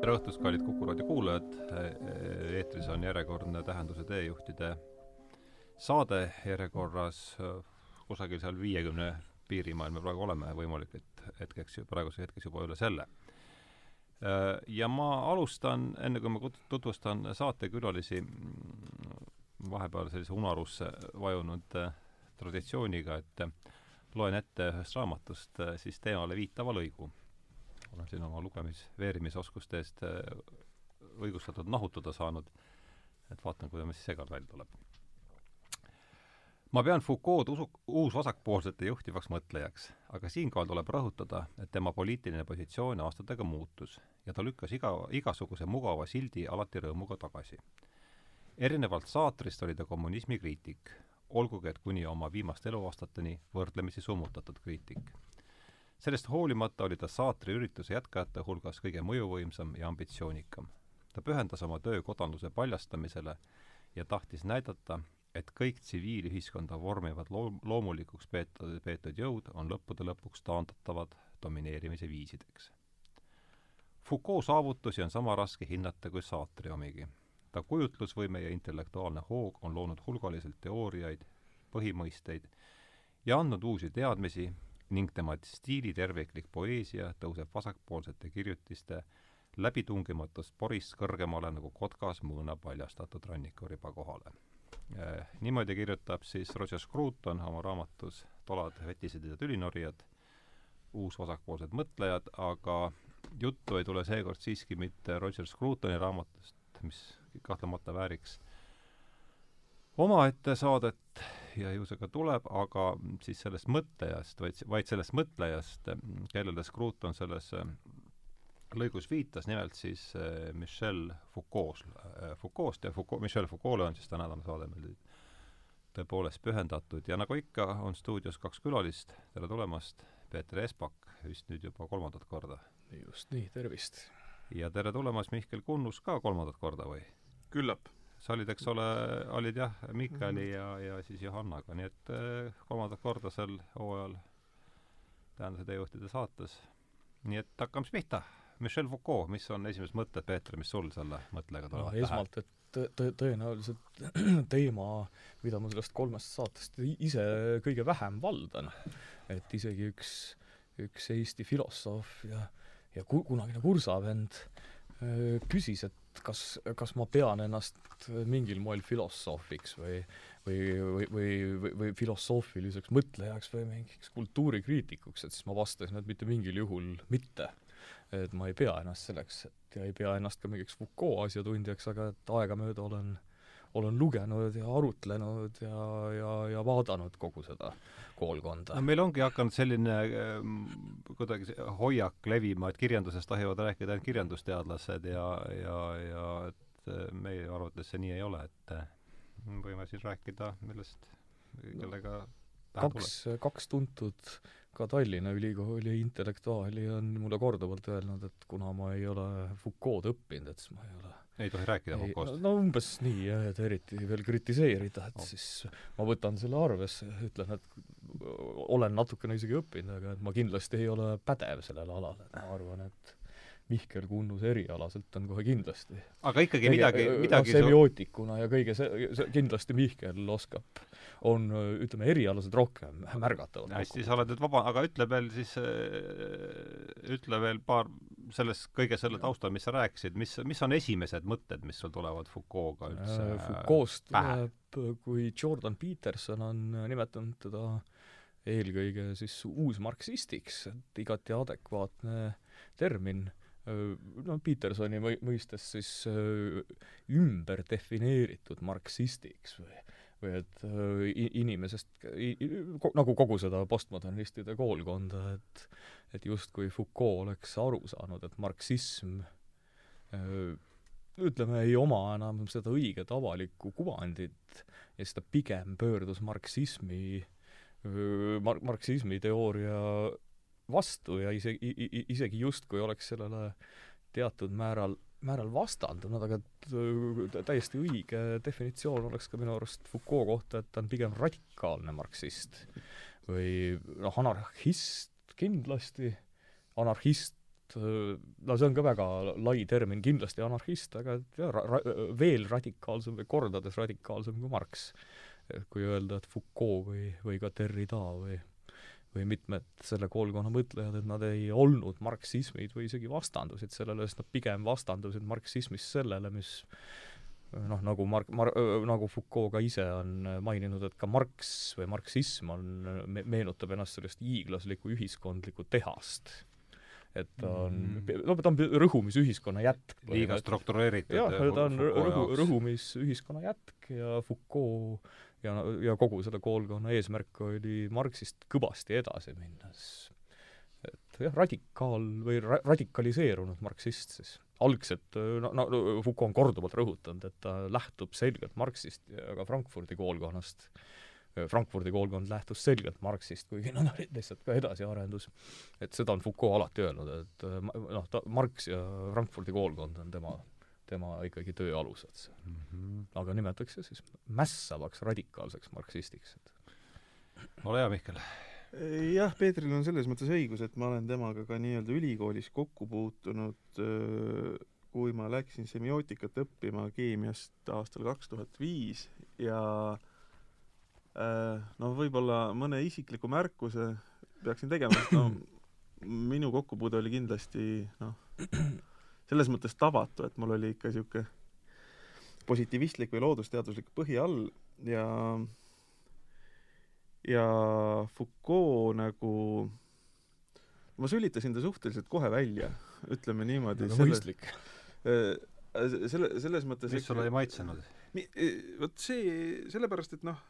tere õhtust, kallid Kuku raadio kuulajad, eetris on järjekordne Tähenduse teejuhtide saade järjekorras. Kusagil seal viiekümne piirimail me praegu oleme, võimalik, et hetkeks, praeguseks hetkeks juba üle selle. Ja ma alustan, enne kui ma tutvustan saatekülalisi, vahepeal sellise unarusse vajunud traditsiooniga, et loen ette ühest raamatust siis teemale viitava lõigu olen siin oma lugemis-, veerimisoskuste eest äh, õigustatult nahutada saanud, et vaatan, kuidas see seekord välja tuleb. ma pean Foucault usu, uusvasakpoolsete juhtivaks mõtlejaks, aga siinkohal tuleb rõhutada, et tema poliitiline positsioon aastatega muutus ja ta lükkas iga, igasuguse mugava sildi alati rõõmuga tagasi. erinevalt Saatrist oli ta kommunismi kriitik, olgugi et kuni oma viimaste eluaastateni võrdlemisi summutatud kriitik sellest hoolimata oli ta saatri ürituse jätkajate hulgas kõige mõjuvõimsam ja ambitsioonikam. ta pühendas oma töö kodanluse paljastamisele ja tahtis näidata, et kõik tsiviilühiskonda vormivad loom-, loomulikuks peetud, peetud jõud on lõppude lõpuks taandatavad domineerimise viisideks. Foucault saavutusi on sama raske hinnata kui saatri omigi. ta kujutlusvõime ja intellektuaalne hoog on loonud hulgaliselt teooriaid, põhimõisteid ja andnud uusi teadmisi, ning tema stiili terviklik poeesia tõuseb vasakpoolsete kirjutiste läbitungimatust porist kõrgemale nagu kotkas mõõna paljastatud rannikuriba kohale. Eh, niimoodi kirjutab siis Roger Scruton oma raamatus Tolad, vetised ja tülinorijad, uus vasakpoolsed mõtlejad, aga juttu ei tule seekord siiski mitte Roger Scrutoni raamatust, mis kahtlemata vääriks omaette saadet ja ju see ka tuleb, aga siis sellest mõtlejast, vaid, vaid sellest mõtlejast, kellele Scruton selles äh, lõigus viitas, nimelt siis äh, Michel Foucault, äh, Foucault'st ja Foucault, Michel Foucault'le on siis tänane saade meil tõepoolest pühendatud ja nagu ikka, on stuudios kaks külalist, tere tulemast, Peeter Espak, vist nüüd juba kolmandat korda. just nii, tervist! ja tere tulemast, Mihkel Kunnus, ka kolmandat korda või? küllap sa olid, eks ole, olid jah, Mikkali mhm. ja, ja siis Johannaga, nii et äh, kolmandat korda sel hooajal tähenduse teejuhtide saates. nii et hakkame siis pihta. Michel Foucault, mis on esimesed mõtted, Peeter, mis sul selle mõttega tulevad no, esmalt, et tõ-, tõenäoliselt teema, mida ma sellest kolmest saatest ise kõige vähem valdan, et isegi üks, üks Eesti filosoof ja, ja ku-, kunagine kursavend küsis, et kas, kas ma pean ennast mingil moel filosoofiks või või, või, või, või, või filosoofiliseks mõtlejaks või mingiks kultuurikriitikuks, et siis ma vastasin, et mitte mingil juhul mitte. et ma ei pea ennast selleks, et ja ei pea ennast ka mingiks Foucault asjatundjaks, aga et aegamööda olen olen lugenud ja arutlenud ja, ja, ja vaadanud kogu seda koolkonda. no meil ongi hakanud selline äh, kuidagi hoiak levima, et kirjandusest tahivad rääkida ainult kirjandusteadlased ja, ja, ja et äh, meie arvates see nii ei ole, et äh, võime siin rääkida millest, kellega no kaks, kaks tuntud ka Tallinna Ülikooli intellektuaali on mulle korduvalt öelnud, et kuna ma ei ole Foucault õppinud, et siis ma ei ole ei tohi rääkida Foucault'st? no umbes nii jah, et eriti veel kritiseerida, et oh. siis ma võtan selle arvesse, ütlen, et olen natukene isegi õppinud, aga et ma kindlasti ei ole pädev sellel alal, et ma arvan, et Mihkel Kunnuse erialaselt on kohe kindlasti. aga ikkagi midagi, midagi no, semiootikuna ja kõige see, see, kindlasti Mihkel oskab, on ütleme, erialaselt rohkem märgatavad. hästi, sa oled nüüd vaba, aga ütle veel siis, ütle veel paar selles, kõige selle taustal, mis sa rääkisid, mis, mis on esimesed mõtted, mis sul tulevad Foucault'ga üldse äh, Foucault'st tuleb, kui Jordan Peterson on nimetanud teda eelkõige siis uusmarksistiks, et igati adekvaatne termin no Petersoni mõistes siis ümber defineeritud marksistiks või, või et inimesest, nagu kogu seda postmodernistide koolkonda, et et justkui Foucault oleks aru saanud, et marksism ütleme, ei oma enam seda õiget avalikku kuvandit ja siis ta pigem pöördus marksismi, mar-, marksismi teooria vastu ja isegi, isegi justkui oleks sellele teatud määral, määral vastandunud, aga täiesti õige definitsioon oleks ka minu arust Foucault kohta, et ta on pigem radikaalne marksist või noh, anarhist kindlasti, anarhist no see on ka väga lai termin, kindlasti anarhist, aga jah, ra-, veel radikaalsem või kordades radikaalsem kui Marx. kui öelda, et Foucault või, või ka Derrida või või mitmed selle koolkonna mõtlejad, et nad ei olnud marksismid või isegi vastandusid sellele, sest nad pigem vastandusid marksismist sellele, mis noh, nagu Mark, Mar-, nagu Foucault ka ise on maininud, et ka Marx või marksism on, meenutab ennast sellist hiiglaslikku ühiskondlikku tehast. et ta on mm., no ta on rõhumisühiskonna jätk. liiga struktureeritud. jah, ta on rõhu, rõhumisühiskonna jätk ja Foucault ja, ja kogu selle koolkonna eesmärk oli Marxist kõvasti edasi minna, et jah, radikaal või ra-, radikaliseerunud marksist siis. algselt, no, no Foucault on korduvalt rõhutanud, et ta lähtub selgelt Marxist ja ka Frankfurdi koolkonnast. Frankfurdi koolkond lähtus selgelt Marxist, kuigi nad olid lihtsalt ka edasiarendus. et seda on Foucault alati öelnud, et noh, ta, Marx ja Frankfurdi koolkond on tema tema ikkagi töö alused mm. -hmm. aga nimetatakse siis mässavaks radikaalseks marksistiks, et ole hea, Mihkel. jah, Peetril on selles mõttes õigus, et ma olen temaga ka nii-öelda ülikoolis kokku puutunud, kui ma läksin semiootikat õppima keemiast aastal kaks tuhat viis ja no võib-olla mõne isikliku märkuse peaksin tegema, sest no minu kokkupuude oli kindlasti noh, selles mõttes tavatu, et mul oli ikka niisugune positiivistlik või loodusteaduslik põhi all ja ja Foucault nagu ma sülitasin ta suhteliselt kohe välja, ütleme niimoodi. väga mõistlik. Äh, selle, selles mõttes mis sulle ei maitsenud? Äh, vot see, sellepärast et noh,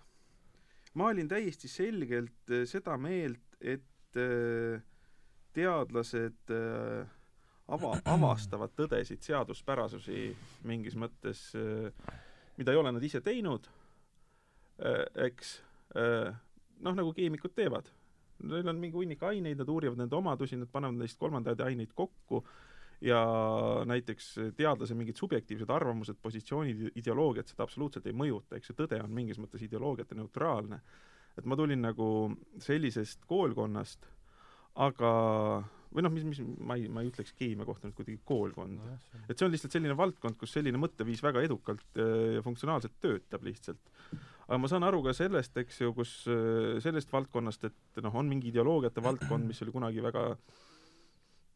ma olin täiesti selgelt äh, seda meelt, et teadlased äh, ava, avastavad tõdesid, seaduspärasusi mingis mõttes, äh, mida ei ole nad ise teinud, äh, eks, äh, noh, nagu keemikud teevad. Neil on mingi hunnik aineid, nad uurivad nende omadusi, nad panevad neist kolmandaid aineid kokku ja näiteks teadlase mingid subjektiivsed arvamused, positsioonid, ideoloogiad seda absoluutselt ei mõjuta, eks ju, tõde on mingis mõttes ideoloogiate neutraalne. et ma tulin nagu sellisest koolkonnast, aga või noh, mis, mis ma ei, ma ei ütleks keemia kohta nüüd kuidagi koolkond no,. et see on lihtsalt selline valdkond, kus selline mõtteviis väga edukalt äh, ja funktsionaalselt töötab lihtsalt. aga ma saan aru ka sellest, eks ju, kus äh, sellest valdkonnast, et noh, on mingi ideoloogiate valdkond, mis oli kunagi väga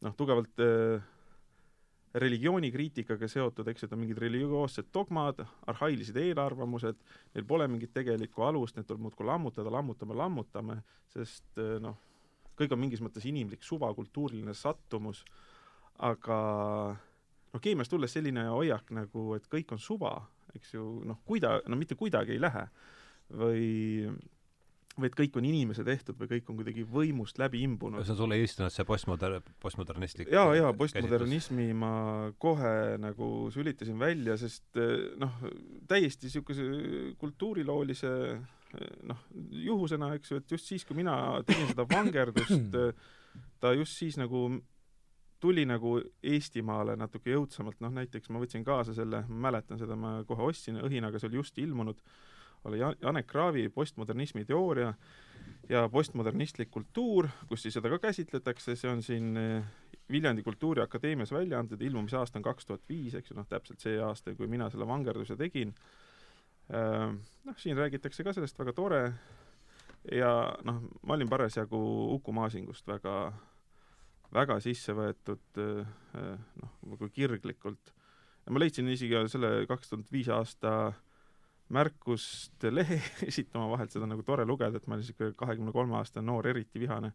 noh, tugevalt äh, religioonikriitikaga seotud, eks et on mingid religioossed dogmad, arhailised eelarvamused, neil pole mingit tegelikku alust, need tuleb muudkui lammutada, lammutame, lammutame, sest äh, noh, kõik on mingis mõttes inimlik suva, kultuuriline sattumus, aga noh, keemiast tulles selline hoiak nagu, et kõik on suva, eks ju, noh, kuida-, no mitte kuidagi ei lähe, või või et kõik on inimese tehtud või kõik on kuidagi võimust läbi imbunud. see on sulle istunud see postmoder-, postmodernistlik jaa, jaa, postmodernismi käsitlus. ma kohe nagu sülitasin välja, sest noh, täiesti niisuguse kultuuriloolise noh, juhusena, eks ju, et just siis, kui mina tegin seda vangerdust, ta just siis nagu tuli nagu Eestimaale natuke jõudsamalt, noh näiteks ma võtsin kaasa selle, ma mäletan seda, ma kohe ostsin õhinaga, see oli just ilmunud, oli Janek Kraavi postmodernismi teooria ja postmodernistlik kultuur, kus siis seda ka käsitletakse, see on siin eh, Viljandi Kultuuriakadeemias välja antud, ilmumise aasta on kaks tuhat viis, eks ju, noh täpselt see aasta, kui mina selle vangerduse tegin noh, siin räägitakse ka sellest, väga tore, ja noh, ma olin parasjagu Uku Masingust väga, väga sisse võetud äh, noh, nagu kirglikult. ja ma leidsin isegi selle kaks tuhat viis aasta märkuste lehe esitama vahelt, seda on nagu tore lugeda, et ma olin niisugune kahekümne kolme aastane noor, eriti vihane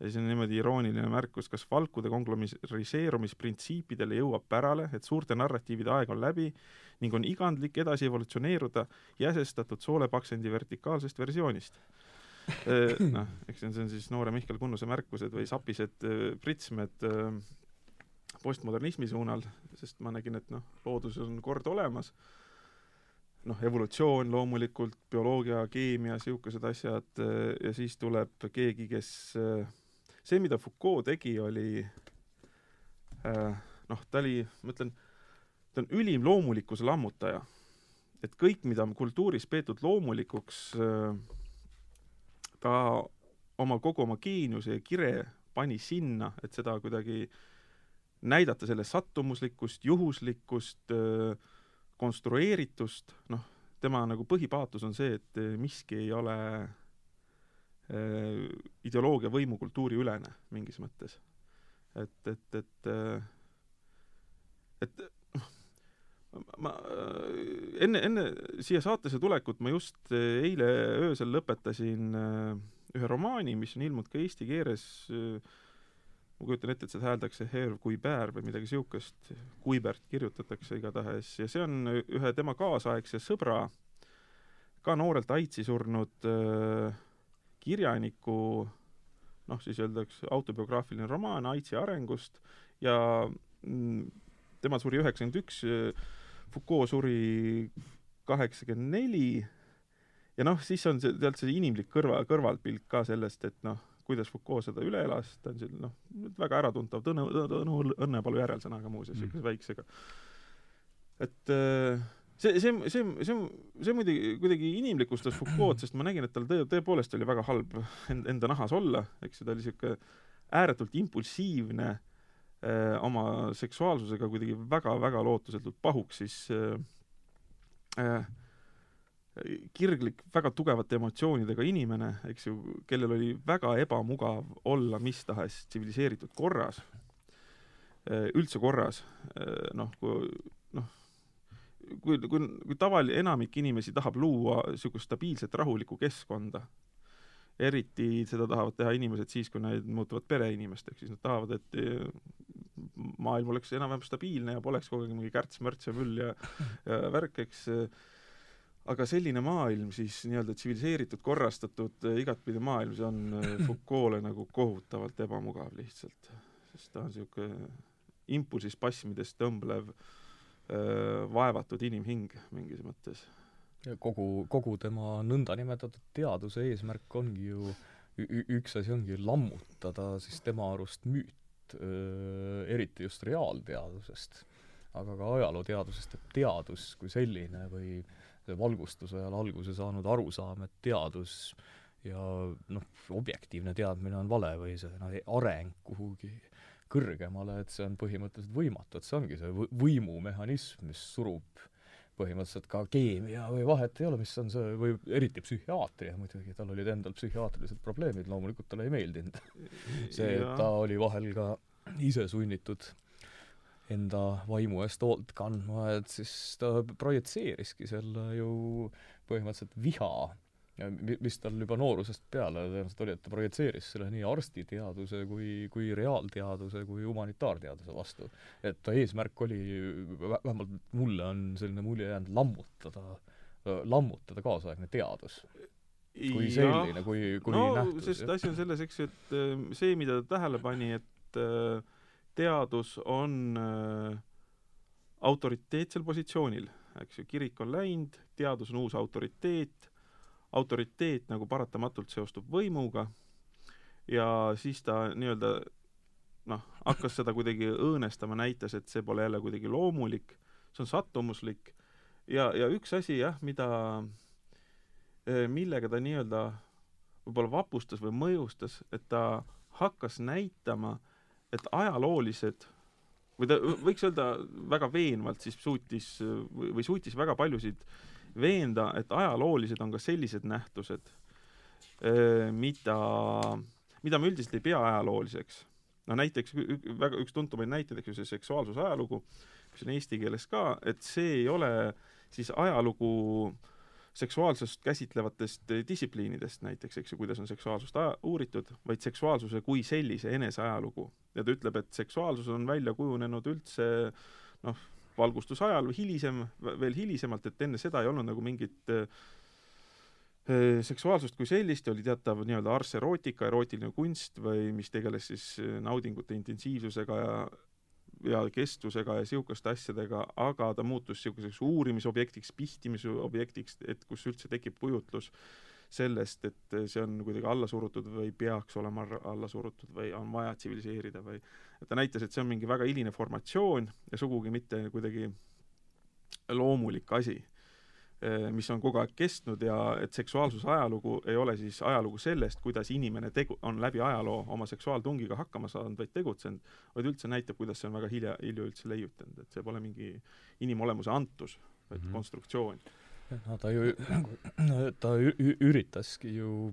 ja siis on niimoodi irooniline märkus, kas valkude konglomeriseerumisprintsiipidele jõuab pärale, et suurte narratiivide aeg on läbi ning on igandlik edasi evolutsioneeruda jäsestatud soolepaksendi vertikaalsest versioonist. Noh, eks see on, see on siis noore Mihkel Kunnuse märkused või sapised pritsmed postmodernismi suunal, sest ma nägin, et noh, looduses on kord olemas, noh, evolutsioon loomulikult, bioloogia, keemia, niisugused asjad, ja siis tuleb keegi, kes see, mida Foucault tegi, oli äh, noh, ta oli, ma ütlen, ta on ülim loomulikkuse lammutaja. et kõik, mida on kultuuris peetud loomulikuks, äh, ta oma, kogu oma geeniuse ja kire pani sinna, et seda kuidagi näidata selle sattumuslikkust, juhuslikkust, konstrueeritust, noh, tema nagu põhipaatos on see, et miski ei ole ideoloogia võimukultuuri ülene mingis mõttes. et, et, et et ma enne, enne siia saatesse tulekut ma just eile öösel lõpetasin ühe romaani, mis on ilmunud ka eesti keeles äh, ma kujutan ette, et seda hääldakse Herv Kuiber või midagi niisugust, Kuibert kirjutatakse igatahes, ja see on ühe tema kaasaegse sõbra, ka noorelt aitsi surnud äh, kirjaniku noh, siis öeldakse autobiograafiline romaan Aitsi arengust ja mm, tema suri üheksakümmend üks, Foucault suri kaheksakümmend neli ja noh, siis on see, tead see inimlik kõrva, kõrvaltpilk ka sellest, et noh, kuidas Foucault seda üle elas, ta on selline noh, väga äratuntav Tõnu, Tõnu Õnnepalu järelsõnaga muuseas, niisuguse mm. väiksega. et äh, see, see, see, see, see muidugi kuidagi inimlikustas Foucault, sest ma nägin, et tal tõe, tõepoolest oli väga halb enda nahas olla, eks ju, ta oli niisugune ääretult impulsiivne äh,, oma seksuaalsusega kuidagi väga-väga lootusetult pahuks, siis äh, äh, kirglik, väga tugevate emotsioonidega inimene, eks ju, kellel oli väga ebamugav olla mis tahes tsiviliseeritud korras, üldse korras, noh, kui noh, kui, kui, kui tavaline, enamik inimesi tahab luua niisugust stabiilset rahulikku keskkonda, eriti seda tahavad teha inimesed siis, kui nad muutuvad pereinimesteks, siis nad tahavad, et äh, maailm oleks enam-vähem stabiilne ja poleks kogu aeg mingi kärts-mörts ja müll ja, ja värk, eks aga selline maailm siis nii-öelda tsiviliseeritud, korrastatud äh, igatpidi maailm, see on äh, Foucault'le nagu kohutavalt ebamugav lihtsalt. sest ta on niisugune impulsis passimidest tõmblev äh, vaevatud inimhing mingis mõttes. kogu, kogu tema nõndanimetatud teaduse eesmärk ongi ju üks asi ongi lammutada siis tema arust müüt, eriti just reaalteadusest, aga ka ajalooteadusest, et teadus kui selline või äh, valgustuse ajal alguse saanud arusaam, et teadus ja noh, objektiivne teadmine on vale või see noh, areng kuhugi kõrgemale, et see on põhimõtteliselt võimatu, et see ongi see võimumehhanism, mis surub põhimõtteliselt ka keemia või vahet ei ole, mis on see, või eriti psühhiaatria muidugi, tal olid endal psühhiaatrilised probleemid, loomulikult talle ei meeldinud see, et ta oli vahel ka ise sunnitud enda vaimu eest hoolt kandma, et siis ta projitseeriski selle ju põhimõtteliselt viha, mis tal juba noorusest peale tõenäoliselt oli, et ta projitseeris selle nii arstiteaduse kui, kui reaalteaduse kui humanitaarteaduse vastu. et ta eesmärk oli, vähemalt mulle on selline mulje jäänud, lammutada, lammutada kaasaegne teadus kui selline, kui, kui no, nähtus. sest asi on selles, eks ju, et see, mida ta tähele pani, et teadus on autoriteetsel positsioonil, eks ju, kirik on läinud, teadus on uus autoriteet, autoriteet nagu paratamatult seostub võimuga ja siis ta nii-öelda noh, hakkas seda kuidagi õõnestama, näitas, et see pole jälle kuidagi loomulik, see on sattumuslik. Ja, ja üks asi jah, mida, äh, millega ta nii-öelda võib-olla vapustas või mõjustas, et ta hakkas näitama et ajaloolised või ta võiks öelda väga veenvalt siis suutis või suutis väga paljusid veenda, et ajaloolised on ka sellised nähtused, mida, mida me üldiselt ei pea ajalooliseks. no näiteks väga üks tuntumaid näiteid, eks ju, see seksuaalsuse ajalugu, mis on eesti keeles ka, et see ei ole siis ajalugu seksuaalsust käsitlevatest distsipliinidest näiteks, eks ju, kuidas on seksuaalsust uuritud, vaid seksuaalsuse kui sellise eneseajalugu. ja ta ütleb, et seksuaalsus on välja kujunenud üldse noh, valgustusajal või hilisem, veel hilisemalt, et enne seda ei olnud nagu mingit äh, seksuaalsust kui sellist oli teatav nii-öelda ars erootika, erootiline kunst või mis tegeles siis naudingute intensiivsusega ja ja kestvusega ja niisuguste asjadega, aga ta muutus niisuguseks uurimisobjektiks, pihtimise objektiks, et kus üldse tekib kujutlus sellest, et see on kuidagi alla surutud või peaks olema alla surutud või on vaja tsiviliseerida või et ta näitas, et see on mingi väga hiline formatsioon ja sugugi mitte kuidagi loomulik asi. eh, mis on kogu aeg kestnud ja et seksuaalsuse ajalugu ei ole siis ajalugu sellest, kuidas inimene tegu-, on läbi ajaloo oma seksuaaltungiga hakkama saanud, vaid tegutsenud, vaid üldse näitab, kuidas see on väga hilja, hilja üldse leiutanud, et see pole mingi inimolemuse antus, vaid mm -hmm. konstruktsioon. No ta ju, ta üritaski ju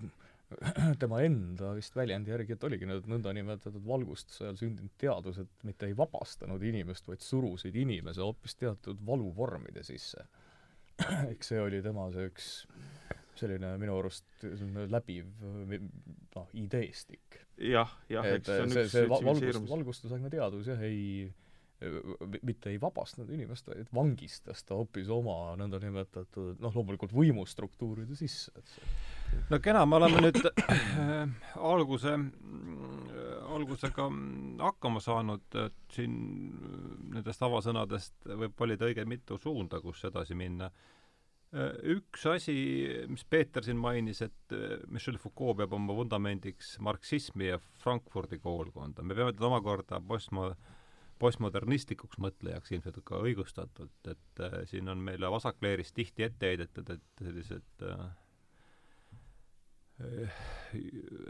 tema enda vist väljendi järgi, et oligi need nõndanimetatud valgustuse ajal sündinud teadused mitte ei vabastanud inimest, vaid surusid inimese hoopis teatud valuvormide sisse. eks see oli tema see üks selline minu arust läbiv noh, ideestik. jah, jah, eks see on see, üks see valgust, valgustusaegne teadus jah, ei mitte ei vabastanud inimest, vaid vangistas ta hoopis oma nõndanimetatud noh, loomulikult võimustruktuuride sisse, et see no kena, me oleme nüüd äh, alguse äh,, algusega hakkama saanud, et siin nendest avasõnadest võib valida õige mitu suunda, kus edasi minna äh,. üks asi, mis Peeter siin mainis, et äh, Michel Foucault peab oma vundamendiks marksismi ja Frankfurdi koolkonda, me peame teda omakorda postmo-, postmodernistlikuks mõtlejaks ilmselt ka õigustatult, et äh, siin on meile vasakleerist tihti ette heidetud, et sellised äh,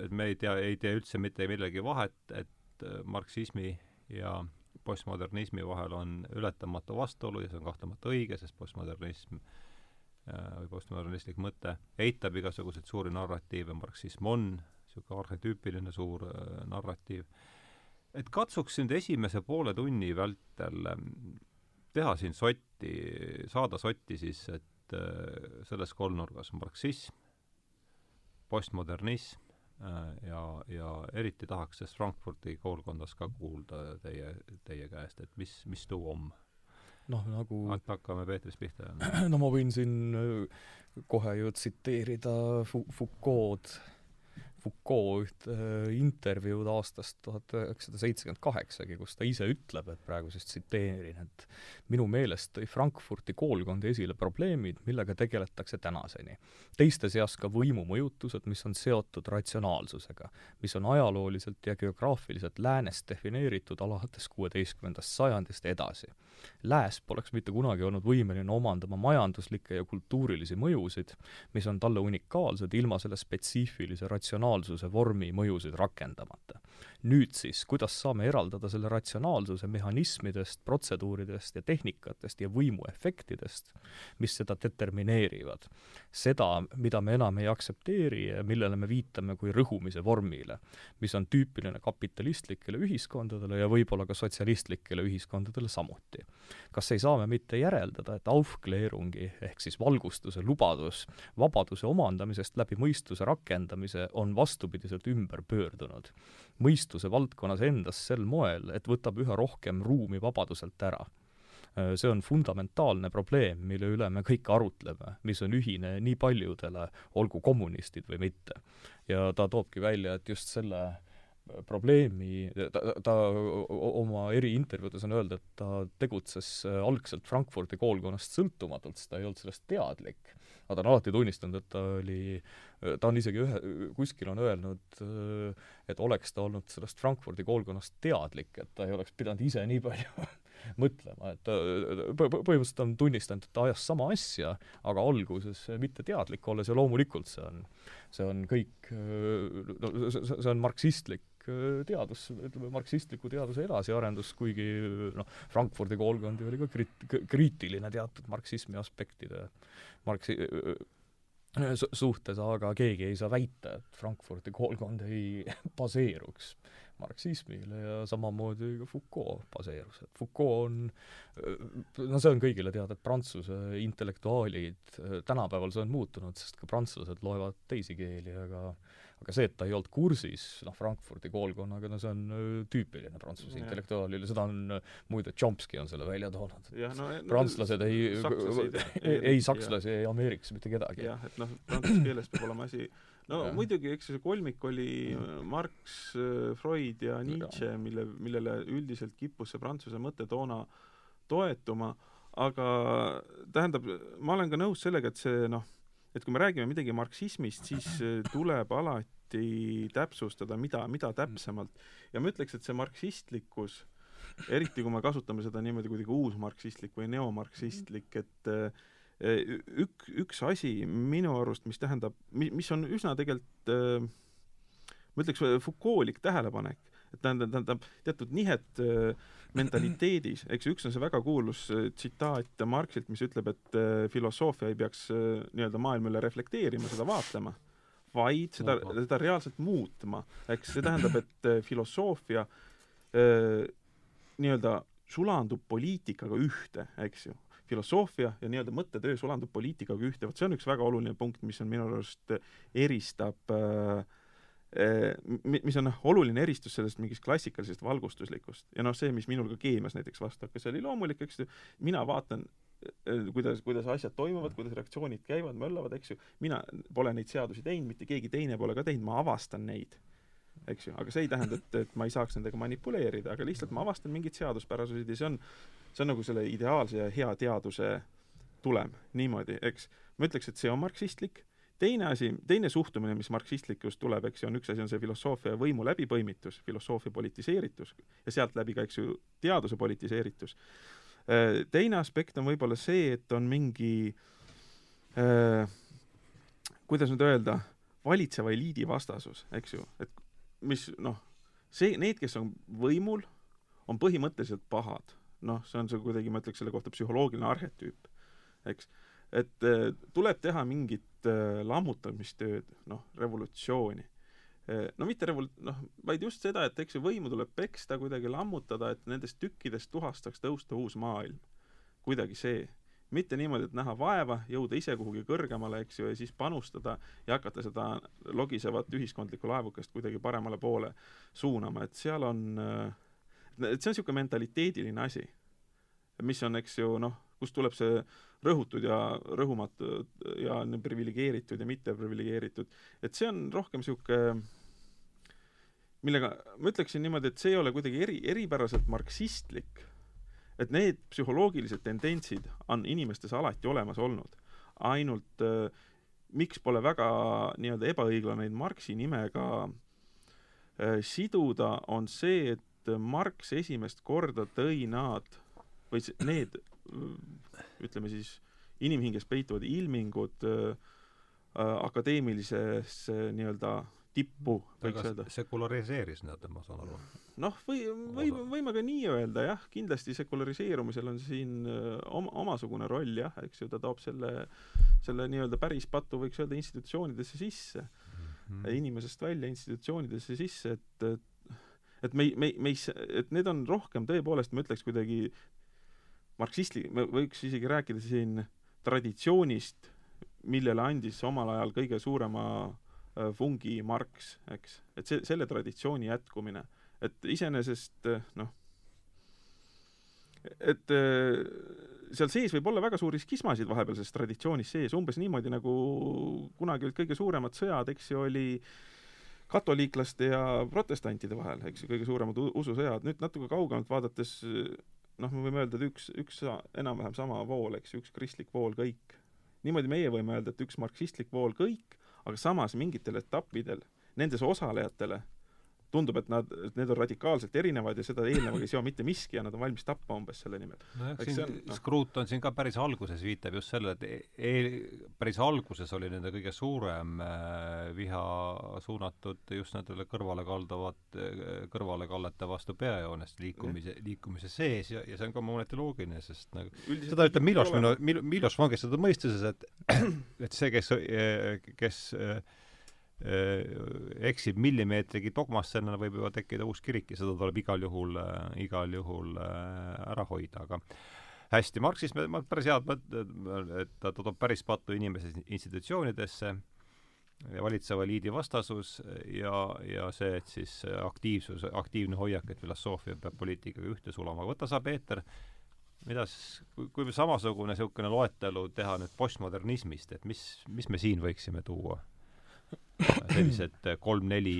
et me ei tea, ei tee üldse mitte millegi vahet, et äh, marksismi ja postmodernismi vahel on ületamatu vastuolu ja see on kahtlemata õige, sest postmodernism äh, või postmodernistlik mõte eitab igasuguseid suuri narratiive, marksism on niisugune arhetüüpiline suur äh, narratiiv. Et katsuks nüüd esimese poole tunni vältel ähm, teha siin sotti, saada sotti siis, et selles kolmnurgas marksism, postmodernism äh, ja, ja eriti tahaks sellest Frankfurdi koolkondas ka kuulda teie, teie käest, et mis, mis tuu on? noh, nagu hakkame Peetrist pihta. no ma võin siin äh, kohe ju tsiteerida Foucault Foucault ühte äh, intervjuud aastast tuhat üheksasada seitsekümmend kaheksagi, kus ta ise ütleb, et praegu siis tsiteerin, et minu meelest tõi Frankfurti koolkond esile probleemid, millega tegeletakse tänaseni. teiste seas ka võimu mõjutused, mis on seotud ratsionaalsusega, mis on ajalooliselt ja geograafiliselt läänest defineeritud alates kuueteistkümnendast sajandist edasi. Lääs poleks mitte kunagi olnud võimeline omandama majanduslikke ja kultuurilisi mõjusid, mis on talle unikaalsed ilma selle spetsiifilise ratsionaalsuse vormi mõjusid rakendamata. nüüd siis, kuidas saame eraldada selle ratsionaalsuse mehhanismidest, protseduuridest ja tehnikatest ja võimuefektidest, mis seda determineerivad. seda, mida me enam ei aktsepteeri ja millele me viitame kui rõhumise vormile, mis on tüüpiline kapitalistlikele ühiskondadele ja võib-olla ka sotsialistlikele ühiskondadele samuti. Kas ei saa me mitte järeldada, et Aufklärungi ehk siis valgustuse lubadus vabaduse omandamisest läbi mõistuse rakendamise on vastupidiselt ümber pöördunud. mõistuse valdkonnas endas sel moel, et võtab üha rohkem ruumi vabaduselt ära see on fundamentaalne probleem, mille üle me kõik arutleme, mis on ühine nii paljudele, olgu kommunistid või mitte. ja ta toobki välja, et just selle probleemi, ta, ta oma eri intervjuudes on öelnud, et ta tegutses algselt Frankfurdi koolkonnast sõltumatult, sest ta ei olnud sellest teadlik. Aga ta on alati tunnistanud, et ta oli, ta on isegi ühe, kuskil on öelnud, et oleks ta olnud sellest Frankfurdi koolkonnast teadlik, et ta ei oleks pidanud ise nii palju mõtlema, et põhimõtteliselt on tunnistanud, et ta ajas sama asja, aga alguses mitte teadlik olles ja loomulikult see on, see on kõik, no see on marksistlik teadus, ütleme marksistliku teaduse edasiarendus, kuigi noh, Frankfurdi koolkond ju oli ka kriit-, kriitiline teatud marksismi aspektide marksi-, su-, suhtes, aga keegi ei saa väita, et Frankfurdi koolkond ei baseeruks marksismile ja samamoodi ka Foucault baseerus, et Foucault on no see on kõigile teada, et Prantsuse intellektuaalid, tänapäeval see on muutunud, sest ka prantslased loevad teisi keeli, aga aga see, et ta ei olnud kursis noh, Frankfurdi koolkonnaga, no see on tüüpiline Prantsuse intellektuaalile, seda on muide, Chomsky on selle välja toonud. No, prantslased no, ei, ei, ei sakslasi, ei Ameerikas mitte kedagi. jah, et noh, prantsuse keeles peab olema asi no ja. muidugi, eks see kolmik oli Marx, Freud ja Nietzsche, mille, millele üldiselt kippus see prantsuse mõte toona toetuma, aga tähendab, ma olen ka nõus sellega, et see noh, et kui me räägime midagi marksismist, siis äh, tuleb alati täpsustada, mida, mida täpsemalt. ja ma ütleks, et see marksistlikkus, eriti kui me kasutame seda niimoodi kuidagi uusmarksistlik või neomarksistlik, et ük-, üks asi minu arust, mis tähendab, mi-, mis on üsna tegelikult äh, ma ütleks, Foucault'lik tähelepanek, et tähendab, tähendab teatud nihet äh, mentaliteedis, eks ju, üks on see väga kuulus äh, tsitaat Marxilt, mis ütleb, et äh, filosoofia ei peaks äh, nii-öelda maailma üle reflekteerima, seda vaatlema, vaid seda, seda reaalselt muutma. eks see tähendab, et äh, filosoofia äh, nii-öelda sulandub poliitikaga ühte, eks ju filosoofia ja nii-öelda mõttetöö sulandub poliitikaga ühte, vot see on üks väga oluline punkt, mis on minu arust, eristab äh, mis on noh, oluline eristus sellest mingist klassikalisest valgustuslikust. ja noh, see, mis minul ka keemias näiteks vastu hakkas, see oli loomulik, eks ju, mina vaatan, kuidas, kuidas asjad toimuvad, kuidas reaktsioonid käivad, möllavad, eks ju, mina pole neid seadusi teinud, mitte keegi teine pole ka teinud, ma avastan neid. Eks ju, aga see ei tähenda, et, et ma ei saaks nendega manipuleerida, aga lihtsalt ma avastan mingid seaduspärasused ja see on, see on nagu selle ideaalse ja hea teaduse tulem, niimoodi, eks. ma ütleks, et see on marksistlik teine asi, teine suhtumine, mis marksistlikust tuleb, eks ju, on üks asi, on see filosoofia võimu läbipõimitus, filosoofia politiseeritus ja sealt läbi ka, eks ju, teaduse politiseeritus. Äh, teine aspekt on võib-olla see, et on mingi äh, kuidas nüüd öelda, valitseva eliidi vastasus, eks ju, et mis noh, see, need, kes on võimul, on põhimõtteliselt pahad. noh, see on see kuidagi, ma ütleks selle kohta psühholoogiline arhetüüp, eks et äh, tuleb teha mingit äh, lammutamistööd, noh, revolutsiooni. Äh, no mitte revol-, noh, vaid just seda, et eks ju võimu tuleb peksta, kuidagi lammutada, et nendest tükkidest tuhast saaks tõusta uus maailm. kuidagi see. Mitte niimoodi, et näha vaeva, jõuda ise kuhugi kõrgemale, eks ju, ja siis panustada ja hakata seda logisevat ühiskondlikku laevukest kuidagi paremale poole suunama, et seal on, et see on niisugune mentaliteediline asi, mis on, eks ju, noh, kust tuleb see rõhutud ja rõhumatud ja priviligeeritud ja mitte priviligeeritud, et see on rohkem niisugune millega ma ütleksin niimoodi, et see ei ole kuidagi eri, eripäraselt marksistlik, et need psühholoogilised tendentsid on inimestes alati olemas olnud. ainult äh, miks pole väga nii-öelda ebaõiglane neid Marxi nimega äh, siduda, on see, et Marx esimest korda tõi nad või need ütleme siis, inimhinges peituvad ilmingud äh, akadeemilisesse nii-öelda tippu, võiks öelda. sekulariseeris nad, ma saan aru. noh, või, või võime ka nii öelda jah, kindlasti sekulariseerumisel on siin äh, oma, omasugune roll jah, eks ju, ta toob selle, selle nii-öelda päris patu, võiks öelda, institutsioonidesse sisse mm. -hmm. inimesest välja institutsioonidesse sisse, et, et et me ei, me ei, me ei, et need on rohkem tõepoolest, ma ütleks kuidagi marksistli-, me võiks isegi rääkida siin traditsioonist, millele andis omal ajal kõige suurema fungi Marx, eks, et see, selle traditsiooni jätkumine, et iseenesest äh, noh, et äh, seal sees võib olla väga suuri skismasid vahepealses traditsioonis sees, umbes niimoodi, nagu kunagi olid kõige suuremad sõjad, eks ju, oli katoliiklaste ja protestantide vahel, eks ju, kõige suuremad ususõjad, nüüd natuke kaugemalt vaadates noh, me võime öelda, et üks, üks enam-vähem sama vool, eks ju, üks kristlik vool, kõik. niimoodi meie võime öelda, et üks marksistlik vool, kõik, aga samas mingitel etappidel nendes osalejatele tundub, et nad, need on radikaalselt erinevad ja seda eelnevaga ei seo mitte miski ja nad on valmis tappa umbes selle nimel. nojah, siin on, no. Skruut on siin ka päris alguses viitab just sellele, et e, e päris alguses oli nende kõige suurem äh, viha suunatud just nendele kõrvale kalduvat, kõrvalekallete vastu peajoonest liikumise, liikumise sees ja, ja see on ka mõneti loogiline, sest nagu Üldiselt seda ütleb Miloš minu, Miloš vangistatud mõistuses, et et see, kes, kes Äh, eksib millimeetrigi dogmasse, võib juba tekkida uus kirik ja seda tuleb igal juhul, äh, igal juhul äh, ära hoida, aga hästi, marksism, ma päris head mõtted, et ta toob päris pattu inimese institutsioonidesse, valitseva eliidi vastasus ja, ja see, et siis aktiivsus, aktiivne hoiak, et filosoofia peab poliitikaga ühte sulama. võta sa, Peeter, mida siis, kui, kui samasugune niisugune loetelu teha nüüd postmodernismist, et mis, mis me siin võiksime tuua? Sellised kolm-neli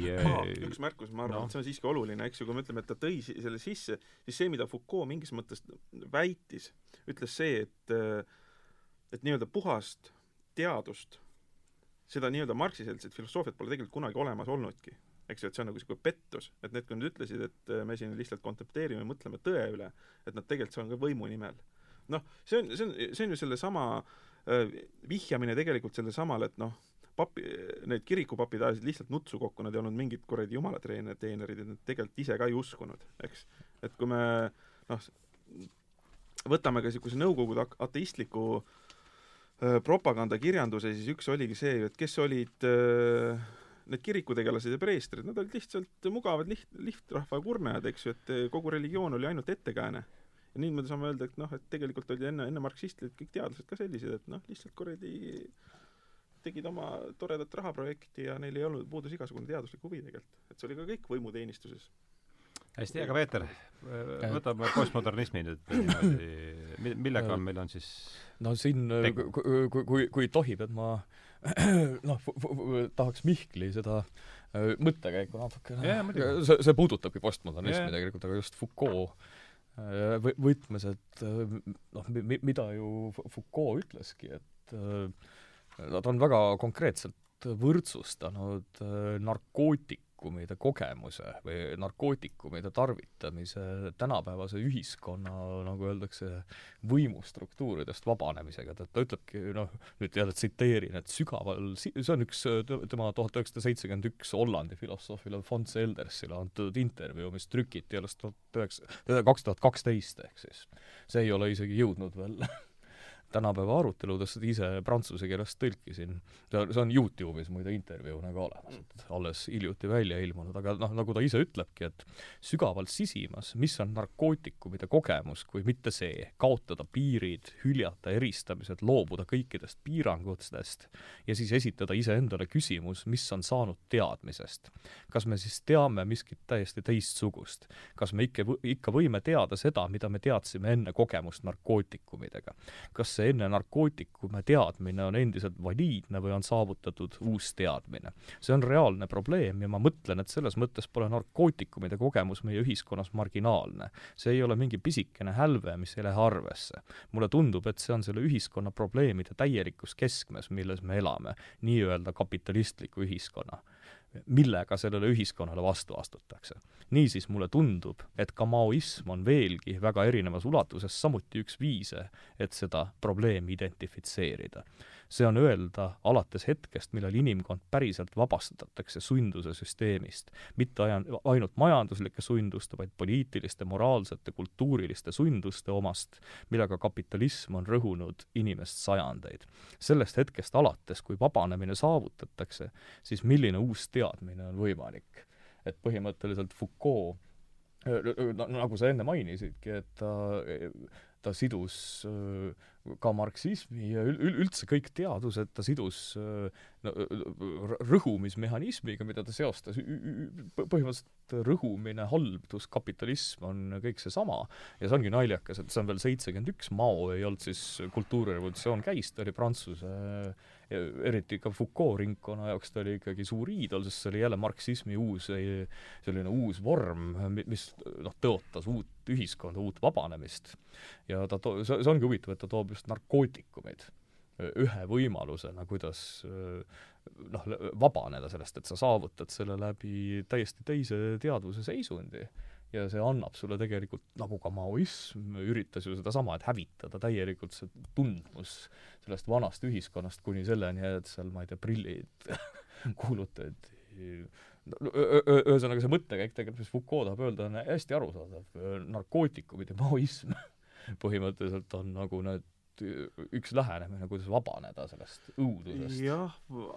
üks märkus, ma arvan no., et see on siiski oluline, eks ju, kui me ütleme, et ta tõi selle sisse, siis see, mida Foucault mingis mõttes väitis, ütles see, et et nii-öelda puhast teadust, seda nii-öelda marksiseltset filosoofiat pole tegelikult kunagi olemas olnudki. eks ju, et see on nagu niisugune pettus, et need, kui nad ütlesid, et me siin lihtsalt kontempleerime, mõtleme tõe üle, et nad tegelikult, see on ka võimu nimel. noh, see on, see on, see on ju sellesama äh, vihjamine tegelikult sellele samale, et noh, papi, need kirikupapid ajasid lihtsalt nutsu kokku, nad ei olnud mingid kuradi jumalateenerid, teenerid, et nad tegelikult ise ka ei uskunud, eks. et kui me noh, võtame ka niisuguse Nõukogude ateistliku äh, propagandakirjanduse, siis üks oligi see, et kes olid äh, need kirikutegelased ja preestrid, nad olid lihtsalt mugavad liht-, lihtrahva kurnajad, eks ju, et kogu religioon oli ainult ettekääne. ja nüüd me saame öelda, et noh, et tegelikult oli enne, enne marksistid kõik teadlased ka sellised, et noh, lihtsalt kuradi tegid oma toredat rahaprojekti ja neil ei olnud, puudus igasugune teaduslik huvi tegelikult. et see oli ka kõik võimuteenistuses. Hästi, aga Peeter, võtame postmodernismi nüüd niimoodi, millega meil on siis no siin, kui, kui, kui, kui tohib, et ma noh, tahaks Mihkli seda äh, mõttekäiku natukene. Yeah,, see, see puudutabki postmodernismi yeah. tegelikult, aga just Foucault äh, võtmes, et äh, noh, mida ju Foucault ütleski, et nad on väga konkreetselt võrdsustanud narkootik-, narkootikumide kogemuse või narkootikumide tarvitamise tänapäevase ühiskonna, nagu öeldakse, võimustruktuuridest vabanemisega, et ta ütlebki, noh, nüüd jälle tsiteerin, et sügaval, see on üks tema tuhat üheksasada seitsekümmend üks Hollandi filosoofile Fons Eldersile antud intervjuu, mis trükiti alles tuhat üheksa, kaks tuhat kaksteist ehk siis. see ei ole isegi jõudnud veel tänapäeva aruteludest, ise prantsuse keelest tõlkisin, see on Youtube'is muide intervjuuna ka olemas, et alles hiljuti välja ilmunud, aga noh, nagu ta ise ütlebki, et sügavalt sisimas, mis on narkootikumide kogemus, kui mitte see, kaotada piirid, hüljata eristamised, loobuda kõikidest piirangutest ja siis esitada iseendale küsimus, mis on saanud teadmisest. kas me siis teame miskit täiesti teistsugust? kas me ikka, ikka võime teada seda, mida me teadsime enne kogemust narkootikumidega? kas see see enne narkootikume teadmine on endiselt valiidne või on saavutatud uus teadmine. see on reaalne probleem ja ma mõtlen, et selles mõttes pole narkootikumide kogemus meie ühiskonnas marginaalne. see ei ole mingi pisikene hälve, mis ei lähe arvesse. mulle tundub, et see on selle ühiskonna probleemide täielikus keskmes, milles me elame, nii-öelda kapitalistliku ühiskonna millega sellele ühiskonnale vastu astutakse. niisiis mulle tundub, et ka maoism on veelgi väga erinevas ulatuses samuti üks viise, et seda probleemi identifitseerida see on öelda alates hetkest, millal inimkond päriselt vabastatakse sunduse süsteemist. mitte ainult majanduslike sunduste, vaid poliitiliste, moraalsete, kultuuriliste sunduste omast, millega kapitalism on rõhunud inimest sajandeid. sellest hetkest alates, kui vabanemine saavutatakse, siis milline uus teadmine on võimalik? et põhimõtteliselt Foucault nagu sa enne mainisidki, et ta, ta sidus ka marksismi ja üldse kõik teadused ta sidus no, rõhumismehhanismiga, mida ta seostas, põhimõtteliselt rõhumine, haldus, kapitalism on kõik seesama ja see ongi naljakas, et see on veel seitsekümmend üks, Mao ei olnud siis, kultuurirevolutsioon käis, ta oli Prantsuse eriti ka Foucault ringkonna jaoks ta oli ikkagi suur iidol, sest see oli jälle marksismi uus, selline uus vorm, mis noh, tõotas uut ühiskonda, uut vabanemist. ja ta to-, see, see ongi huvitav, et ta toob just narkootikumeid ühe võimalusena, kuidas noh, vabaneda sellest, et sa saavutad selle läbi täiesti teise teadvuse seisundi ja see annab sulle tegelikult, nagu ka maoism üritas ju sedasama, et hävitada täielikult see tundmus sellest vanast ühiskonnast kuni selleni, et seal, ma ei tea, prillid kuulutati no, ühesõnaga see mõttekäik tegelikult, mis Foucault tahab öelda, on hästi arusaadav. narkootikumid ja maoism põhimõtteliselt on nagu need üks lähenemine, kuidas vabaneda sellest õudusest. jah,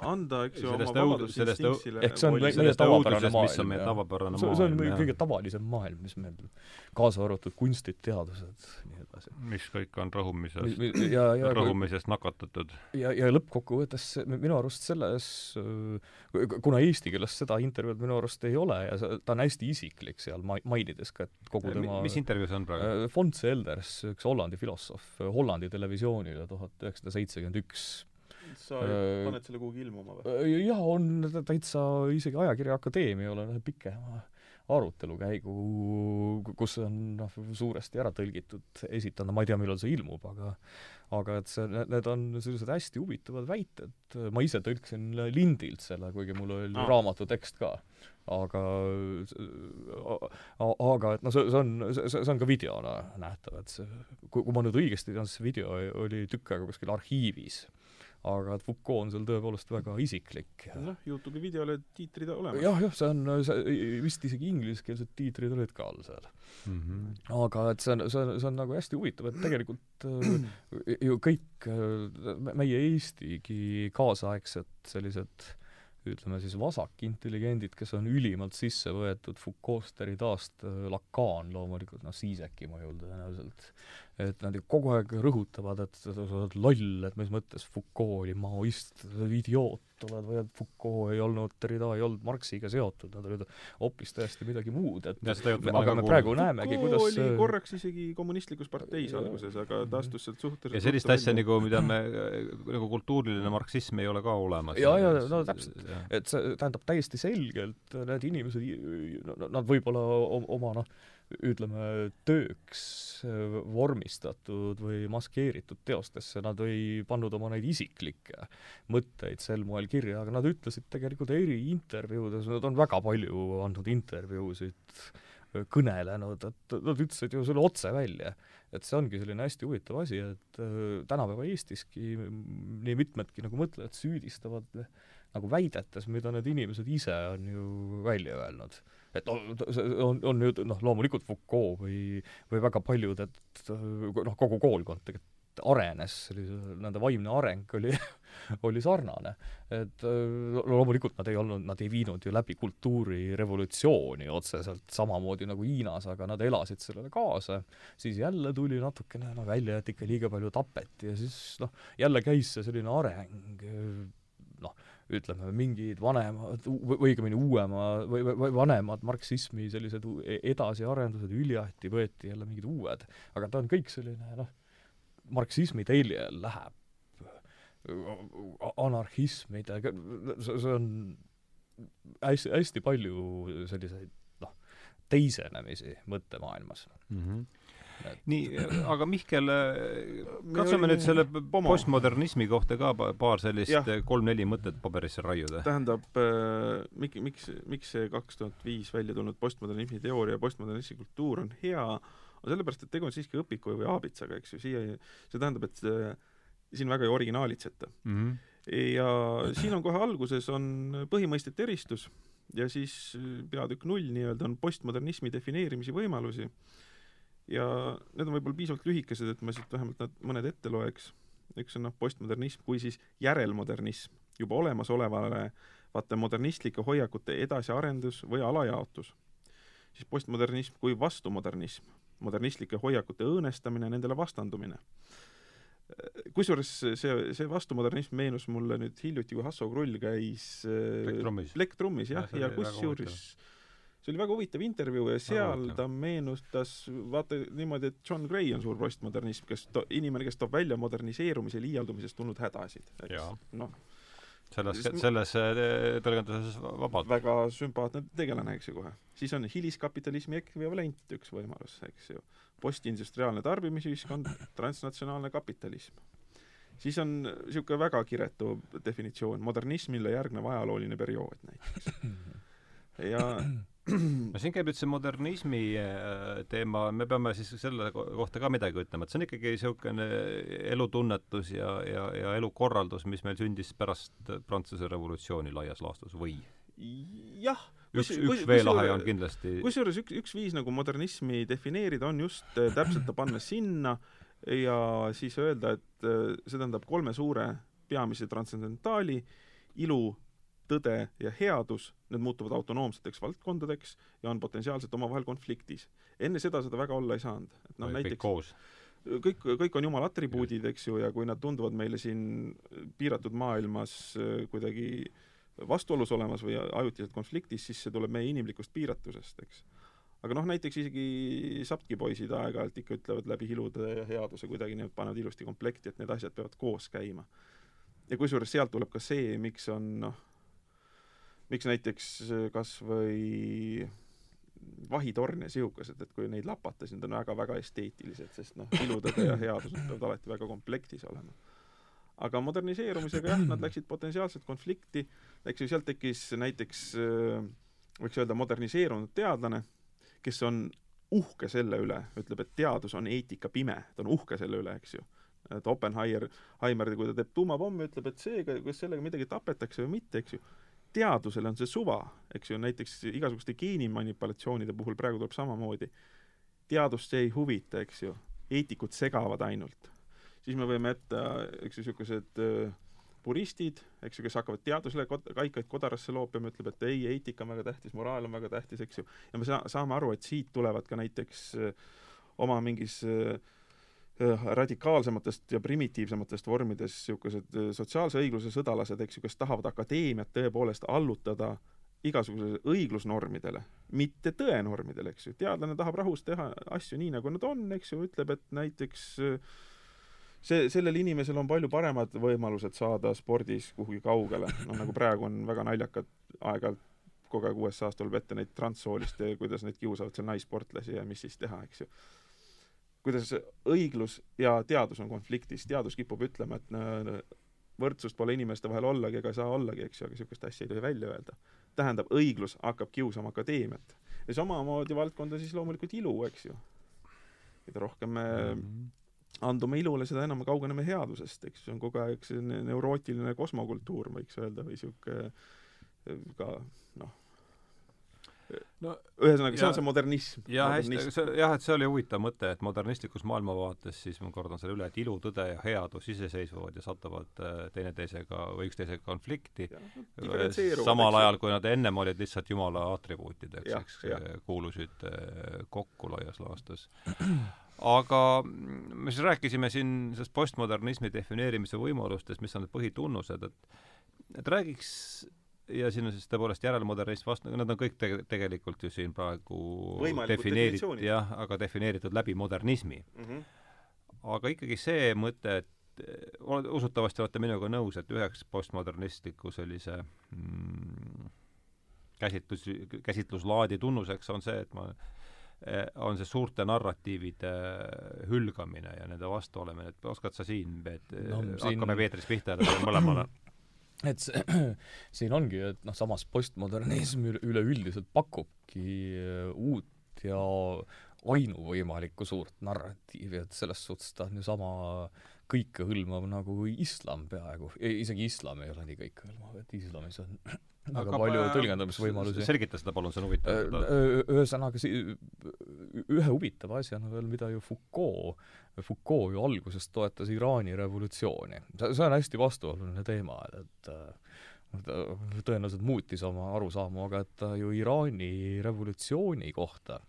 anda, eks ju, oma vabadusinstinktile ehk see on meie tavapärane maailm. mis on meie tavapärane maailm. see on meie kõige tavalisem maailm, mis meil, kaasa arvatud kunstid, teadused, nii edasi. mis kõik on rõhumises, ja, rõhumisest nakatatud. ja, ja lõppkokkuvõttes minu arust selles, kuna eesti keeles seda intervjuud minu arust ei ole ja see, ta on hästi isiklik seal, mainides ka, et kogu tema mis intervjuu see on praegu? Fons Elders, üks Hollandi filosoof, Hollandi televisioon televisioonile tuhat üheksasada seitsekümmend üks sa äh, paned selle kuhugi ilmuma või? jah, on täitsa isegi Ajakirja Akadeemiale ühe pikema arutelukäigu, kus on noh, suuresti ära tõlgitud, esitanud, ma ei tea, millal see ilmub, aga aga et see, need on sellised hästi huvitavad väited, ma ise tõlkisin lindilt selle, kuigi mul oli ah. raamatu tekst ka. aga aga et noh, see, see on, see, on ka videona nähtav, et see, kui, kui ma nüüd õigesti tean, see video oli tükk aega kuskil arhiivis aga et Foucault on seal tõepoolest väga isiklik. noh, Youtube'i videole tiitrid olemas. jah, jah, see on, see vist isegi ingliskeelsed tiitrid olid ka all seal mm. -hmm. aga et see on, see on, see on nagu hästi huvitav, et tegelikult äh, ju kõik äh, meie Eestigi kaasaegsed sellised ütleme siis vasakintelligendid, kes on ülimalt sisse võetud Foucault'st, Derrida'st, Lacan loomulikult, noh, Siiseki mõjul tõenäoliselt, et nad ju kogu aeg rõhutavad, et sa oled loll, et mis mõttes Foucault oli maoist, idioot oled või et Foucault ei olnud, Derrida ei olnud Marxiga seotud, nad olid hoopis täiesti midagi muud, et ja, me, aga me praegu kuulnud. näemegi, kuidas oli korraks isegi kommunistlikus parteis alguses, aga ta astus sealt suhteliselt ja sellist asja nagu, mida me, nagu kultuuriline marksism ei ole ka olemas. ja, ja no täpselt, et see tähendab täiesti selgelt, need inimesed, nad võib-olla oma noh, ütleme, tööks äh, vormistatud või maskeeritud teostesse, nad ei pannud oma neid isiklikke mõtteid sel moel kirja, aga nad ütlesid tegelikult eri intervjuudes, nad on väga palju andnud intervjuusid, äh, kõnelenud, et nad ütlesid ju selle otse välja. et see ongi selline hästi huvitav asi, et äh, tänapäeva Eestiski nii mitmedki nagu mõtlejad süüdistavad nagu väidetes, mida need inimesed ise on ju välja öelnud et see on, on nüüd noh, loomulikult Foucault või, või väga paljud, et noh, kogu koolkond tegelikult arenes, nende vaimne areng oli oli sarnane. et loomulikult nad ei olnud, nad ei viinud ju läbi kultuurirevolutsiooni otseselt samamoodi nagu Hiinas, aga nad elasid sellele kaasa, siis jälle tuli natukene no välja, et ikka liiga palju tapeti ja siis noh, jälle käis see selline areng ütleme, mingid vanemad või õigemini uuema või, või, vanemad marksismi sellised e-, edasiarendused, üljahti võeti jälle mingid uued, aga ta on kõik selline noh, marksismi teljel läheb. Anarhismidega, see on hästi, hästi palju selliseid noh, teisenemisi mõttemaailmas. Mm. -hmm nii, aga Mihkel, katsume nüüd selle Pomo. postmodernismi kohta ka paar sellist kolm-neli mõtet paberisse raiuda. tähendab äh,, miks, miks, miks see kaks tuhat viis välja tulnud postmodernismi teooria ja postmodernismi kultuur on hea, on sellepärast, et tegu on siiski õpiku või aabitsaga, eks ju, siia, see tähendab, et äh, siin väga ei originaalitseta mm. -hmm. ja siin on kohe alguses on põhimõistete eristus ja siis peatükk null nii-öelda on postmodernismi defineerimise võimalusi ja need on võib-olla piisavalt lühikesed, et ma siit vähemalt nad mõned ette loeks. üks on noh, postmodernism kui siis järelmodernism, juba olemasolevale vaata modernistlike hoiakute edasiarendus või alajaotus. siis postmodernism kui vastumodernism, modernistlike hoiakute õõnestamine, nendele vastandumine. kusjuures see, see vastumodernism meenus mulle nüüd hiljuti, kui Hasso Krull käis Black Trummis jah, ja, ja kusjuures see oli väga huvitav intervjuu ja seal ta meenutas, vaata niimoodi, et John Gray on suur postmodernism, kes to-, inimene, kes toob välja moderniseerumise liialdumisest tulnud hädasid, eks. noh, selles, selles äh, tõlgenduses vabalt. väga sümpaatne tegelane, eks ju, kohe. siis on hiliskapitalismi ekvivalent üks võimalus, eks ju. postindustriaalne tarbimisühiskond, transnatsionaalne kapitalism. siis on niisugune väga kiretu definitsioon, modernismile järgnev ajalooline periood näiteks. ja no siin käib nüüd see modernismi äh, teema, me peame siis selle kohta ka midagi ütlema, et see on ikkagi niisugune elutunnetus ja, ja, ja elukorraldus, mis meil sündis pärast Prantsuse revolutsiooni laias laastus või? jah. üks, üks veelahe on kindlasti kusjuures üks, üks viis nagu modernismi defineerida on just äh, täpselt ta panna sinna ja siis öelda, et äh, see tähendab kolme suure peamise transcendentaali, ilu, tõde ja headus, need muutuvad autonoomseteks valdkondadeks ja on potentsiaalselt omavahel konfliktis. enne seda seda väga olla ei saanud, et noh näiteks koos. kõik, kõik on jumala atribuudid, eks ju, ja kui nad tunduvad meile siin piiratud maailmas äh, kuidagi vastuolus olemas või ajutiselt konfliktis, siis see tuleb meie inimlikust piiratusest, eks. aga noh, näiteks isegi Saptki poisid aeg-ajalt ikka ütlevad läbi ilude ja headuse kuidagi, need panevad ilusti komplekti, et need asjad peavad koos käima. ja kusjuures sealt tuleb ka see, miks on noh, miks näiteks äh, kas või vahitorn ja sihukesed, et kui neid lapata, siis need on väga-väga esteetilised, sest noh, ilutõde ja headus peavad alati väga komplektis olema. aga moderniseerumisega jah, nad läksid potentsiaalselt konflikti, eks ju, sealt tekkis näiteks võiks öelda moderniseerunud teadlane, kes on uhke selle üle, ütleb, et teadus on eetika pime, ta on uhke selle üle, eks ju. et Oppenheimer, Heimer, kui ta teeb tuumapommi, ütleb, et seega, kas sellega midagi tapetakse või mitte, eks ju, teadusele on see suva, eks ju, näiteks igasuguste geenimanipulatsioonide puhul praegu tuleb samamoodi. teadust see ei huvita, eks ju, eetikud segavad ainult. siis me võime ette, eks ju, niisugused äh, puristid, eks ju, kes hakkavad teadusele kod-, kaikaid kodarasse loopima, ütleb, et ei, eetika on väga tähtis, moraal on väga tähtis, eks ju, ja me saa-, saame aru, et siit tulevad ka näiteks äh, oma mingis äh, radikaalsematest ja primitiivsematest vormides niisugused äh, sotsiaalse õigluse sõdalased, eks ju, kes tahavad akadeemiat tõepoolest allutada igasugusele õiglusnormidele, mitte tõenormidele, eks ju. teadlane tahab rahus teha asju nii, nagu nad on, eks ju, ütleb, et näiteks äh, see, sellel inimesel on palju paremad võimalused saada spordis kuhugi kaugele, noh nagu praegu on väga naljakad aeg-ajalt kogu aeg USA-s tuleb ette neid transsooliste, kuidas neid kiusavad seal naissportlasi ja mis siis teha, eks ju. Kuidas õiglus ja teadus on konfliktis, teadus kipub ütlema, et võrdsust pole inimeste vahel ollagi ega saa ollagi, eks ju, aga niisugust asja ei tohi välja öelda. tähendab, õiglus hakkab kiusama akadeemiat. ja samamoodi valdkond on siis loomulikult ilu, eks ju. mida rohkem me mm -hmm andume ilule, seda enam me kaugeneme headusest, eks see on kogu aeg selline neurootiline kosmokultuur, võiks öelda, või niisugune ka noh, no ühesõnaga, see on see modernism. jah, hästi, see, jah, et see oli huvitav mõte, et modernistlikus maailmavaates siis ma kordan selle üle, et ilu, tõde ja headus iseseisvuvad ja satuvad äh, teineteisega või üksteisega konflikti, samal ajal, kui nad ennem olid lihtsalt jumala atribuutideks, eks, kuulusid äh, kokku laias laastus. Aga me siis rääkisime siin sellest postmodernismi defineerimise võimalustest, mis on need põhitunnused, et et räägiks ja siin on siis tõepoolest järelmodernism vastu, nad on kõik te-, tegelikult ju siin praegu defineeritud, jah, aga defineeritud läbi modernismi mm. -hmm. aga ikkagi see mõte, et usutavasti olete minuga nõus, et üheks postmodernistliku sellise mm, käsitlus, käsitluslaadi tunnuseks on see, et ma Eh, on see suurte narratiivide hülgamine ja nende vastu olemine, et oskad sa siin, Peet no,, siin... hakkame Peetrist pihta mõlemale et see, siin ongi, et noh, samas postmodernism üleüldiselt pakubki eh, uut ja ainuvõimalikku suurt narratiivi, et selles suhtes ta on ju sama kõikehõlmav nagu islam peaaegu, isegi islam ei ole nii kõikehõlmav, et islamis on väga Aga palju tõlgendamisvõimalusi. selgita seda palun, see on huvitav. ühesõnaga, ühe huvitava asjana veel, mida ju Foucault, Foucault ju alguses toetas Iraani revolutsiooni. see on hästi vastuoluline teema, et noh, ta tõenäoliselt muutis oma arusaamu, aga et ta ju Iraani revolutsiooni kohta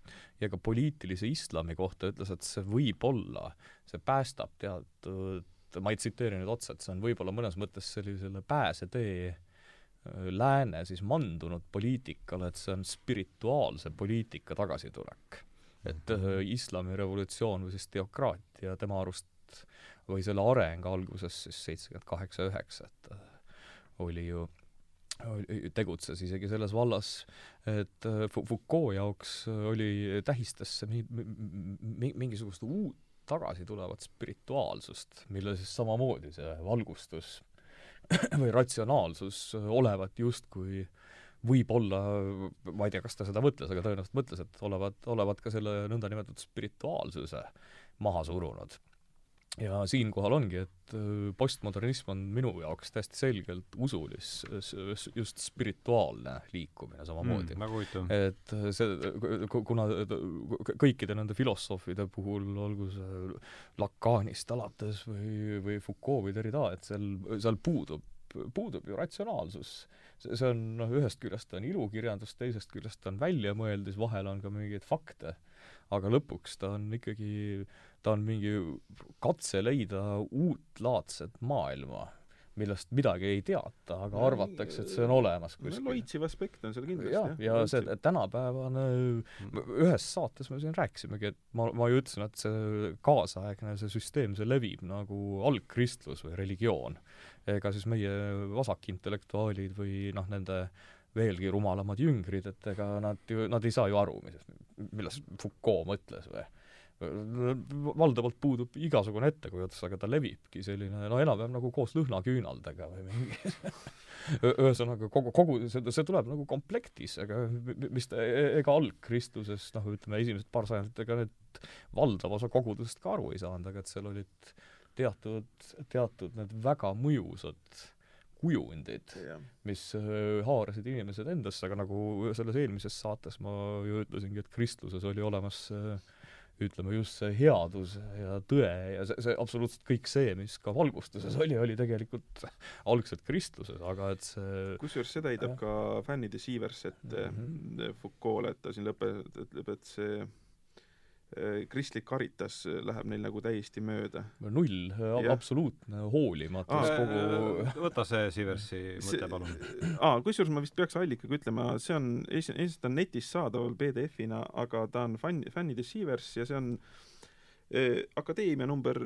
ja ka poliitilise islami kohta ütles, et see võib olla, see päästab teatud, ma ei tsiteeri nüüd otse, et see on võib-olla mõnes mõttes sellisele pääsetee lääne siis mandunud poliitikale, et see on spirituaalse poliitika tagasitulek. et äh, islami revolutsioon või siis teokraatia tema arust või selle areng alguses siis seitsekümmend kaheksa, üheksa, et äh, oli ju tegutses isegi selles vallas, et äh, Foucault jaoks oli, tähistas see mi-, mi-, mingisugust uut tagasitulevat spirituaalsust, mille siis samamoodi see valgustus või ratsionaalsus olevat justkui võib-olla, ma ei tea, kas ta seda mõtles, aga tõenäoliselt mõtles, et olevat, olevat ka selle nõndanimetatud spirituaalsuse maha surunud ja siinkohal ongi, et äh, postmodernism on minu jaoks täiesti selgelt usulis, just spirituaalne liikumine samamoodi. Mm,. et äh, see, kuna kõikide nende filosoofide puhul, olgu see Lacanist alates või, või Foucault või Derrida, et seal, seal puudub, puudub ju ratsionaalsus. See, see on noh, ühest küljest on ilukirjandus, teisest küljest on väljamõeldis, vahel on ka mingeid fakte, aga lõpuks ta on ikkagi ta on mingi katse leida uutlaadset maailma, millest midagi ei teata, aga arvatakse, et see on olemas kuskil. loitsiv aspekt on seal kindlasti, ja, ja see tänapäevane, ühes saates me siin rääkisimegi, et ma, ma ju ütlesin, et see kaasaegne, see süsteem, see levib nagu algkristlus või religioon. ega siis meie vasakintellektuaalid või noh, nende veelgi rumalamad jüngrid, et ega nad ju, nad ei saa ju aru, millest Foucault mõtles või valdavalt puudub igasugune ettekujutus, aga ta levibki selline no enam-vähem nagu koos lõhnaküünaldega või mingi ühesõnaga kogu, kogu see, see tuleb nagu komplektis, aga mis ta, e-, ega algkristluses noh, ütleme esimesed paar sajandit, ega need valdav osa kogudusest ka aru ei saanud, aga et seal olid teatud, teatud need väga mõjusad kujundid, mis äh, haarasid inimesed endasse, aga nagu selles eelmises saates ma ju ütlesingi, et kristluses oli olemas äh, ütleme just see headus ja tõe ja see, see absoluutselt kõik see, mis ka valgustuses oli, oli tegelikult algselt kristluses, aga et see kusjuures seda heidab ka fännide Siivers ette mm -hmm. Foucault'le, et ta siin lõpe-, ütleb, et see kristlik karitas äh, läheb neil nagu täiesti mööda. null, absoluutne hoolimatus kogu äh, võta see Siversi mõte, palun. aa, kusjuures ma vist peaks allikaga ütlema, see on, esiteks ta on netis saadaval PDF-ina, aga ta on fänn, fännide Sivers ja see on eh, akadeemia number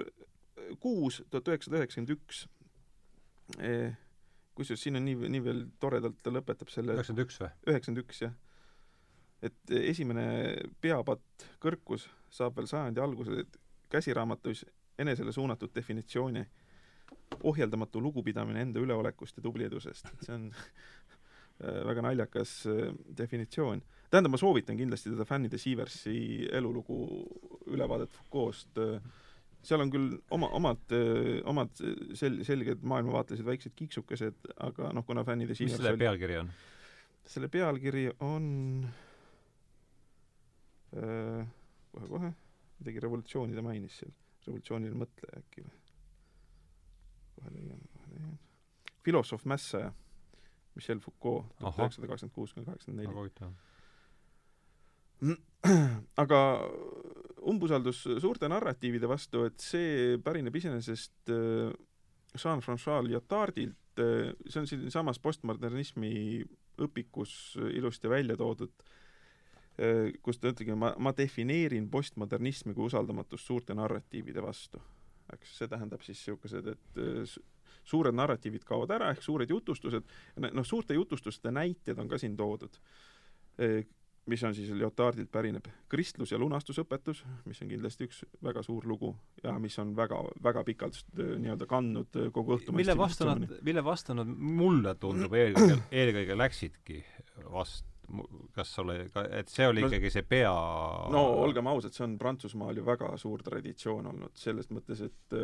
kuus, tuhat üheksasada üheksakümmend üks. kusjuures siin on nii, nii veel toredalt ta lõpetab selle üheksakümmend üks või? üheksakümmend üks, jah et esimene peapatt kõrkus saab veel sajandi alguses käsiraamatus enesele suunatud definitsiooni ohjeldamatu lugupidamine enda üleolekust ja tubliedusest, et see on väga naljakas äh, definitsioon. tähendab, ma soovitan kindlasti teda fännide Sieversi elulugu ülevaadet Foucault'st, seal on küll oma, omad, äh, omad sel-, selged maailmavaatelised väiksed kiiksukesed, aga noh, kuna fännide Sievers mis selle oli, pealkiri on? selle pealkiri on kohe-kohe, midagi revolutsiooni ta mainis seal, revolutsiooniline mõtleja äkki või? kohe leian, kohe leian. filosoof mässaja, Michel Foucault, tuhat üheksasada kakskümmend kuus kuni kaheksakümmend neli. aga umbusaldus suurte narratiivide vastu, et see pärineb iseenesest äh, Jean-Francois Lyotardilt, äh, see on siinsamas postmodernismi õpikus ilusti välja toodud kus ta ütlebki, ma, ma defineerin postmodernismi kui usaldamatust suurte narratiivide vastu. eks, see tähendab siis niisugused, et äh, suured narratiivid kaovad ära, ehk suured jutustused, noh, suurte jutustuste näited on ka siin toodud, äh, mis on siis Lyotardilt pärineb. kristlus ja lunastusõpetus, mis on kindlasti üks väga suur lugu ja mis on väga, väga pikalt nii-öelda kandnud kogu õhtu mille vastu nad, mille vastu nad mulle tundub eelkõige, eelkõige läksidki vastu? Kas ole, et see oli no, ikkagi see pea no olgem ausad, see on Prantsusmaal ju väga suur traditsioon olnud, selles mõttes, et äh,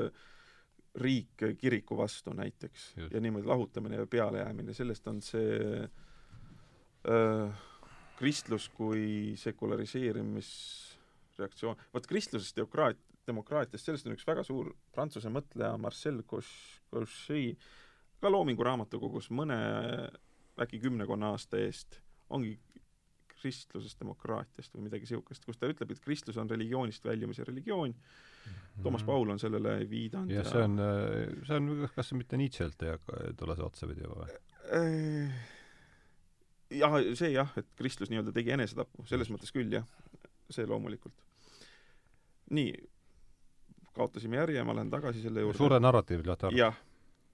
riik kiriku vastu näiteks Just. ja niimoodi lahutamine ja pealejäämine, sellest on see äh, kristlus kui sekulariseerimisreaktsioon, vot kristlusest demokraat-, demokraatiast, sellest on üks väga suur prantsuse mõtleja Marcel Gauchet, ka Loomingu raamatukogus mõne äkki kümmekonna aasta eest ongi kristlusest, demokraatiast või midagi niisugust, kus ta ütleb, et kristlus on religioonist väljumise religioon mm, -hmm. Toomas Paul on sellele viidanud ja, see on, see on, kas see mitte Nietzsche'lt ei tule see otsapidi või? Äh, jah, see jah, et kristlus nii-öelda tegi enesetapu, selles mõttes küll jah, see loomulikult. nii, kaotasime järje, ma lähen tagasi selle juurde. suure narratiivi lähed jah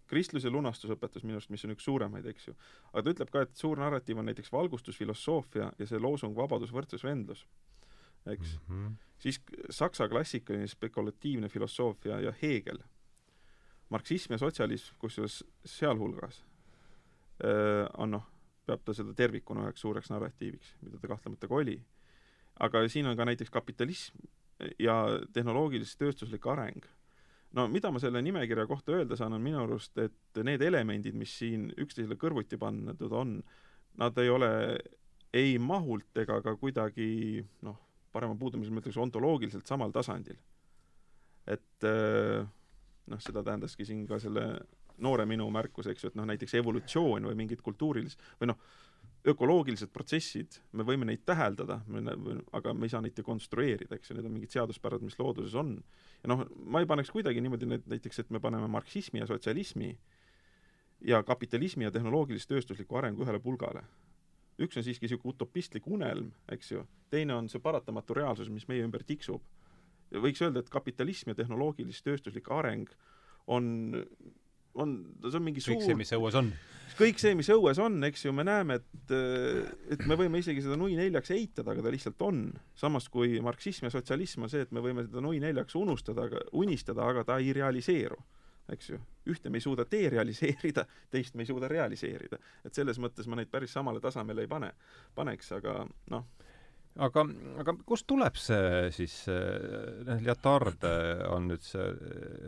kristluse lunastusõpetus minu arust, mis on üks suuremaid, eks ju. aga ta ütleb ka, et suur narratiiv on näiteks valgustusfilosoofia ja see loosung vabadus, võrdsus, vendlus, eks mm. -hmm. siis saksa klassikaline spekulatiivne filosoofia ja Hegel, marksism ja sotsialism, kusjuures sealhulgas äh, on noh, peab ta seda tervikuna üheks suureks narratiiviks, mida ta kahtlemata ka oli. aga siin on ka näiteks kapitalism ja tehnoloogilis-tööstuslik areng no mida ma selle nimekirja kohta öelda saan, on minu arust, et need elemendid, mis siin üksteisele kõrvuti pandud on, nad ei ole ei mahult ega ka kuidagi noh, parema puudumise mõttes ontoloogiliselt samal tasandil. et eh, noh, seda tähendaski siin ka selle noore minu märkus, eks ju, et noh, näiteks evolutsioon või mingid kultuurilis- või noh, ökoloogilised protsessid, me võime neid täheldada, aga me ei saa neid dekonstrueerida, eks ju, need on mingid seaduspärad, mis looduses on. Ja noh, ma ei paneks kuidagi niimoodi need näiteks, et me paneme marksismi ja sotsialismi ja kapitalismi ja tehnoloogilis-tööstusliku arengu ühele pulgale. üks on siiski niisugune utopistlik unelm, eks ju, teine on see paratamatu reaalsus, mis meie ümber tiksub. võiks öelda, et kapitalism ja tehnoloogilis-tööstuslik areng on on, see on mingi kõik suur see, mis õues on. kõik see, mis õues on, eks ju, me näeme, et et me võime isegi seda nui neljaks eitada, aga ta lihtsalt on. samas kui marksism ja sotsialism on see, et me võime seda nui neljaks unustada, aga unistada, aga ta ei realiseeru, eks ju. ühte me ei suuda derealiseerida, teist me ei suuda realiseerida. et selles mõttes ma neid päris samale tasemele ei pane, paneks, aga noh, aga, aga kust tuleb see siis, noh, Lyotard on nüüd see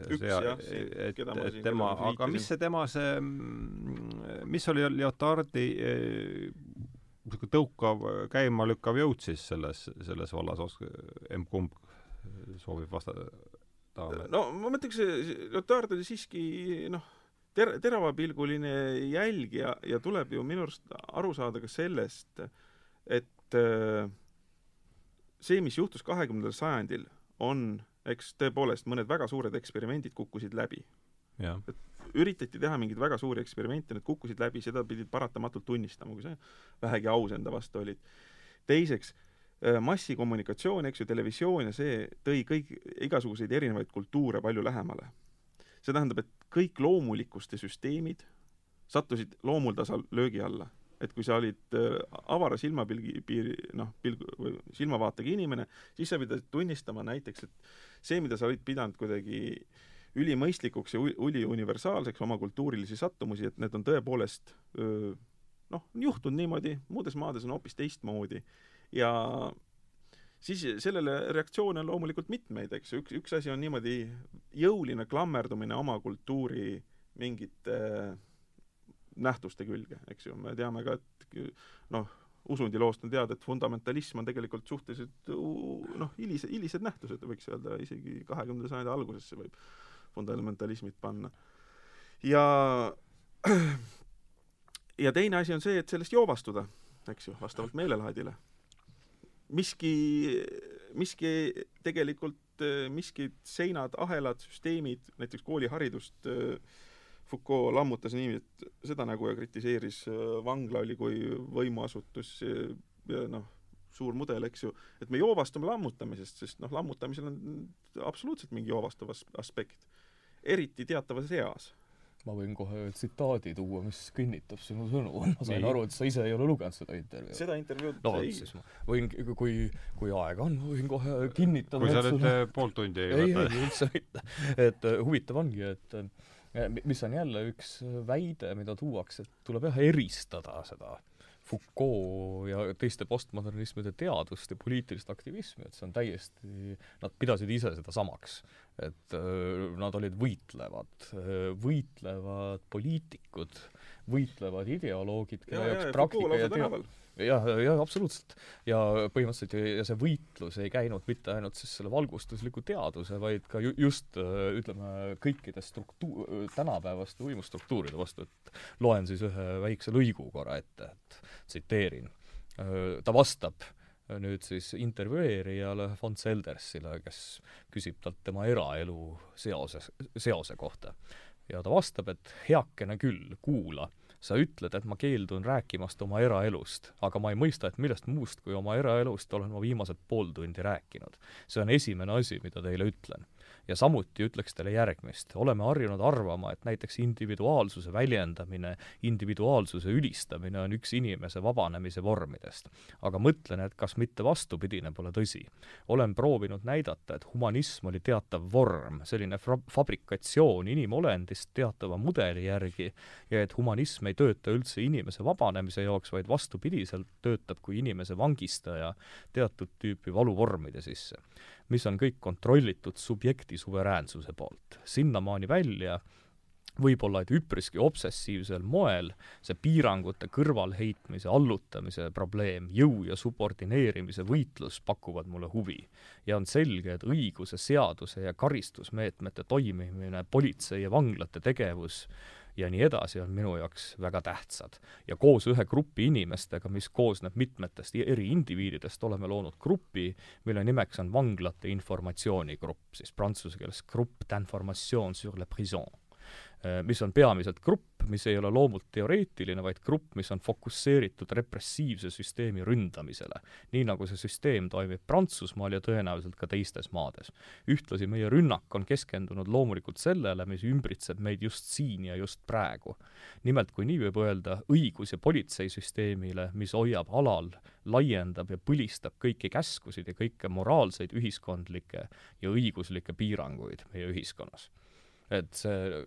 Üks see- jah, et et tema, aga mis see tema see, mis oli Lyotardi niisugune tõukav, käimalükkav jõud siis selles, selles vallas, emb-kumb soovib vastata? no ma mõtleks, Lyotard oli siiski noh, ter-, teravapilguline jälgija ja tuleb ju minu arust aru saada ka sellest, et äh, see, mis juhtus kahekümnendal sajandil, on eks tõepoolest mõned väga suured eksperimendid kukkusid läbi. jah, üritati teha mingeid väga suuri eksperimente, need kukkusid läbi, seda pidid paratamatult tunnistama, kui sa vähegi aus enda vastu olid. teiseks, massikommunikatsioon, eks ju, televisioon ja see tõi kõik, igasuguseid erinevaid kultuure palju lähemale. see tähendab, et kõik loomulikkuste süsteemid sattusid loomuldasal löögi alla. Et kui sa olid äh, avara silmapilgi, piiri, noh, pilgu või silmavaatega inimene, siis sa pidasid tunnistama näiteks, et see, mida sa olid pidanud kuidagi ülimõistlikuks ja üliuniversaalseks oma kultuurilisi sattumusi, et need on tõepoolest noh, juhtunud niimoodi, muudes maades on hoopis teistmoodi. Ja siis sellele reaktsioone on loomulikult mitmeid, eks. Ju, üks, üks asi on niimoodi jõuline klammerdumine oma kultuuri mingite nähtuste külge, eks ju, me teame ka, et noh, usundiloost on teada, et fundamentalism on tegelikult suhteliselt noh, hilise, hilised nähtused, võiks öelda isegi kahekümnenda sajandi algusesse võib fundamentalismid panna. ja ja teine asi on see, et sellest joovastuda, eks ju, vastavalt meelelaadile. miski, miski tegelikult, miskid seinad, ahelad, süsteemid, näiteks kooliharidust äh, Foucault lammutas nii, et seda nägu ja kritiseeris, vangla oli kui võimuasutus ja, ja noh, suur mudel, eks ju, et me joovastume lammutamisest, sest noh, lammutamisel on absoluutselt mingi joovastav as- aspekt. eriti teatavas eas. ma võin kohe ühe tsitaadi tuua, mis kinnitab sinu sõnu. ma sain Nii. aru, et sa ise ei ole lugenud seda intervjuud. seda intervjuud no ei siis ma võin, kui, kui aega on, võin kohe kinnitada. kui sa nüüd äh, pool tundi ei ei, võta ei, üldse mitte. et äh, huvitav ongi, et äh, mis on jälle üks äh, väide, mida tuuakse, et tuleb jah eristada seda Foucault ja teiste postmodernismide teadust ja poliitilist aktivismi, et see on täiesti, nad pidasid ise seda samaks. et öö, nad olid võitlevad, võitlevad poliitikud, võitlevad ideoloogid, kelle jaoks praktika ja teadus jah, jah, absoluutselt. ja põhimõtteliselt ja see võitlus ei käinud mitte ainult siis selle valgustusliku teaduse, vaid ka ju, just ütleme, kõikide struktuur, tänapäevaste võimustruktuuride vastu, et loen siis ühe väikse lõigu korra ette, et tsiteerin. ta vastab nüüd siis intervjueerijale von Seldersile, kes küsib talt tema eraelu seoses, seose kohta. ja ta vastab, et heakene küll, kuula sa ütled, et ma keeldun rääkimast oma eraelust, aga ma ei mõista, et millest muust kui oma eraelust olen ma viimased pool tundi rääkinud. see on esimene asi, mida teile ütlen. Ja samuti ütleks teile järgmist, oleme harjunud arvama, et näiteks individuaalsuse väljendamine, individuaalsuse ülistamine on üks inimese vabanemise vormidest. aga mõtlen, et kas mitte vastupidine pole tõsi. olen proovinud näidata, et humanism oli teatav vorm, selline fra-, fabrikatsioon inimolendist teatava mudeli järgi ja et humanism ei tööta üldse inimese vabanemise jaoks, vaid vastupidiselt töötab kui inimese vangistaja teatud tüüpi valuvormide sisse, mis on kõik kontrollitud subjekti suveräänsuse poolt. sinnamaani välja võib-olla et üpriski obsessiivsel moel see piirangute kõrvalheitmise, allutamise probleem, jõu ja subordineerimise võitlus pakuvad mulle huvi. ja on selge, et õiguse, seaduse ja karistusmeetmete toimimine, politsei ja vanglate tegevus ja nii edasi on minu jaoks väga tähtsad. ja koos ühe grupi inimestega, mis koosneb mitmetest eri indiviididest, oleme loonud grupi, mille nimeks on vanglate informatsioonigrupp, siis prantsuse keeles grupp d'information sur la prison. Äh, mis on peamiselt grupp, mis ei ole loomult teoreetiline, vaid grupp, mis on fokusseeritud repressiivse süsteemi ründamisele. nii nagu see süsteem toimib Prantsusmaal ja tõenäoliselt ka teistes maades. ühtlasi meie rünnak on keskendunud loomulikult sellele, mis ümbritseb meid just siin ja just praegu. nimelt, kui nii võib öelda, õigus- ja politseisüsteemile, mis hoiab alal, laiendab ja põlistab kõiki käskusid ja kõiki moraalseid, ühiskondlikke ja õiguslikke piiranguid meie ühiskonnas et see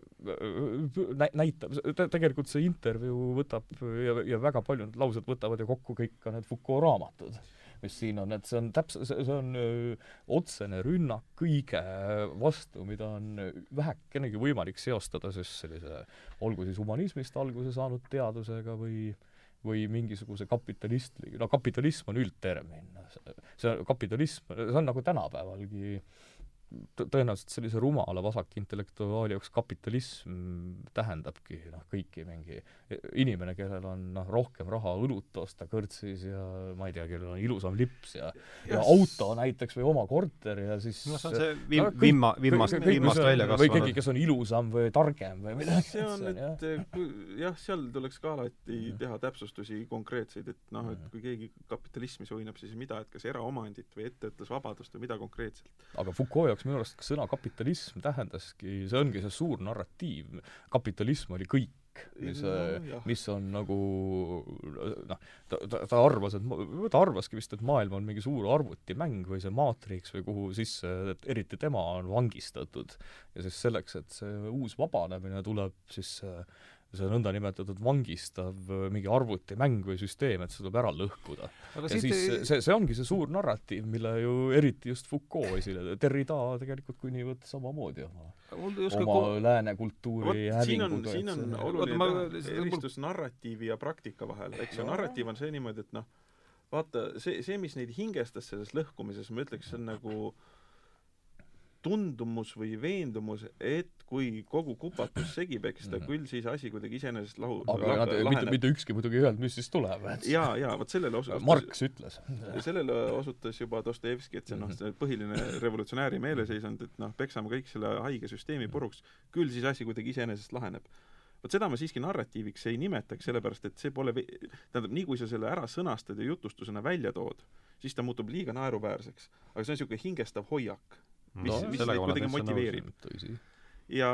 nä-, näitab, tegelikult see intervjuu võtab ja, ja väga paljud laused võtavad ju kokku kõik ka need Foucault raamatud, mis siin on, et see on täpselt, see on öö, otsene rünnak kõige vastu, mida on vähekenegi võimalik seostada siis sellise, olgu siis humanismist alguse saanud teadusega või või mingisuguse kapitalistliga, no kapitalism on üldtermin, see kapitalism, see on nagu tänapäevalgi äh, tõenäoliselt sellise rumala vasakintellektuaali jaoks kapitalism tähendabki noh, kõiki mingi inimene, kellel on noh, rohkem raha õlut osta kõrtsis ja ma ei tea, kellel on ilusam lips ja yes. ja auto näiteks või oma korter ja siis no see on see vim- no,, vimma, vimmast, vimmast välja kasvanud. või keegi, kes on ilusam või targem või midagi. see on, et kui jah, seal tuleks ka alati mm. teha täpsustusi konkreetseid, et noh, et kui keegi kapitalismi suinab, siis mida, et kas eraomandit või ettevõtlusvabadust või mida konkreetselt. aga Foucault jaoks minu arust sõna kapitalism tähendaski, see ongi see suur narratiiv, kapitalism oli kõik, mis no,, mis on nagu noh, ta, ta, ta arvas, et, ta arvaski vist, et maailm on mingi suur arvutimäng või see maatriks või kuhu sisse, et eriti tema on vangistatud. ja siis selleks, et see uus vabanemine tuleb, siis see see nõndanimetatud vangistav äh, mingi arvutimäng või süsteem, et see tuleb ära lõhkuda. ja siis ei... see, see ongi see suur narratiiv, mille ju eriti just Foucault esile, Derrida tegelikult kui nii võtta samamoodi oma, oma ko... lääne kultuuri hävinguga. siin on, siin on oluline ma... eristus narratiivi ja praktika vahel, eks ju, narratiiv on see niimoodi, et noh, vaata, see, see, mis neid hingestas selles lõhkumises, ma ütleks, see on nagu äh, tundumus või veendumus, et kui kogu kupatus segi peksta mm, -hmm. küll siis asi kuidagi iseenesest lahu-, aga nad, mitte, mitte ükski muidugi ei öelnud, mis siis tuleb, jaa, jaa, vot sellele osutas Marx ütles. sellele osutas juba Dostojevski, et see noh, see põhiline revolutsionääri meeleseisund, et noh, peksame kõik selle haige süsteemi puruks, küll siis asi kuidagi iseenesest laheneb vot seda ma siiski narratiiviks ei nimetaks, sellepärast et see pole, tähendab, nii kui sa selle ära sõnastad ja jutustusena välja tood, siis ta muutub liiga naeruväärseks. aga see on niisugune hingestav hoiak mis no,, mis neid kuidagi motiveerib. ja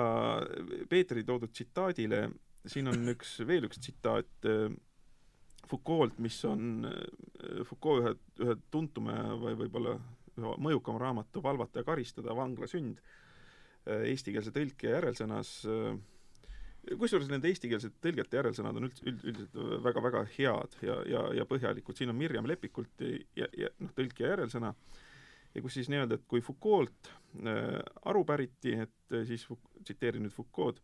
Peetri toodud tsitaadile, siin on üks, veel üks tsitaat äh, Foucault, mis on äh, Foucault ühe, ühe tuntuma või võib-olla ühe mõjukama raamatu Valvata ja karistada, vangla sünd, äh, eestikeelse tõlke järelsõnas, kusjuures nende eestikeelsete tõlgete järelsõnad on üld, üld, üldiselt väga-väga head ja, ja, ja põhjalikud, siin on Mirjam Lepikult ja, ja noh, tõlk ja järelsõna. äh, ja kus siis nii-öelda, et kui Foucault äh, aru päriti, et äh, siis tsiteerin nüüd Foucault,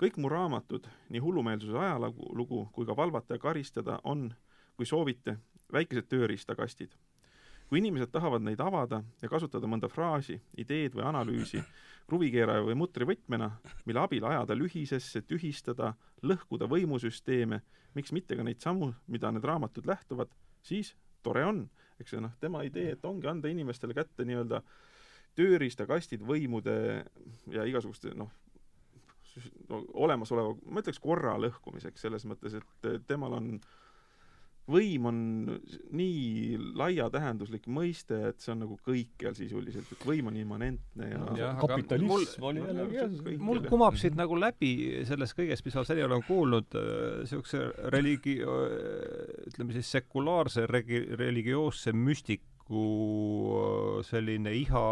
kõik mu raamatud, nii hullumeelsuse ajalugu kui ka Valvata ja karistada on, kui soovite, väikesed tööriistakastid. kui inimesed tahavad neid avada ja kasutada mõnda fraasi, ideed või analüüsi kruvikeeraja või mutrivõtmena, mille abil ajada lühisesse, tühistada, lõhkuda võimusüsteeme, miks mitte ka neid samu, mida need raamatud lähtuvad, siis tore on eks ju, noh, tema idee, et ongi anda inimestele kätte nii-öelda tööriistakastid võimude ja igasuguste noh, no olemasoleva, ma ütleks korra lõhkumiseks, selles mõttes, et temal on äh, võim on nii laiatähenduslik mõiste, et see on nagu kõikjal sisuliselt, et võim on immanentne ja, ja kapitalism mul, oli jällegi jah. mul kumab siit nagu läbi sellest kõigest, mis ma seni olen kuulnud, niisuguse äh, religi-, äh, ütleme siis sekulaarse regi-, religioosse müstiku äh, selline iha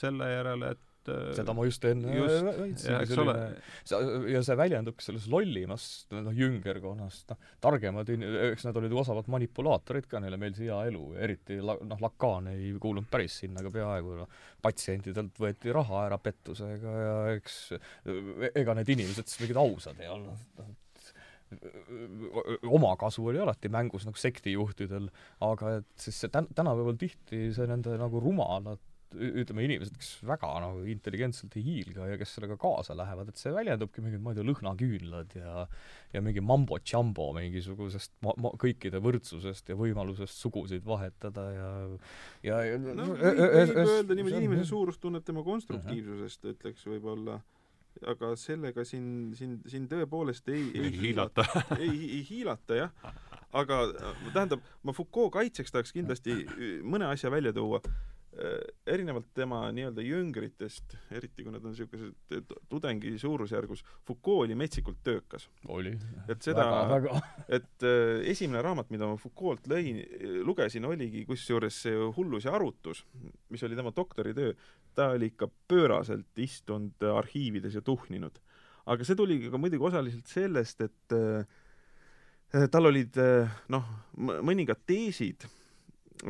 selle järele, et et seda ma just enne väitsingi, selline ja see väljendubki selles lollimas noh, jüngerkonnas, noh, targemad in-, eks nad olid ju osavad manipulaatorid ka, neile meeldis hea elu, eriti la-, noh, Lacan ei kuulunud päris sinna ka peaaegu, noh, patsientidelt võeti raha ära pettusega ja eks ega need inimesed siis mingid ausad ei olnud, noh, omakasu oli alati mängus nagu sektijuhtidel, aga et siis see tän-, tänapäeval tihti see nende nagu rumalad ütleme, inimesed, kes väga nagu intelligentselt ei hiilga ja kes sellega kaasa lähevad, et see väljendubki mingid, ma ei tea, lõhnaküünlad ja ja mingi mambo-tšambo mingisugusest ma-, ma-, kõikide võrdsusest ja võimalusest sugusid vahetada ja ja, ja no võib öelda niimoodi, inimese suurust tunneb tema konstruktiivsusest, ütleks võib-olla. Aga sellega siin, siin, siin tõepoolest ei, ei hiilata. Ei, ei hiilata jah, aga tähendab, ma Foucault kaitseks tahaks kindlasti mõne asja välja tuua erinevalt tema nii-öelda jüngritest, eriti kui nad on niisugused tudengi suurusjärgus, Foucault oli metsikult töökas. oli. et seda, et äh, esimene raamat, mida ma Foucault lõin, lugesin, oligi kusjuures see Hullus ja arutus, mis oli tema doktoritöö, ta oli ikka pööraselt istunud arhiivides ja tuhninud. aga see tuli ka muidugi osaliselt sellest, et äh, tal olid noh, mõningad teesid,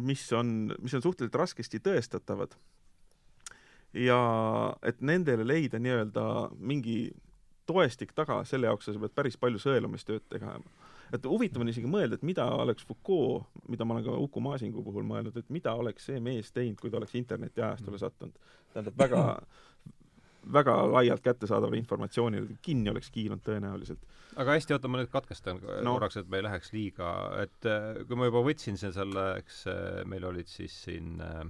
mis on, mis on suhteliselt raskesti tõestatavad. ja et nendele leida nii-öelda mingi toestik taga, selle jaoks sa pead päris palju sõelumistööd tegema. et huvitav on isegi mõelda, et mida oleks Foucault, mida ma olen ka Uku Masingu puhul mõelnud, et mida oleks see mees teinud, kui ta oleks internetiajastule sattunud. tähendab, väga väga laialt kättesaadavale informatsioonile kinni oleks kiilunud tõenäoliselt. aga hästi, oota, ma nüüd katkestan no. korraks, et me ei läheks liiga, et äh, kui ma juba võtsin selle, eks äh, meil olid siis siin äh,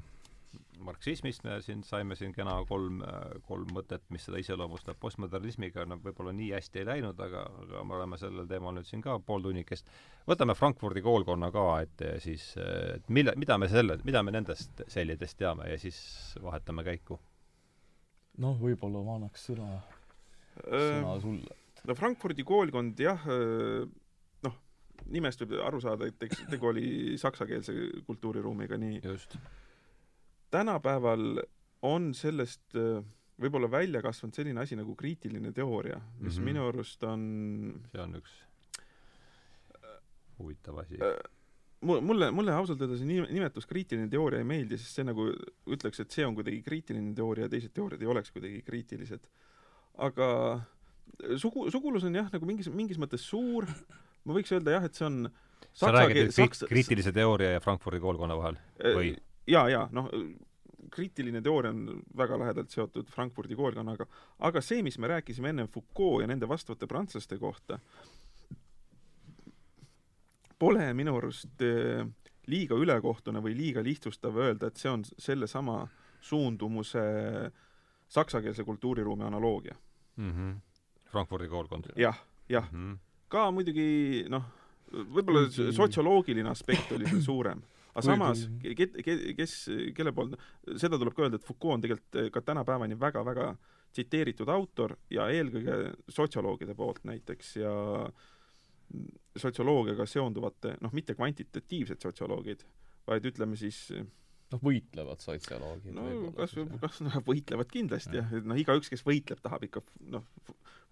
marksismist me siin saime siin kena kolm, kolm mõtet, mis seda iseloomustab, postmodernismiga no võib-olla nii hästi ei läinud, aga, aga me oleme sellel teemal nüüd siin ka pool tunnikest. võtame Frankfurdi koolkonna ka, et siis, et mille, mida me selle, mida me nendest seljadest teame ja siis vahetame käiku noh, võib-olla ma annaks sõna, sõna sulle. no Frankfurdi koolkond jah, noh, nimest võib aru saada, et eks tegu oli saksakeelse kultuuriruumiga, nii. just. tänapäeval on sellest võib-olla välja kasvanud selline asi nagu kriitiline teooria, mis mm -hmm. minu arust on see on üks huvitav asi mulle, mulle ausalt öelda see nimetus kriitiline teooria ei meeldi, sest see nagu ütleks, et see on kuidagi kriitiline teooria ja teised teooriad ei oleks kuidagi kriitilised. aga sugu, sugulus on jah, nagu mingis, mingis mõttes suur, ma võiks öelda jah, et see on sa räägid nüüd saksa... kriitilise teooria ja Frankfurdi koolkonna vahel või? jaa, jaa, noh, kriitiline teooria on väga lähedalt seotud Frankfurdi koolkonnaga, aga see, mis me rääkisime enne Foucault ja nende vastavate prantslaste kohta, pole minu arust eh, liiga ülekohtune või liiga lihtsustav öelda, et see on sellesama suundumuse saksakeelse kultuuriruumi analoogia mm. -hmm. Frankfurdi koolkond ja,. jah, jah mm. -hmm. ka muidugi noh, võib-olla sotsioloogiline aspekt oli seal suurem. aga samas, kes, kes, kelle poolt, seda tuleb ka öelda, et Foucault on tegelikult ka tänapäevani väga-väga tsiteeritud autor ja eelkõige sotsioloogide poolt näiteks ja äh, sotsioloogiaga seonduvate, noh, mitte kvantitatiivsed sotsioloogid, vaid ütleme siis noh, võitlevad sotsioloogid. no kas, kas noh, võitlevad kindlasti jah, et noh, igaüks, kes võitleb, tahab ikka noh,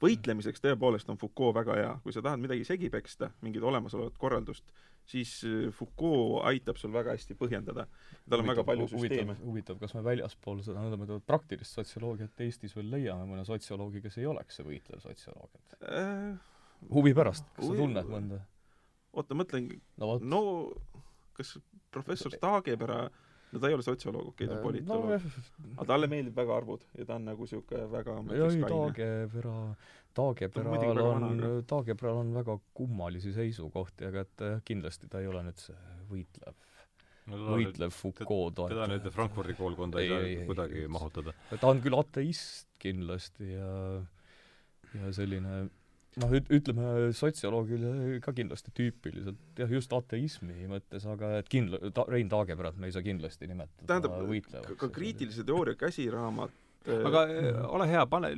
võitlemiseks tõepoolest on Foucault väga hea, kui sa tahad midagi segi peksta, mingit olemasolevat korraldust, siis äh, Foucault aitab sul väga hästi põhjendada. tal on väga palju süsteeme. huvitav, kas me väljaspool seda nõndanimetatud praktilist sotsioloogiat Eestis veel leiame mõne sotsioloogi, kes ei oleks see võitlev sotsioloog, et äh, huvi pärast, kas sa tunned mõnda? oota, mõtlengi no, no kas professor Taagepera no ta ei ole sotsioloog, okei okay,, ta on politoloog no,. aga talle meeldib väga arvud ja ta on nagu niisugune väga ei, Taagepera, Taageperal on, Taageperal on väga kummalisi seisukohti, aga et kindlasti ta ei ole nüüd see võitlev no, võitlev Foucault toetaja. teda nüüd Frankfurdi koolkonda ei, ei saa kuidagi mahutada. ta on küll ateist kindlasti ja ja selline noh, üt-, ütleme sotsioloogile ka kindlasti tüüpiliselt jah, just ateismi mõttes, aga et kindla-, ta-, Rein Taageperat me ei saa kindlasti nimetada tähendab, ka kriitilise teooria käsiraamat aga äh, ole hea, pane,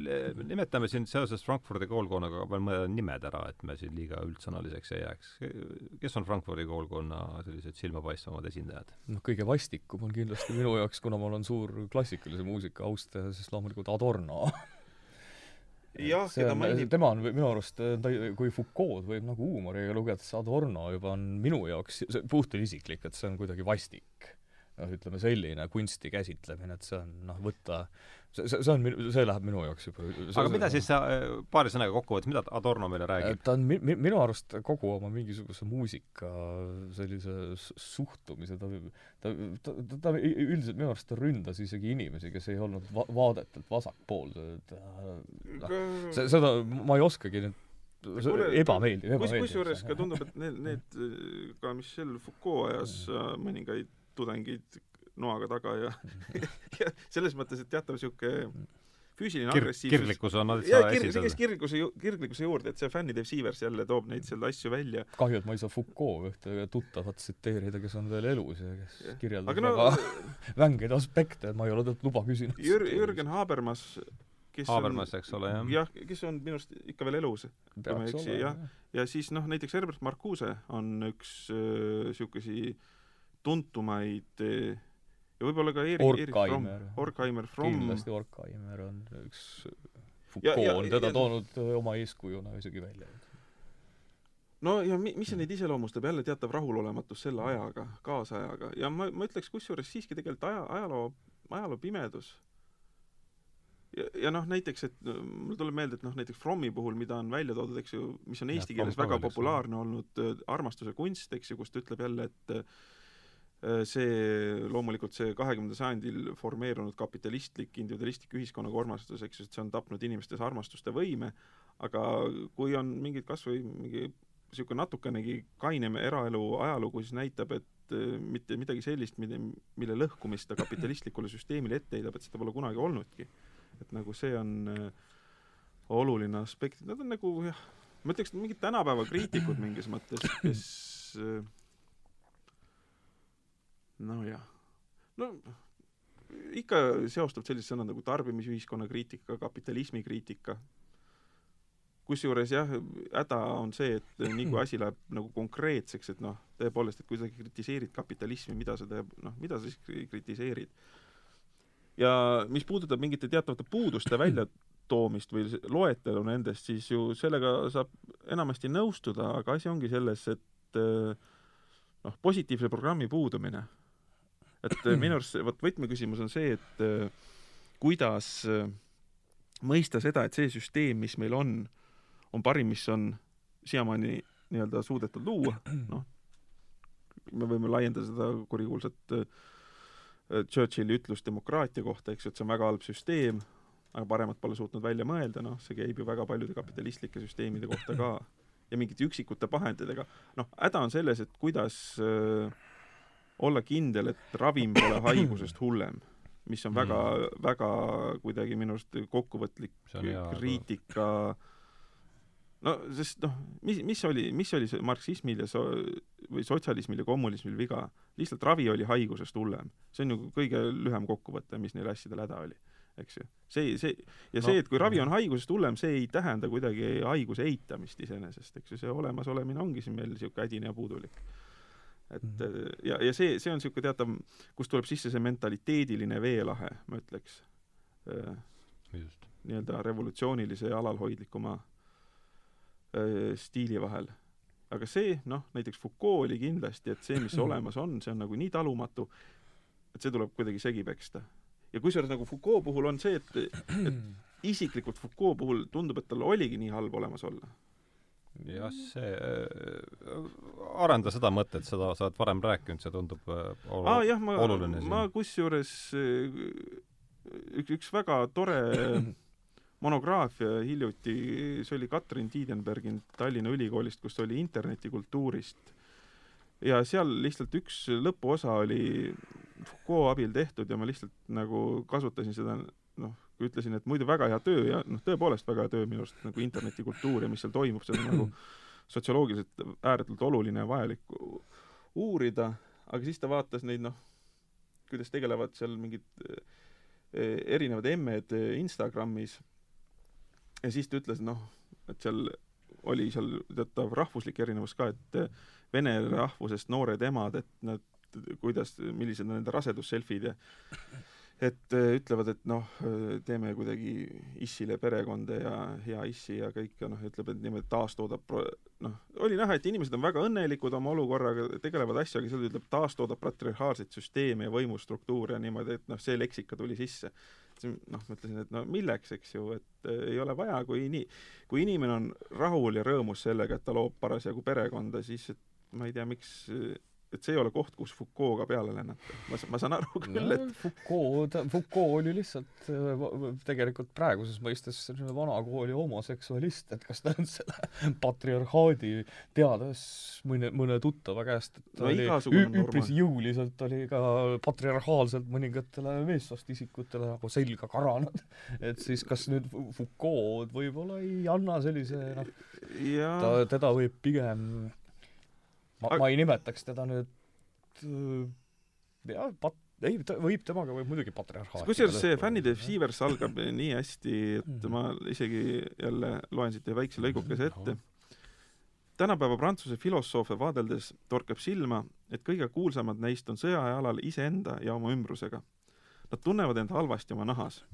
nimetame siin seoses Frankfurdi koolkonnaga veel mõned nimed ära, et me siin liiga üldsõnaliseks ei jääks. kes on Frankfurdi koolkonna sellised silmapaistvamad esindajad? noh, kõige vastikum on kindlasti minu jaoks, kuna ma olen suur klassikalise muusika austaja, siis loomulikult Adorno jah, keda mainib tema on minu arust, ta, kui Foucault võib nagu huumoriga lugeda, siis Adorno juba on minu jaoks, see puhtalt isiklik, et see on kuidagi vastik. noh, ütleme selline kunsti käsitlemine, et see on noh, võtta see, see, see on, see läheb minu jaoks juba aga mida siis sa paari sõnaga kokku võttes, mida Adorno meile räägib? ta on mi-, mi-, minu arust kogu oma mingisuguse muusika sellise suhtumise, ta ta, ta, ta, ta üldiselt minu arust ta ründas isegi inimesi, kes ei olnud va-, vaadetelt vasakpoolsed. noh, see, seda ma ei oskagi nüüd ebameeldiv, ebameeldiv. kusjuures ka tundub, et need, need ka Michel Foucault ajas äh, mõningaid tudengeid noaga taga ja ja selles mõttes, et teatav niisugune füüsiline Kir-, agressiivsus kirglikkus on ja see esindada käis. kirglikkuse ju-, kirglikkuse juurde, et see fännidev Siivers jälle toob neid seal asju välja. kahju, et ma ei saa Foucault ühte tuttavat tsiteerida, kes on veel elus ja kes Jah. kirjeldas aga no väga vängeid aspekte, et ma ei ole talt luba küsinud. Jür-, Jürgen Habermas, kes Habermas, on eks ole, jah. jah, kes on minu arust ikka veel elus. kui ma ei peaks eksi, olema jah., ja siis noh, näiteks Herbert Marcuse on üks niisuguseid tuntumaid äh, ja võib-olla ka Erik, Erik Fromm, Orkheimer. Fromm, kindlasti Orkheimer on üks Ja- Foucault. Ja- on teda ja- toonud öö, oma eeskujuna isegi välja. no ja mi-, mis neid iseloomustab, jälle teatav rahulolematus selle ajaga, kaasajaga. Ja ma, ma ütleks kusjuures siiski tegelikult aja, ajaloo, ajaloo pimedus. Ja, ja noh, näiteks, et mul tuleb meelde, et noh, näiteks Frommi puhul, mida on välja toodud, eks ju, mis on eesti Fromm keeles väga populaarne olnud äh, armastuse kunst, eks ju, kus ta ütleb jälle, et äh, see loomulikult see kahekümnendal sajandil formeerunud kapitalistlik individualistlik ühiskonnaga armastus, eks ju, et see on tapnud inimestes armastuste võime, aga kui on mingid kas või mingi niisugune natukenegi kainem eraelu ajalugu, siis näitab, et äh, mitte midagi sellist, mille, mille lõhkumist ta kapitalistlikule süsteemile ette heidab, et seda pole kunagi olnudki. et nagu see on äh, oluline aspekt, nad on nagu jah, ma ütleks, mingid tänapäeva kriitikud mingis mõttes, kes äh, nojah, no ikka seostub sellised sõnad nagu tarbimisühiskonna kriitika, kapitalismi kriitika, kusjuures jah, häda on see, et nii kui asi läheb nagu konkreetseks, et noh, tõepoolest, et kui sa kritiseerid kapitalismi, mida sa teeb, noh, mida sa siis kri- kritiseerid. ja mis puudutab mingite teatavate puuduste väljatoomist või s- loetelu nendest, siis ju sellega saab enamasti nõustuda, aga asi ongi selles, et noh, positiivse programmi puudumine. Et eh, minu arust vot võtmeküsimus on see, et eh, kuidas eh, mõista seda, et see süsteem, mis meil on, on parim, mis on siiamaani nii-öelda suudetud luua, noh, me võime laiendada seda kurikuulsat äh, Churchilli ütlust demokraatia kohta, eks ju, et see on väga halb süsteem, aga paremat pole suutnud välja mõelda, noh, see käib ju väga paljude kapitalistlike süsteemide kohta ka ja mingite üksikute pahenditega. noh, häda on selles, et kuidas äh, olla kindel, et ravim pole haigusest hullem, mis on väga mm., väga kuidagi minu arust kokkuvõtlik kriitika no sest noh, mis, mis oli, mis oli see marksismil ja so-, või sotsialismil ja kommunismil viga? lihtsalt ravi oli haigusest hullem. see on ju kõige lühem kokkuvõte, mis neil asjadel häda oli, eks ju. see, see ja No, see, et kui ravi on haigusest hullem, see ei tähenda kuidagi haiguse eitamist iseenesest, eks ju, see olemasolemine ongi siin meil niisugune hädine ja puudulik. Et Mhm. ja, ja see, see on niisugune teatav, kust tuleb sisse see mentaliteediline veelahe, ma ütleks just. nii-öelda revolutsioonilise ja alalhoidlikuma öö, stiili vahel. aga see, noh, näiteks Foucault oli kindlasti, et see, mis olemas on, see on nagu nii talumatu, et see tuleb kuidagi segi peksta. ja kusjuures nagu Foucault puhul on see, et, et isiklikult Foucault puhul tundub, et tal oligi nii halb olemas olla. jah, see äh,, arenda seda mõtet, seda sa oled varem rääkinud, see tundub äh, olu- aa jah, ma oluline, ma kusjuures äh, üks, üks väga tore monograafia hiljuti, see oli Katrin Tiidenbergin Tallinna Ülikoolist, kus oli internetikultuurist. ja seal lihtsalt üks lõpuosa oli Foucault abil tehtud ja ma lihtsalt nagu kasutasin seda noh, ütlesin, et muidu väga hea töö ja noh, tõepoolest väga hea töö minu arust nagu internetikultuur ja mis seal toimub, see on nagu sotsioloogiliselt ääretult oluline ja vajalik uurida, aga siis ta vaatas neid noh, kuidas tegelevad seal mingid eh, erinevad emmed Instagramis ja siis ta ütles, noh, et seal oli seal teatav rahvuslik erinevus ka, et vene rahvusest noored emad, et nad, kuidas, millised on nende rasedusselfid ja et eh, ütlevad, et noh, teeme kuidagi issile perekonda ja hea issi ja kõik ja noh, ütleb, et niimoodi taastoodab pro- noh, oli näha, et inimesed on väga õnnelikud oma olukorraga, tegelevad asjaga, seal ütleb taastoodab patriarhaalseid süsteeme ja võimustruktuure ja niimoodi, et noh, see leksika tuli sisse. noh, mõtlesin, et no milleks, eks ju, et äh, ei ole vaja, kui nii, kui inimene on rahul ja rõõmus sellega, et ta loob parasjagu perekonda, siis et ma ei tea, miks, et see ei ole koht, kus Foucault'ga peale lennata. ma, ma saan aru küll no,, et Foucault, Foucault oli lihtsalt äh, tegelikult praeguses mõistes vanakooli homoseksualist, et kas ta on selle patriarhaadi teades mõne, mõne tuttava käest, et ta No oli üpris jõuliselt oli ka patriarhaalselt mõningatele meessoost isikutele nagu selga karanud. et siis kas nüüd Fou- Foucault võib-olla ei anna sellise noh, ta, teda võib pigem ma, Aga- ma ei nimetaks teda nüüd äh, jah, pat-, ei, ta võib, temaga võib muidugi patriarhaati kusjuures see fännide Siivers algab nii hästi, et Mhm. ma isegi jälle loen siit ühe väikse lõigukese ette. tänapäeva Prantsuse filosoofe vaadeldes torkab silma, et kõige kuulsamad neist on sõjajalal iseenda ja oma ümbrusega. Nad tunnevad end halvasti oma nahas.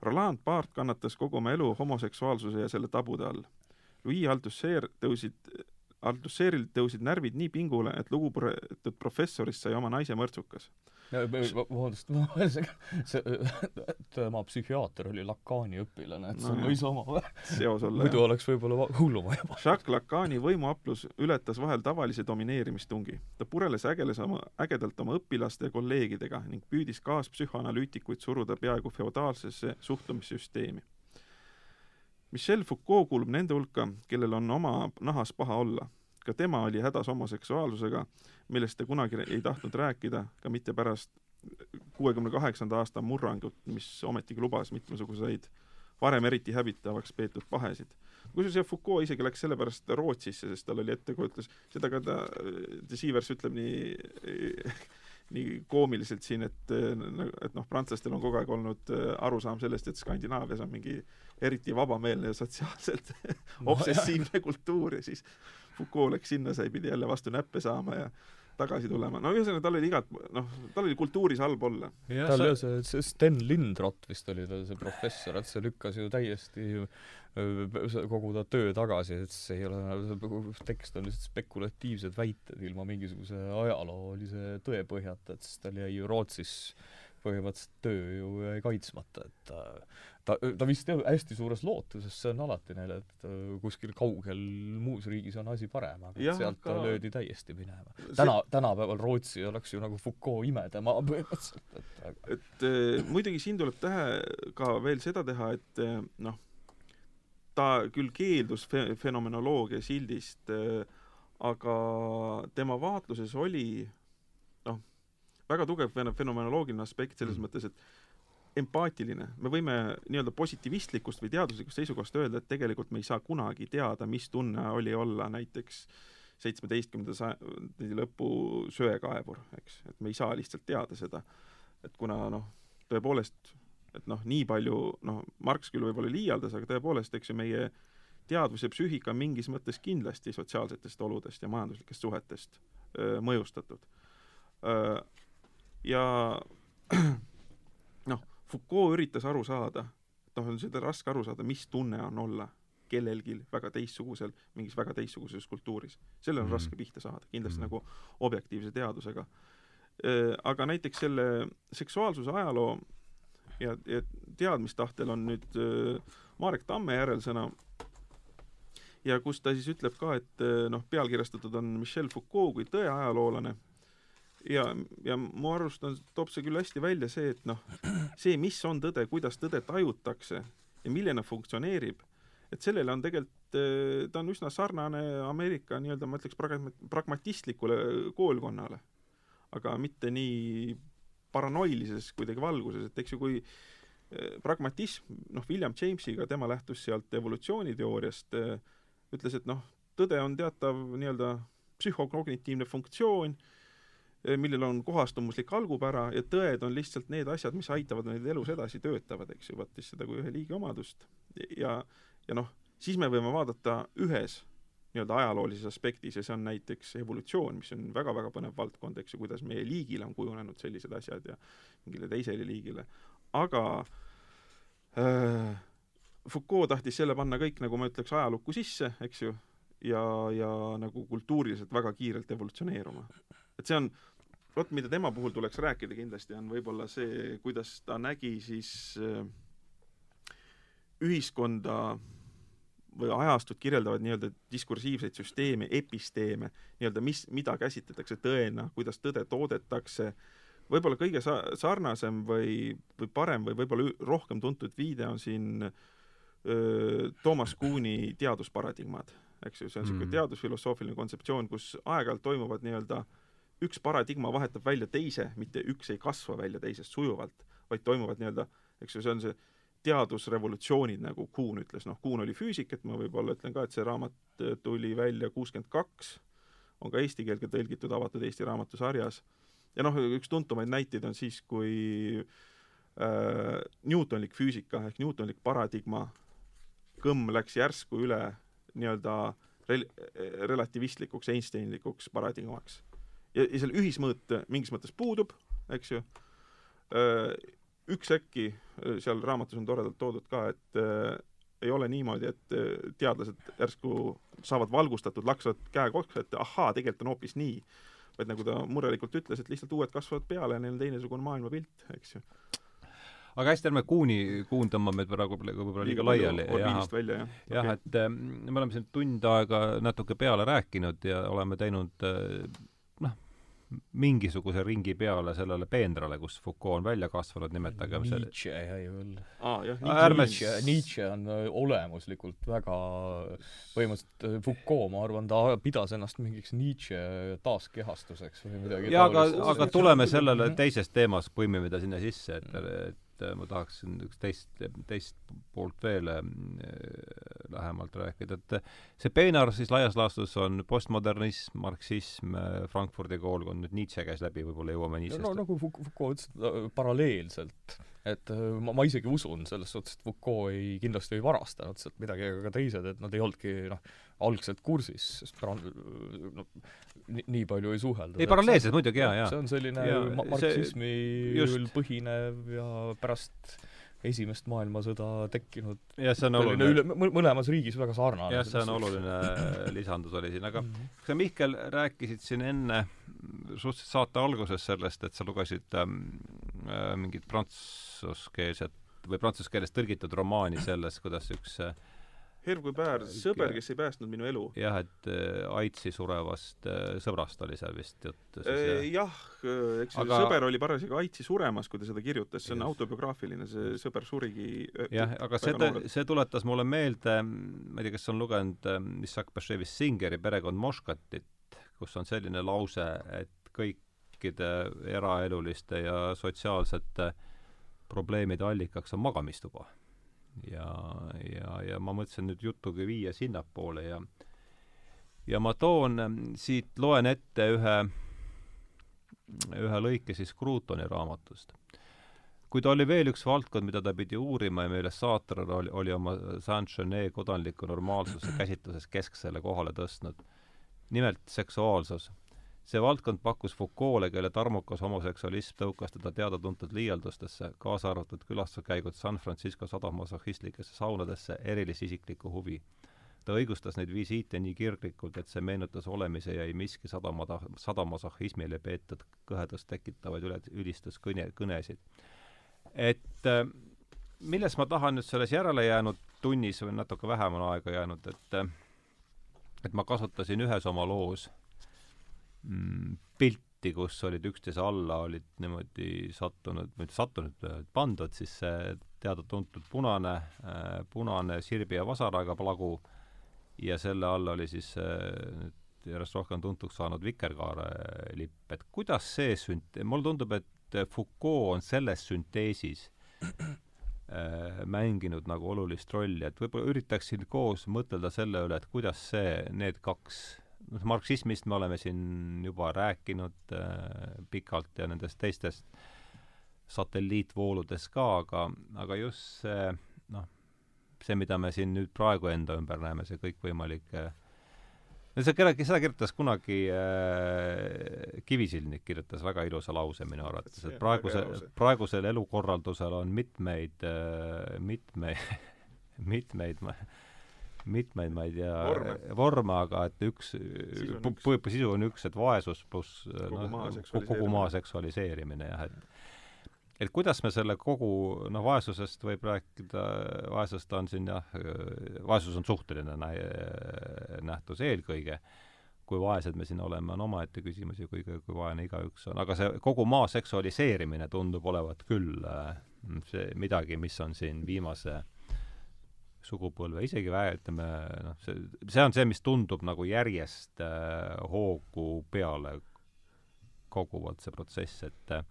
Roland Barthes kannatas kogu oma elu homoseksuaalsuse ja selle tabude all. Louis Althusser tõusid, Althusseril tõusid närvid nii pingule, et lugupeetud professorist sai oma naise mõrtsukas. vabandust, see, tema psühhiaater oli Lacani õpilane, et see No võis oma seos olla muidu oleks võib-olla va- hulluma juba. Jacques Lacani võimuaplus ületas vahel tavalise domineerimistungi. ta pureles ägeles oma, ägedalt oma õpilaste ja kolleegidega ning püüdis kaaspsühhoanalüütikuid suruda peaaegu feodaalsesse suhtumissüsteemi. Michel Foucault kuulub nende hulka, kellel on oma nahas paha olla. ka tema oli hädas homoseksuaalsusega, millest ta kunagi ei tahtnud rääkida, ka mitte pärast kuuekümne kaheksanda aasta murrangut, mis ometigi lubas mitmesuguseid varem eriti hävitavaks peetud pahesid kusjuures jah, Foucault isegi läks sellepärast Rootsisse, sest tal oli ettekujutus, seda ka ta, De Siivers ütleb nii, nii koomiliselt siin, et, et noh, prantslastel on kogu aeg olnud äh, arusaam sellest, et Skandinaavias on mingi eriti vabameelne ja sotsiaalselt obsessiivne kultuur ja siis Foucault läks sinna, sai, pidi jälle vastu näppe saama ja tagasi tulema. no ühesõnaga, tal oli igat, noh, tal oli kultuuris halb olla. tal jah, see, see Sten Lindrot vist oli tal see professor, et see lükkas ju täiesti see- kogu ta töö tagasi, et see ei ole, tekst on lihtsalt spekulatiivsed väited ilma mingisuguse ajaloolise tõe põhjata, et siis tal jäi ju Rootsis põhimõtteliselt töö ju jäi kaitsmata, et ta, ta, ta vist jah, hästi suures lootuses, see on alati neil, et äh, kuskil kaugel muus riigis on asi parem, aga et sealt ta aga- löödi täiesti minema. täna, tänapäeval Rootsi oleks ju nagu Foucault imedemaa põhimõtteliselt, et aga et äh, muidugi siin tuleb tähe ka veel seda teha, et äh, noh, ta küll keeldus fe-, fenomenoloogia sildist äh,, aga tema vaatluses oli väga tugev fen-, fenomenoloogiline aspekt selles mm. mõttes, et empaatiline, me võime nii-öelda positiivistlikust või teaduslikust seisukohast öelda, et tegelikult me ei saa kunagi teada, mis tunne oli olla näiteks seitsmeteistkümnenda sajandi lõpu söekaevur, eks, et me ei saa lihtsalt teada seda. et kuna noh, tõepoolest, et noh, nii palju, noh, Marx küll võib-olla liialdas, aga tõepoolest, eks ju, meie teadvus ja psüühika on mingis mõttes kindlasti sotsiaalsetest oludest ja majanduslikest suhetest öö, mõjustatud. Ja noh, Foucault üritas aru saada, noh, on seda raske aru saada, mis tunne on olla kellelgi väga teistsugusel, mingis väga teistsuguses kultuuris. sellele on mm. -hmm. raske pihta saada, kindlasti mm -hmm. nagu objektiivse teadusega. Aga näiteks selle seksuaalsuse ajaloo ja, ja teadmistahtel on nüüd öö, Marek Tamme järelsõna ja kus ta siis ütleb ka, et noh, pealkirjastatud on Michel Foucault kui tõeajaloolane ja, ja mu arust on, toob see küll hästi välja see, et noh, see, mis on tõde, kuidas tõde tajutakse ja milline funktsioneerib, et sellele on tegelikult, ta on üsna sarnane Ameerika nii-öelda, ma ütleks, pragma-, pragmatistlikule koolkonnale. aga mitte nii paranoilises kuidagi valguses, et eks ju, kui eh, pragmatism, noh, William Jamesiga, tema lähtus sealt evolutsiooniteooriast, ütles, et noh, tõde on teatav nii-öelda psühhokognitiivne funktsioon, millel on kohastumuslik algupära ja tõed on lihtsalt need asjad, mis aitavad meil elus edasi töötavad, eks ju, võttis seda kui ühe liigi omadust. ja, ja noh, siis me võime vaadata ühes nii-öelda ajaloolises aspektis ja see on näiteks evolutsioon, mis on väga-väga põnev valdkond, eks ju, kuidas meie liigile on kujunenud sellised asjad ja mingile teisele liigile. aga äh, Foucault tahtis selle panna kõik, nagu ma ütleks, ajalukku sisse, eks ju, ja, ja nagu kultuuriliselt väga kiirelt evolutsioneeruma. Et see on, vot mida tema puhul tuleks rääkida kindlasti, on võib-olla see, kuidas ta nägi siis äh, ühiskonda või ajastut kirjeldavad nii-öelda diskursiivseid süsteeme, episteeme, nii-öelda mis, mida käsitletakse tõena, kuidas tõde toodetakse, võib-olla kõige sa-, sarnasem või, või parem või võib-olla rohkem tuntud viide on siin öö, Toomas Kuhni teadusparadigmad, eks ju, see on niisugune mm. teadusfilosoofiline kontseptsioon, kus aeg-ajalt toimuvad nii-öelda üks paradigma vahetab välja teise, mitte üks ei kasva välja teisest sujuvalt, vaid toimuvad nii-öelda, eks ju, see on see teadusrevolutsioonid, nagu Kuhn ütles, noh, Kuhn oli füüsik, et ma võib-olla ütlen ka, et see raamat äh, tuli välja kuuskümmend kaks, on ka eesti keelde tõlgitud avatud Eesti raamatusarjas, ja noh, üks tuntumaid näiteid on siis, kui äh, Newtonlik füüsika ehk Newtonlik paradigma kõmm läks järsku üle nii-öelda rel-, relativistlikuks, Einsteinlikuks paradigmaks. Ja, ja seal ühismõõt mingis mõttes puudub, eks ju äh,, üks äkki, äh, seal raamatus on toredalt toodud ka, et äh, ei ole niimoodi, et teadlased järsku saavad valgustatud, laksavad käe kokku, et ahaa, tegelikult on hoopis nii. vaid nagu ta murelikult ütles, et lihtsalt uued kasvavad peale ja neil on teistsugune maailmapilt, eks ju aga hästi, ärme Kuuni, Kuun tõmbame praegu võib-olla liiga laiali. jah, jah, jah, et äh, me oleme siin tund aega natuke peale rääkinud ja oleme teinud äh, mingisuguse ringi peale sellele peenrale, kus Foucault on välja kasvanud, nimetagem see Nietzsche jäi veel ah,. jah, Nietzsche, Nietzsche, Nietzsche on äh, olemuslikult väga, põhimõtteliselt äh, Foucault, ma arvan, ta pidas ennast mingiks Nietzsche taaskehastuseks või midagi jaa, aga, aga tuleme sellele teisest teemast, põimime ta sinna sisse, et, et et äh, ma tahaksin üks teist, teist poolt veel äh, lähemalt rääkida, et äh, see peenar siis laias laastus on postmodernism, marksism, Frankfurdi koolkond, nüüd Nietzsche käis läbi, võib-olla jõuame Nietzsche'st. No, nagu Foucault ütles, paralleelselt. Et ma, ma isegi usun selles suhtes, et Foucault ei, kindlasti ei varastanud sealt midagi, aga ka teised, et nad ei olnudki noh, algselt kursis, sest pärand- no, nii, palju ei suhelda. ei, paralleelselt muidugi, jaa, jaa. see on selline ja, marksismil põhinev ja pärast esimest maailmasõda tekkinud jah, see on oluline üle, mõlemas riigis väga sarnane. jah, see on oluline lisandus oli siin, aga mm -hmm. sa, Mihkel, rääkisid siin enne suhteliselt saate alguses sellest, et sa lugesid ähm, äh, mingit prantsuskeelset või prantsuse keeles tõlgitud romaani sellest, kuidas üks äh, Herv kui Päär, sõber, kes ei päästnud minu elu. jah, et äh, AIDSi surevast äh, sõbrast oli seal vist jutt siis äh, jah, eks aga... sõber oli parasjagu AIDSi suremas, kui ta seda kirjutas, see on yes. autobiograafiline, see sõber surigi jah, aga see, see tuletas mulle meelde, ma ei tea, kes on lugenud Issak Bashevis Singeri Perekond Moškatit, kus on selline lause, et kõikide eraeluliste ja sotsiaalsete probleemide allikaks on magamistuba ja, ja, ja ma mõtlesin nüüd jutuga viia sinnapoole ja ja ma toon ähm, siit, loen ette ühe, ühe lõike siis Krutoni raamatust. kuid oli veel üks valdkond, mida ta pidi uurima ja mille Sartre oli, oli oma Saint-Genet kodanliku normaalsuse käsitluses kesksele kohale tõstnud. nimelt seksuaalsus see valdkond pakkus Foucault'le, kelle tarmukas homoseksualism tõukas teda teada-tuntud liialdustesse, kaasa arvatud külastuskäigud San Francisco sadomasohhistlikesse saunadesse, erilise isiklikku huvi. ta õigustas neid visiite nii kirglikult, et see meenutas olemise ja ei miski sadamada, sadamasohhismile peetud kõhedust tekitavaid üle, ülistuskõne, kõnesid. et äh, milles ma tahan nüüd selles järele jäänud tunnis või natuke vähem on aega jäänud, et äh, et ma kasutasin ühes oma loos pilti, kus olid üksteise alla, olid niimoodi sattunud, mitte sattunud, pandud siis see teada-tuntud punane äh,, punane sirbi ja vasaraga plagu. Ja selle all oli siis äh, järjest rohkem tuntuks saanud vikerkaare lipp, et kuidas see sünt-, mulle tundub, et Foucault on selles sünteesis äh, mänginud nagu olulist rolli, et võib-olla üritaksin koos mõtelda selle üle, et kuidas see, need kaks noh, marksismist me oleme siin juba rääkinud äh, pikalt ja nendest teistest satelliitvooludest ka, aga, aga just see noh, see, mida me siin nüüd praegu enda ümber näeme, see kõikvõimalik äh, no see kellegi, seda kirjutas kunagi äh, Kivisildnik kirjutas väga ilusa lause minu arvates, et praeguse, praegusel elukorraldusel on mitmeid äh,, mitmeid mitmeid mitmeid, ma ei tea, vorme, aga et üks, sisu on üks, et vaesus pluss kogu noh, maa maa seksualiseerimine. jah, et et kuidas me selle kogu, noh, vaesusest võib rääkida, vaesust on siin jah, vaesus on suhteline nä-, nähtus eelkõige, kui vaesed me siin oleme, on omaette küsimus ja kui, kui vaene igaüks on, aga see kogu maa seksualiseerimine tundub olevat küll see midagi, mis on siin viimase sugupõlve, isegi vä-, ütleme noh, see, see on see, mis tundub nagu järjest äh, hoogu peale koguvalt, see protsess, et äh,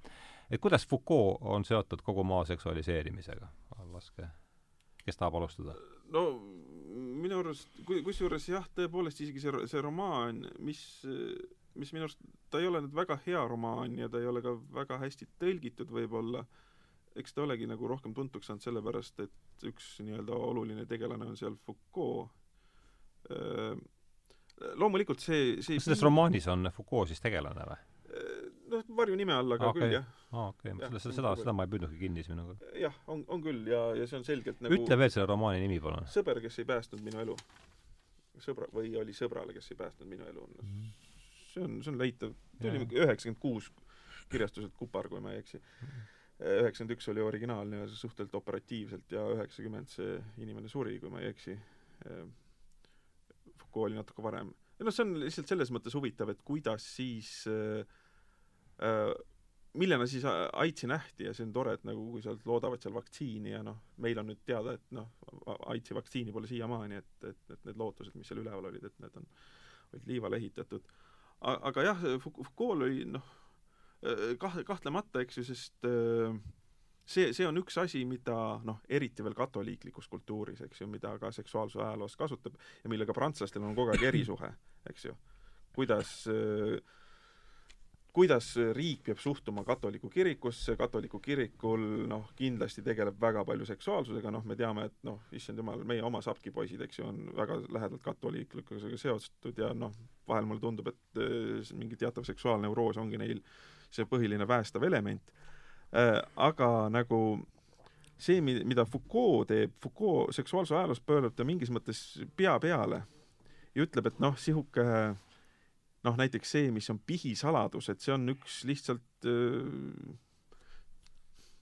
et kuidas Foucault on seotud kogu maa seksualiseerimisega? laske, kes tahab alustada? no minu arust, kui, kusjuures jah, tõepoolest isegi see, see romaan, mis, mis minu arust, ta ei ole nüüd väga hea romaan ja ta ei ole ka väga hästi tõlgitud võib-olla, eks ta olegi nagu rohkem tuntuks saanud sellepärast, et üks nii-öelda oluline tegelane on seal Foucault. loomulikult see, see selles romaanis on Foucault siis tegelane või? noh, varjunime all, aga okay. küll jah. aa, okei okay., seda, seda, seda ma ei püüdnudki kinni siis minuga. jah, on, on küll ja, ja see on selgelt nagu ütle veel selle romaani nimi, palun. sõber, kes ei päästnud minu elu. sõbra, või oli sõbrale, kes ei päästnud minu elu no,. See on, see on leitav. see oli üheksakümmend kuus kirjastuselt Kupar, kui ma ei eksi. Üheksakümmend üks oli originaalne ja suhteliselt operatiivselt ja üheksakümmend see inimene suri, kui ma ei eksi. Foucault oli natuke varem. noh, see on lihtsalt selles mõttes huvitav, et kuidas siis äh, Äh, millena siis AIDSi nähti ja see on tore, et nagu kui sealt loodavad seal vaktsiini ja noh, meil on nüüd teada, et noh, AIDSi vaktsiini pole siiamaani, et, et, et need lootused, mis seal üleval olid, et need on, olid liivale ehitatud. aga jah, Foucault oli noh, kah-, kahtlemata, eks ju, sest see, see on üks asi, mida noh, eriti veel katoliiklikus kultuuris, eks ju, mida ka seksuaalsuse ajaloos kasutab ja millega prantslastel on kogu aeg erisuhe, eks ju. kuidas äh, kuidas riik peab suhtuma katoliku kirikusse, katoliku kirikul noh, kindlasti tegeleb väga palju seksuaalsusega, noh, me teame, et noh, issand jumal, meie oma sapkipoisid, eks ju, on väga lähedalt katoliiklusega seotud ja noh, vahel mulle tundub, et mingi teatav seksuaalneuroos ongi neil see põhiline päästev element äh,. aga nagu see, mida Foucault teeb, Foucault seksuaalsuse ajaloos pöörab ta mingis mõttes pea peale ja ütleb, et noh, sihuke noh, näiteks see, mis on pihisaladus, et see on üks lihtsalt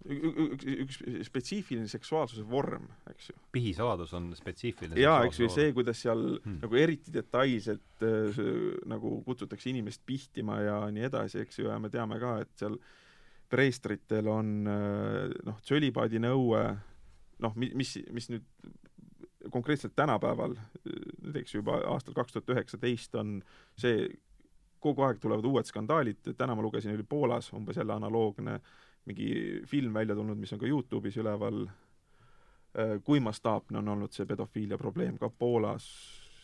üks, üks spetsiifiline seksuaalsuse vorm, eks ju. pihisaladus on spetsiifiline jaa, eks ju, see, kuidas seal hmm. nagu eriti detailselt nagu kutsutakse inimest pihtima ja nii edasi, eks ju, ja me teame ka, et seal preestritel on noh, tsölibaadi nõue, noh, mi-, mis, mis nüüd konkreetselt tänapäeval, näiteks juba aastal kaks tuhat üheksateist on see kogu aeg tulevad uued skandaalid, täna ma lugesin, oli Poolas umbes jälle analoogne mingi film välja tulnud, mis on ka Youtube'is üleval, äh, kui mastaapne on olnud see pedofiilia probleem ka Poolas,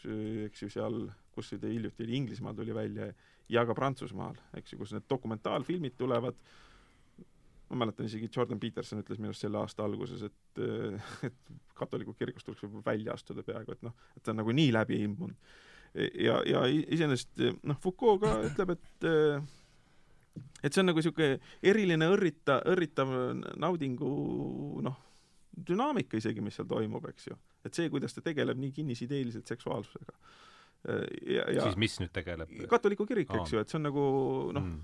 äh, eks ju, seal, kus see hiljuti oli, Inglismaal tuli välja, ja ka Prantsusmaal, eks ju, kus need dokumentaalfilmid tulevad, ma mäletan isegi Jordan Peterson ütles minu arust selle aasta alguses, et, äh, et katoliku kirikust tuleks võib-olla välja astuda peaaegu, et noh, et ta on nagu nii läbi imbunud. Ja, ja iseenesest noh, Foucault ka ütleb, et et see on nagu niisugune eriline õrrita, õrritav naudingu noh, dünaamika isegi, mis seal toimub, eks ju. et see, kuidas ta tegeleb nii kinnisideeliselt seksuaalsusega. ja, ja siis mis nüüd tegeleb? katoliku kirik, eks ju, et see on nagu noh mm.,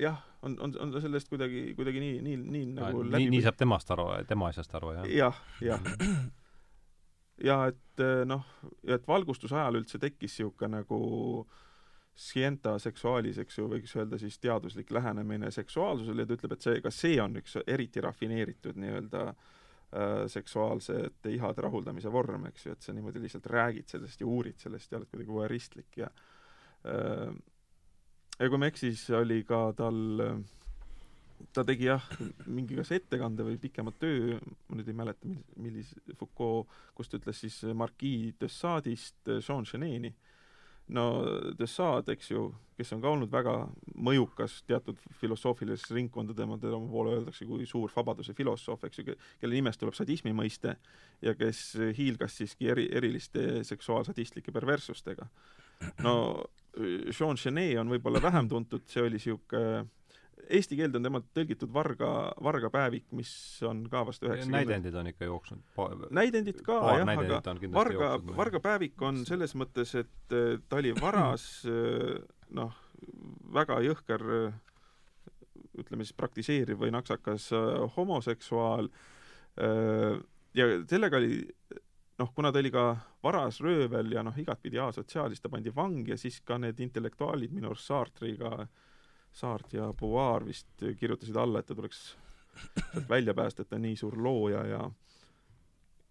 jah, on, on, on ta sellest kuidagi, kuidagi nii, nii, nii nagu läbi nii, nii saab temast aru, tema asjast aru, jah? jah, jah ja et eh, noh, ja et valgustusajal üldse tekkis niisugune nagu scienta seksuaalis, eks ju, võiks öelda siis teaduslik lähenemine seksuaalsusele ja ta ütleb, et see, ka see on üks eriti rafineeritud nii-öelda äh, seksuaalsete ihade rahuldamise vorm, eks ju, et sa niimoodi lihtsalt räägid sellest ja uurid sellest ja oled kuidagi voyeuristlik ja äh, ja kui ma ei eksi, siis oli ka tal äh, ta tegi jah, mingi kas ettekande või pikema töö, ma nüüd ei mäleta, mil-, millise, Foucault, kus ta ütles siis Marquis de Sade'ist Jean Genet'ni. No de Sade, eks ju, kes on ka olnud väga mõjukas teatud filosoofilistes ringkondades, tema poole öeldakse kui suur vabaduse filosoof, eks ju, kelle nimest tuleb sadismi mõiste ja kes hiilgas siiski eri, eriliste seksuaalsadistlike perverssustega. no Jean Genet on võib-olla vähem tuntud, see oli niisugune eesti keelde on temalt tõlgitud Varga, Varga päevik, mis on ka vast üheksakümmend näidendid on ikka jooksnud näidendid ka, jah, aga Varga, Varga päevik on selles mõttes, et äh, ta oli varas äh, noh, väga jõhker äh, ütleme siis praktiseeriv või naksakas äh, homoseksuaal äh, ja sellega oli noh, kuna ta oli ka varas röövel ja noh, igatpidi asotsiaal, siis ta pandi vangi ja siis ka need intellektuaalid minu arust Sartriga, Saart ja Beauvoir vist kirjutasid alla, et ta tuleks välja päästa, et ta on nii suur looja ja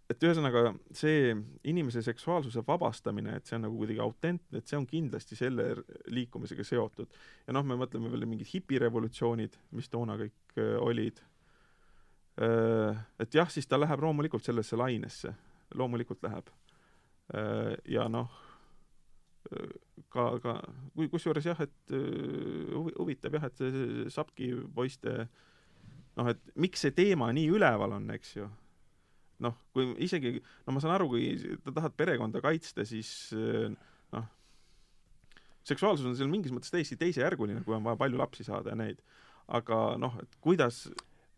et ühesõnaga see inimese seksuaalsuse vabastamine, et see on nagu kuidagi autentne, et see on kindlasti selle liikumisega seotud. ja noh, me mõtleme veel mingid hipirevolutsioonid, mis toona kõik äh, olid. Äh, et jah, siis ta läheb loomulikult sellesse lainesse, loomulikult läheb. Äh, ja noh, ka, ka kusjuures jah, et huvi, huvitav jah, et see Sapki poiste noh, et miks see teema nii üleval on, eks ju noh, kui isegi, no ma saan aru, kui sa tahad perekonda kaitsta, siis noh, seksuaalsus on seal mingis mõttes täiesti teisejärguline, kui on vaja palju lapsi saada ja neid. aga noh, et kuidas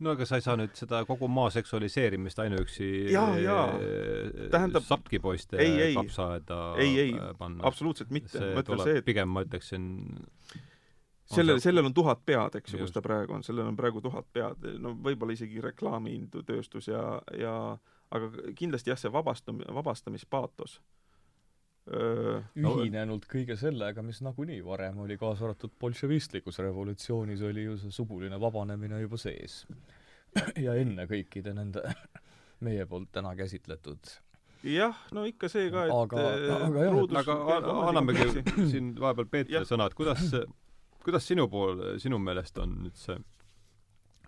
no aga sa ei saa nüüd seda kogu maa seksualiseerimist ainuüksi ja, ja. tähendab sapkipoiste kapsaaeda ei, ei, absoluutselt mitte. see tuleb see, et... pigem ma ütleksin sellel, sellel on tuhat pead, eks ju, kus ta praegu on, sellel on praegu tuhat pead, no võib-olla isegi reklaamitööstus ja, ja aga kindlasti jah, see vabastum-, vabastamispaatos ühinenud kõige sellega, mis nagunii varem oli, kaasa arvatud bolševistlikus revolutsioonis oli ju see suguline vabanemine juba sees. ja enne kõikide nende meie poolt täna käsitletud jah, no ikka see ka, et aga, aga jah, aga annamegi siin vahepeal Peetrile sõna, et kuidas kuidas sinu pool, sinu meelest on nüüd see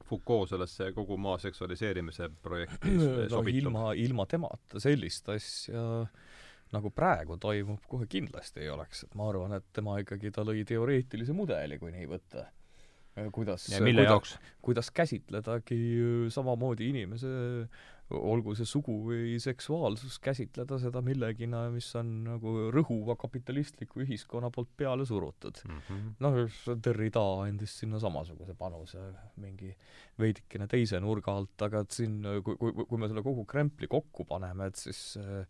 Foucault sellesse kogu maa seksualiseerimise projekti no, sobitub? ilma, ilma temata sellist asja nagu praegu toimub, kohe kindlasti ei oleks, et ma arvan, et tema ikkagi, ta lõi teoreetilise mudeli, kui nii võtta. kuidas, kuidas, kuidas käsitledagi samamoodi inimese olgu see sugu või seksuaalsus, käsitleda seda millegina, mis on nagu rõhuva kapitalistliku ühiskonna poolt peale surutud mm. -hmm. noh, Derrida andis sinna samasuguse panuse mingi veidikene teise nurga alt, aga et siin, kui, kui, kui me selle kogu krempli kokku paneme, et siis äh,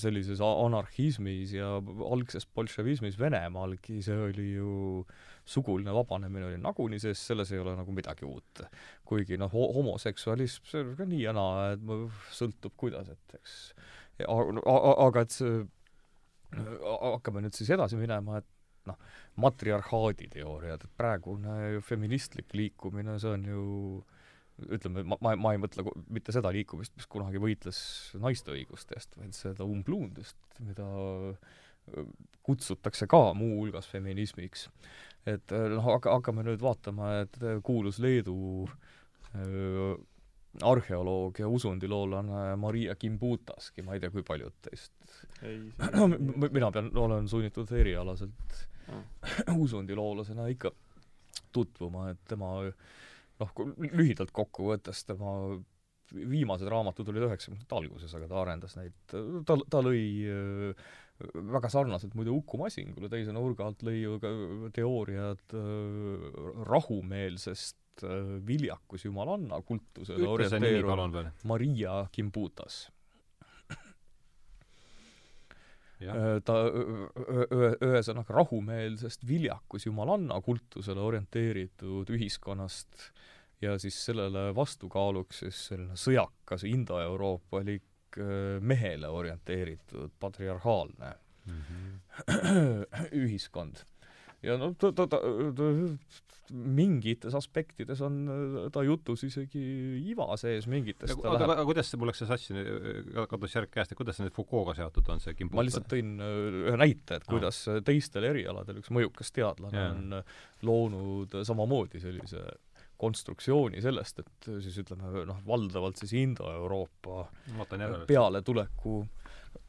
sellises anarhismis ja algses bolševismis Venemaalgi, see oli ju suguline vabanemine oli nagunii sees, selles ei ole nagu midagi uut. kuigi noh, homoseksualism, see on ka nii ja naa, et sõltub kuidas, et eks aga et see, hakkame nüüd siis edasi minema, et noh, matriarhaadi teooriad, et praegune feministlik liikumine, see on ju ütleme, ma, ma, ma ei mõtle mitte seda liikumist, mis kunagi võitles naiste õiguste eest, vaid seda umbluundust, mida kutsutakse ka muuhulgas feminismiks. et noh, hakka, hakkame nüüd vaatama, et kuulus Leedu äh, arheoloog ja usundiloolane Maria Kimbutaski, ma ei tea, kui paljud teist ei, no mina pean, olen sunnitud erialaselt ah. usundiloolasena ikka tutvuma, et tema noh, lühidalt kokku võttes tema viimased raamatud olid üheksakümnendate alguses, aga ta arendas neid, ta, ta lõi äh, väga sarnaselt muide Uku Masingule teise nurga alt lõi ju ka teooriad äh, rahumeelsest äh, viljakus jumalanna kultusele orienteeruv Maria Kimbutas Äh, ta ühesõnaga rahumeelsest viljakus jumalanna kultusele orienteeritud ühiskonnast ja siis sellele vastukaaluks siis selline sõjakas indoeuroopalik äh, mehele orienteeritud patriarhaalne mm -hmm. ühiskond ja no ta, ta, ta, ta mingites aspektides on ta jutus isegi iva sees, mingites aga, aga, aga kuidas see, mul läks see sassi, kadus järg käest, et kuidas see nüüd Foucault'ga seotud on, see Kimbuta? ma lihtsalt tõin äh, ühe näite, et kuidas ah. teistel erialadel üks mõjukas teadlane yeah. on loonud samamoodi sellise konstruktsiooni sellest, et siis ütleme noh, valdavalt siis Indo-Euroopa pealetuleku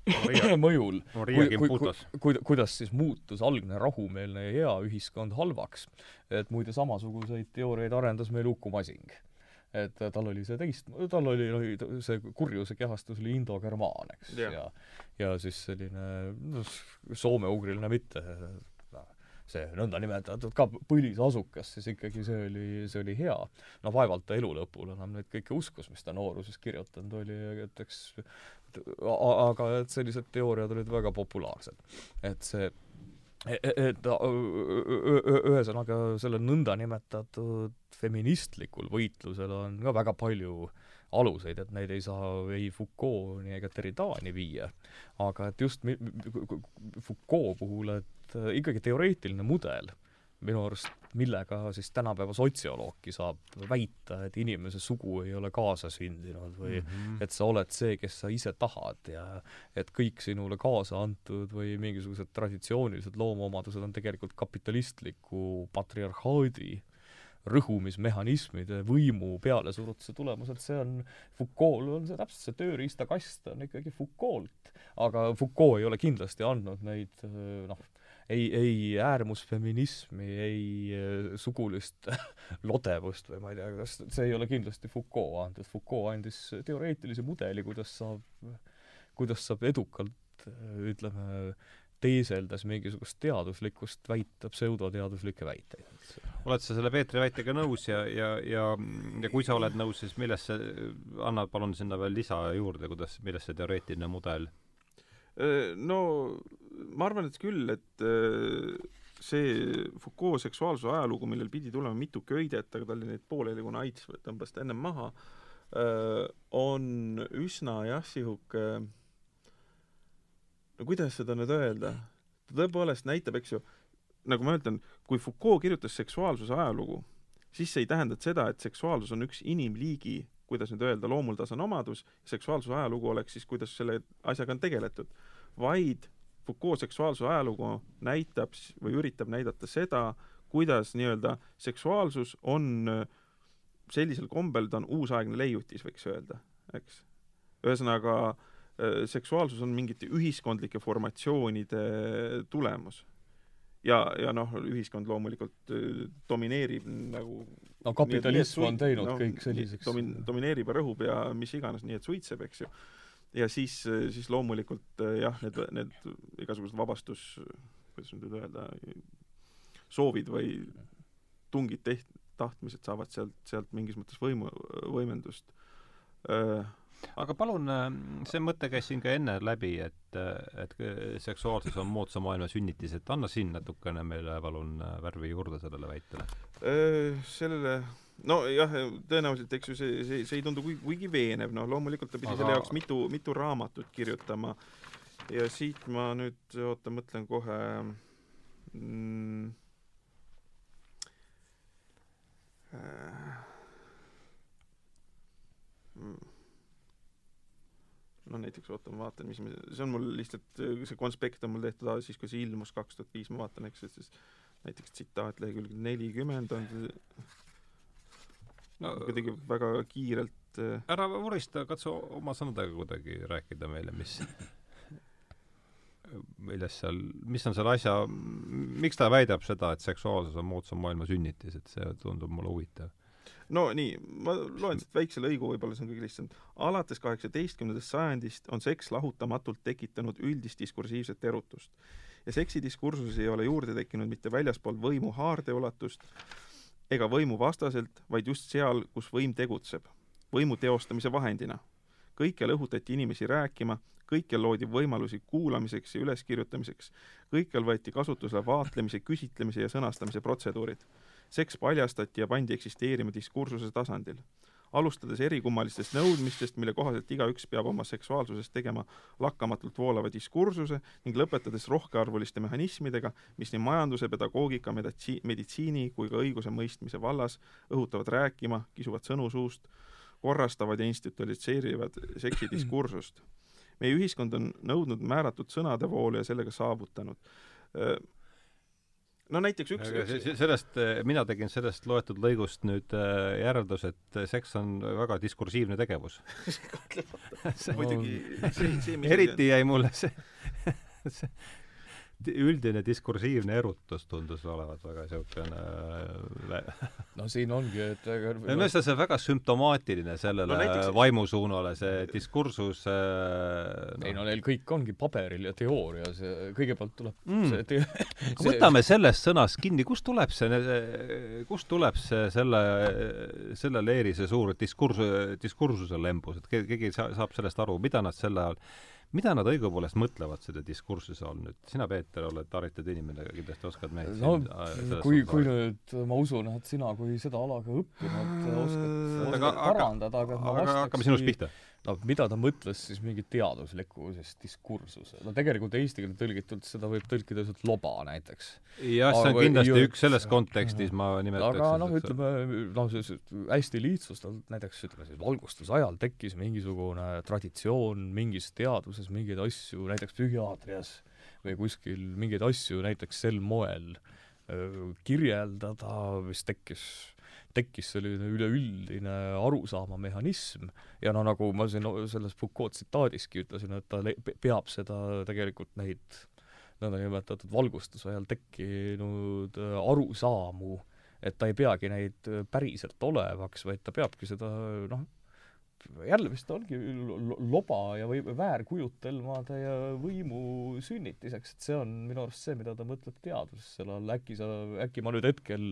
mõjul, kui, kui, kui, kui, kuidas siis muutus algne rahumeelne ja hea ühiskond halvaks. et muide, samasuguseid teooriaid arendas meil Uku Masing. et tal oli see teist, tal oli no, see kurjuse kehastus oli indogermaan, eks yeah., ja ja siis selline noh, soome-ugriline mitte see nõndanimetatud ka põlisasukas, siis ikkagi see oli, see oli hea. no vaevalt ta elu lõpul enam neid kõike uskus, mis ta nooruses kirjutanud oli, et eks aga et sellised teooriad olid väga populaarsed. et see E-, e-, et ühesõnaga selle nõndanimetatud feministlikul võitlusel on ka väga palju aluseid, et neid ei saa ei Foucault'i ega Derridani viia. aga et just Foucault puhul, et ikkagi teoreetiline mudel minu arust, millega siis tänapäeva sotsioloogki saab väita, et inimese sugu ei ole kaasasündinud või mm -hmm. et sa oled see, kes sa ise tahad ja et kõik sinule kaasa antud või mingisugused traditsioonilised loomuomadused on tegelikult kapitalistliku patriarhaadi rõhumismehhanismide võimu pealesurutuse tulemus, et see on, Foucault on see täpselt, see tööriistakast on ikkagi Foucault. aga Foucault ei ole kindlasti andnud neid noh, ei, ei äärmusfeminismi, ei äh, sugulist lodevust või ma ei tea, kas see ei ole kindlasti Foucault andnud, Foucault andis teoreetilise mudeli, kuidas saab, kuidas saab edukalt ütleme, teeseldes mingisugust teaduslikkust väita pseudoteaduslikke väiteid. oled sa selle Peetri väitega nõus ja, ja, ja, ja kui sa oled nõus, siis millest see, anna palun sinna veel lisa juurde, kuidas, millest see teoreetiline mudel no ma arvan, et küll, et see Foucault seksuaalsuse ajalugu, millel pidi tulema mitu köidet, aga tal oli neid pooleli, kuna AIDS tõmbas ta ennem maha, on üsna jah, sihuke no kuidas seda nüüd öelda, ta tõepoolest näitab, eks ju, nagu ma ütlen, kui Foucault kirjutas seksuaalsuse ajalugu, siis see ei tähenda seda, et seksuaalsus on üks inimliigi, kuidas nüüd öelda, loomuldasane omadus, seksuaalsuse ajalugu oleks siis, kuidas selle asjaga on tegeletud, vaid Foucault seksuaalsuse ajalugu näitab või üritab näidata seda, kuidas nii-öelda seksuaalsus on sellisel kombel, ta on uusaegne leiutis, võiks öelda, eks. ühesõnaga, äh, seksuaalsus on mingite ühiskondlike formatsioonide tulemus. ja, ja noh, ühiskond loomulikult äh, domineerib nagu no kapitalism on teinud no, kõik selliseks domin-, domineerib ja rõhub ja mis iganes, nii et suitseb, eks ju. Ja siis, siis loomulikult jah, need, need igasugused vabastus, kuidas nüüd öelda, soovid või tungid teht-, tahtmised saavad sealt, sealt mingis mõttes võimu, võimendust. Äh, aga palun, see mõte käis siin ka enne läbi, et, et seksuaalsus on moodsa maailma sünnitis, et anna siin natukene meile palun värvi juurde sellele väitele. Äh, sellele nojah, tõenäoliselt, eks ju, see, see, see ei tundu kuigi, veenev, noh loomulikult ta pidi Aga... selle jaoks mitu, mitu raamatut kirjutama ja siit ma nüüd, oota, mõtlen kohe mm, äh, no näiteks oota, ma vaatan, mis me, see on mul lihtsalt, see konspekt on mul tehtud siis, kui see ilmus kaks tuhat viis, ma vaatan, eks, et siis näiteks tsitaat lehekülg nelikümmend on see no kuidagi väga kiirelt äh, ära vurista, katsu oma sõnadega kuidagi rääkida meile, mis milles seal, mis on selle asja, miks ta väidab seda, et seksuaalsus on moodsa maailma sünnitis, et see tundub mulle huvitav? No nii, ma loen siit väikse lõigu, võib-olla see on kõige lihtsam. alates kaheksateistkümnendast sajandist on seks lahutamatult tekitanud üldist diskursiivset erutust ja seksidiskursuses ei ole juurde tekkinud mitte väljaspool võimu haardeulatust, ega võimu vastaselt, vaid just seal, kus võim tegutseb, võimu teostamise vahendina. kõikjal õhutati inimesi rääkima, kõikjal loodi võimalusi kuulamiseks ja üleskirjutamiseks, kõikjal võeti kasutusele vaatlemise, küsitlemise ja sõnastamise protseduurid. Seks paljastati ja pandi eksisteerima diskursuse tasandil alustades erikummalistest nõudmistest, mille kohaselt igaüks peab oma seksuaalsusest tegema lakkamatult voolava diskursuse ning lõpetades rohkearvuliste mehhanismidega, mis nii majanduse, pedagoogika, meditsi-, meditsiini kui ka õigusemõistmise vallas õhutavad rääkima, kisuvad sõnu suust, korrastavad ja institutsionaliseerivad seksidiskursust. meie ühiskond on nõudnud määratud sõnadevoolu ja sellega saavutanud no näiteks üks, üks... sellest, eh, mina tegin sellest loetud lõigust nüüd eh, järeldus, et seks on väga diskursiivne tegevus. Kahtlemata muidugi see, see eriti jäi mulle see, see üldine diskursiivne erutus tundus olevat väga niisugune äh, no siin ongi, et ega minu meelest see on väga sümptomaatiline sellele no, näiteks... vaimusuunale, see diskursus äh, no. ei no neil kõik ongi paberil ja teoorias ja kõigepealt tuleb mm. see te... see... võtame sellest sõnast kinni, kust tuleb see, kust tuleb see selle, selle leeri see suur diskurs, diskursuse lembus, et keegi saab sellest aru, mida nad selle all mida nad õigupoolest mõtlevad selle diskursuse all nüüd? sina, Peeter, oled haritud inimene, kindlasti oskad meid no kui, kui nüüd, ma usun, et sina kui seda ala ka õppinud oskad, oskad parandada, aga aga, aga hakkame sinust pihta no mida ta mõtles siis mingi teadusliku siis diskursuse, no tegelikult eesti keelde tõlgitult seda võib tõlkida lihtsalt loba näiteks. jah, see on kindlasti ju, üks selles kontekstis, ma nimetaks aga noh, ütleme, noh, see hästi lihtsustatult näiteks ütleme siis valgustusajal tekkis mingisugune traditsioon mingis teaduses mingeid asju, näiteks psühhiaatrias või kuskil mingeid asju näiteks sel moel öö, kirjeldada, mis tekkis tekkis selline üleüldine arusaama mehhanism ja no nagu ma siin selles Foucault tsitaadiski ütlesin, et ta peab seda tegelikult neid nõndanimetatud valgustusajal tekkinud äh, arusaamu, et ta ei peagi neid päriselt olevaks, vaid ta peabki seda noh, jälle vist ongi loba ja või väärkujutelmade ja võimu sünnitiseks, et see on minu arust see, mida ta mõtleb teadusest selle all, äkki sa, äkki ma nüüd hetkel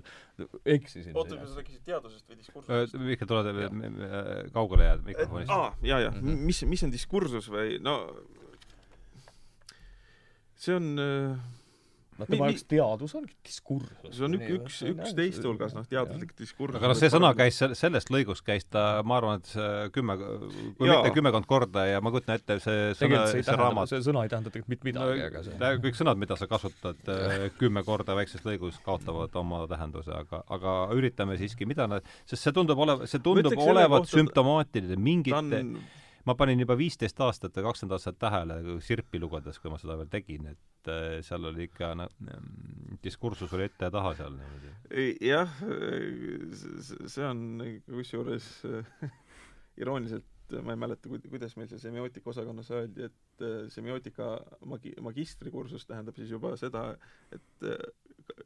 eksisin. oota, kas sa rääkisid teadusest või diskursusest? Mihkel, tule kaugele jääd mikrofonist. aa, jaa, jaa mm, -hmm. mis, mis on diskursus või no see on äh noh, tema jaoks teadus ongi diskursus. see on üks, üks, üks teiste hulgas, noh, teaduslik diskursus. aga noh, see sõna käis, sellest lõigust käis ta, ma arvan, et see kümme, kui Jaa. mitte kümmekond korda ja ma kujutan ette, see sõna, see, see raamat see sõna ei tähenda tegelikult mitte midagi no,, aga see kõik sõnad, mida sa kasutad kümme korda väikses lõigus, kaotavad oma tähenduse, aga, aga üritame siiski, mida nad, sest see tundub olevat, see tundub olevat sümptomaatiline mingite on ma panin juba viisteist aastat või kakskümmend aastat tähele Sirpi lugedes, kui ma seda veel tegin, et äh, seal oli ikka no, mm, diskursus oli ette ja taha seal niimoodi. jah, see on kusjuures irooniliselt ma ei mäleta, kuidas meil see semiootika osakonnas öeldi, et äh, semiootika magi-, magistrikursus tähendab siis juba seda, et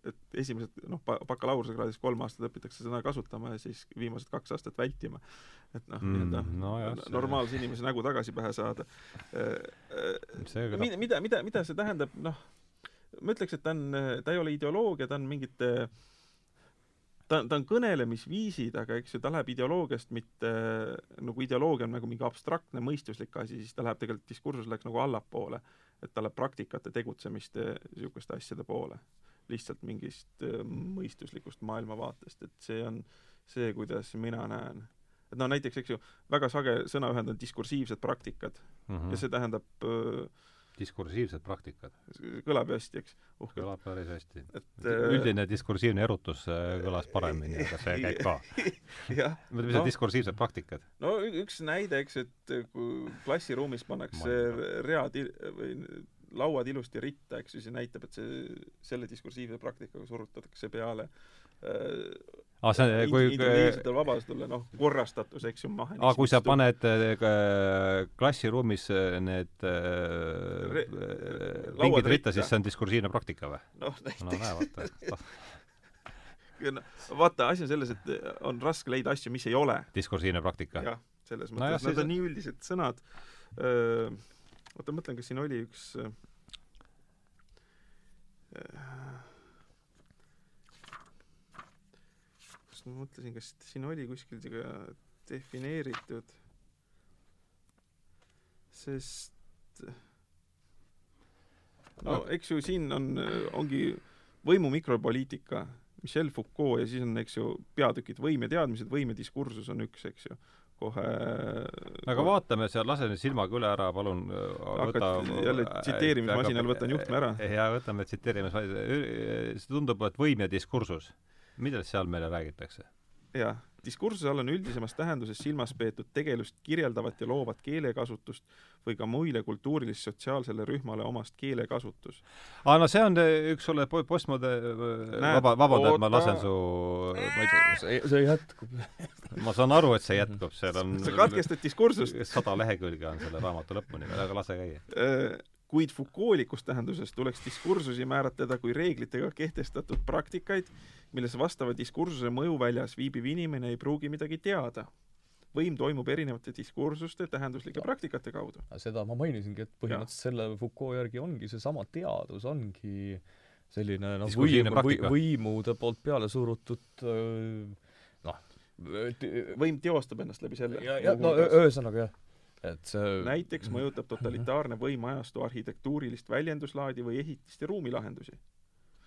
et esimesed noh, bakalaureusekraadis kolm aastat õpitakse sõna kasutama ja siis viimased kaks aastat vältima. et noh mm,, nii-öelda no normaalse inimese nägu tagasi pähe saada. mida, mida, mida, mida see tähendab, noh, ma ütleks, et ta on, ta ei ole ideoloogia, ta on mingite ta, ta on kõnelemisviisid, aga eks ju, ta läheb ideoloogiast mitte, nagu ideoloogia on nagu mingi abstraktne mõistuslik asi, siis ta läheb tegelikult, diskursus läks nagu allapoole. et ta läheb praktikate, tegutsemiste, niisuguste asjade poole lihtsalt mingist mõistuslikust maailmavaatest, et see on see, kuidas mina näen. et no näiteks, eks ju, väga sage sõnaühend on diskursiivsed praktikad mm -hmm. ja see tähendab äh, diskursiivsed praktikad. kõlab hästi, eks? uhkelt. kõlab päris hästi. et üldine diskursiivne erutus kõlas paremini, aga see käib ka. mis on no, diskursiivsed praktikad? no üks näide, eks, et kui klassiruumis pannakse read või lauad ilusti ritta, eks ju, see näitab, et see, selle diskursiivse praktikaga surutatakse peale äh, ah, see, kui individuaalsetele vabadustele, noh, korrastatus, eks ju, mehhanism. aa, kui sa paned äh, klassiruumis äh, need äh, pingid ritta, siis see on diskursiivne praktika või? noh, näiteks no, näe, vaata no, vaata, asi on selles, et on raske leida asju, mis ei ole. diskursiivne praktika? jah, selles mõttes no, nad on nii üldised sõnad öö, oota, mõtlen, kas siin oli üks kas ma mõtlesin, kas siin oli kuskil ka defineeritud, sest no eks ju siin on, ongi võimu mikropoliitika, Michel Foucault ja siis on, eks ju, peatükid võim ja teadmised, võim ja diskursus on üks, eks ju kohe aga vaatame seal, lase nüüd silmaga üle ära, palun võta jälle tsiteerimismasinal võtan juhtme ära. jaa, võtame tsiteerimismasinal, see tundub, et võim ja diskursus, millest seal meile räägitakse? jah, diskursuse all on üldisemas tähenduses silmas peetud tegelust kirjeldavat ja loovat keelekasutust või ka muile kultuurilis-sotsiaalsele rühmale omast keelekasutus. aa, no see on üks sulle postmode-, vaba, vabanda, et ma lasen su see, see jätkub ma saan aru, et see jätkub, seal on sa katkestad diskursust. sada lehekülge on selle raamatu lõpuni aga lase käia äh, kuid Foucaultlikus tähenduses tuleks diskursusi määratleda kui reeglitega kehtestatud praktikaid, milles vastava diskursuse mõjuväljas viibiv inimene ei pruugi midagi teada. võim toimub erinevate diskursuste tähenduslike praktikate kaudu. seda ma mainisingi, et põhimõtteliselt selle Foucault järgi ongi seesama teadus, ongi selline noh, võim, või, võimude poolt peale surutud noh, võim teostab ennast läbi selle. no ühesõnaga jah et see näiteks mõjutab totalitaarne võim ajastu arhitektuurilist väljenduslaadi või ehitist- ja ruumilahendusi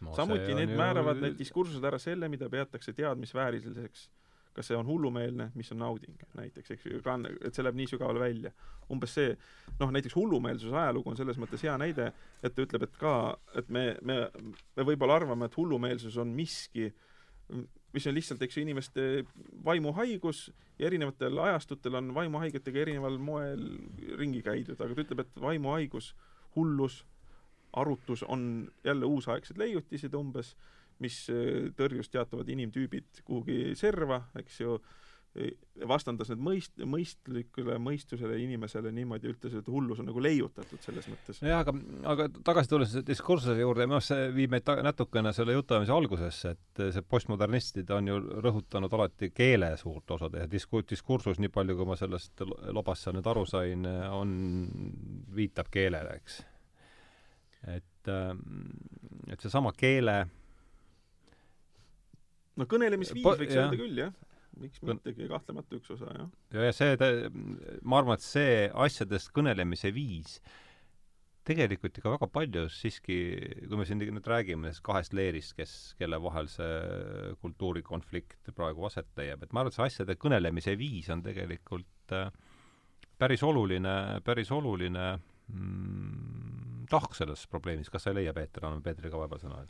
no, samuti need määravad need diskursused ära selle, mida peetakse teadmisvääriliseks. kas see on hullumeelne, mis on nauding näiteks, eks ju, et see läheb nii sügavale välja. umbes see, noh näiteks hullumeelsuse ajalugu on selles mõttes hea näide, et ta ütleb, et ka, et me, me, me võib-olla arvame, et hullumeelsus on miski, mis on lihtsalt, eks ju, inimeste vaimuhaigus ja erinevatel ajastutel on vaimuhaigetega erineval moel ringi käidud, aga ta ütleb, et vaimuhaigus, hullus, arutus on jälle uusaegsed leiutised umbes, mis äh, tõrjus teatavad inimtüübid kuhugi serva, eks ju, vastandas need mõist-, mõistlikule mõistusele inimesele niimoodi, ütles, et hullus on nagu leiutatud selles mõttes. jah, aga, aga tagasi tulles diskursuse juurde, minu arust see viib meid ta-, natukene selle jutuajamise algusesse, et see postmodernistid on ju rõhutanud alati keele suurt osa ja disku-, diskursus, nii palju kui ma sellest lobast seal nüüd aru sain, on, viitab keelele, eks et, et seesama keele no kõnelemisviis võiks öelda küll, jah. Miks mittegi, kahtlemata üks osa, jah. ja, ja see, ma arvan, et see asjadest kõnelemise viis tegelikult ikka väga palju siiski, kui me siin nüüd räägime nendest kahest leerist, kes, kelle vahel see kultuurikonflikt praegu aset leiab, et ma arvan, et see asjade kõnelemise viis on tegelikult äh, päris oluline, päris oluline mm, tahk selles probleemis, kas sa ei leia, Peeter, anname Peetrile ka vahepeal sõna?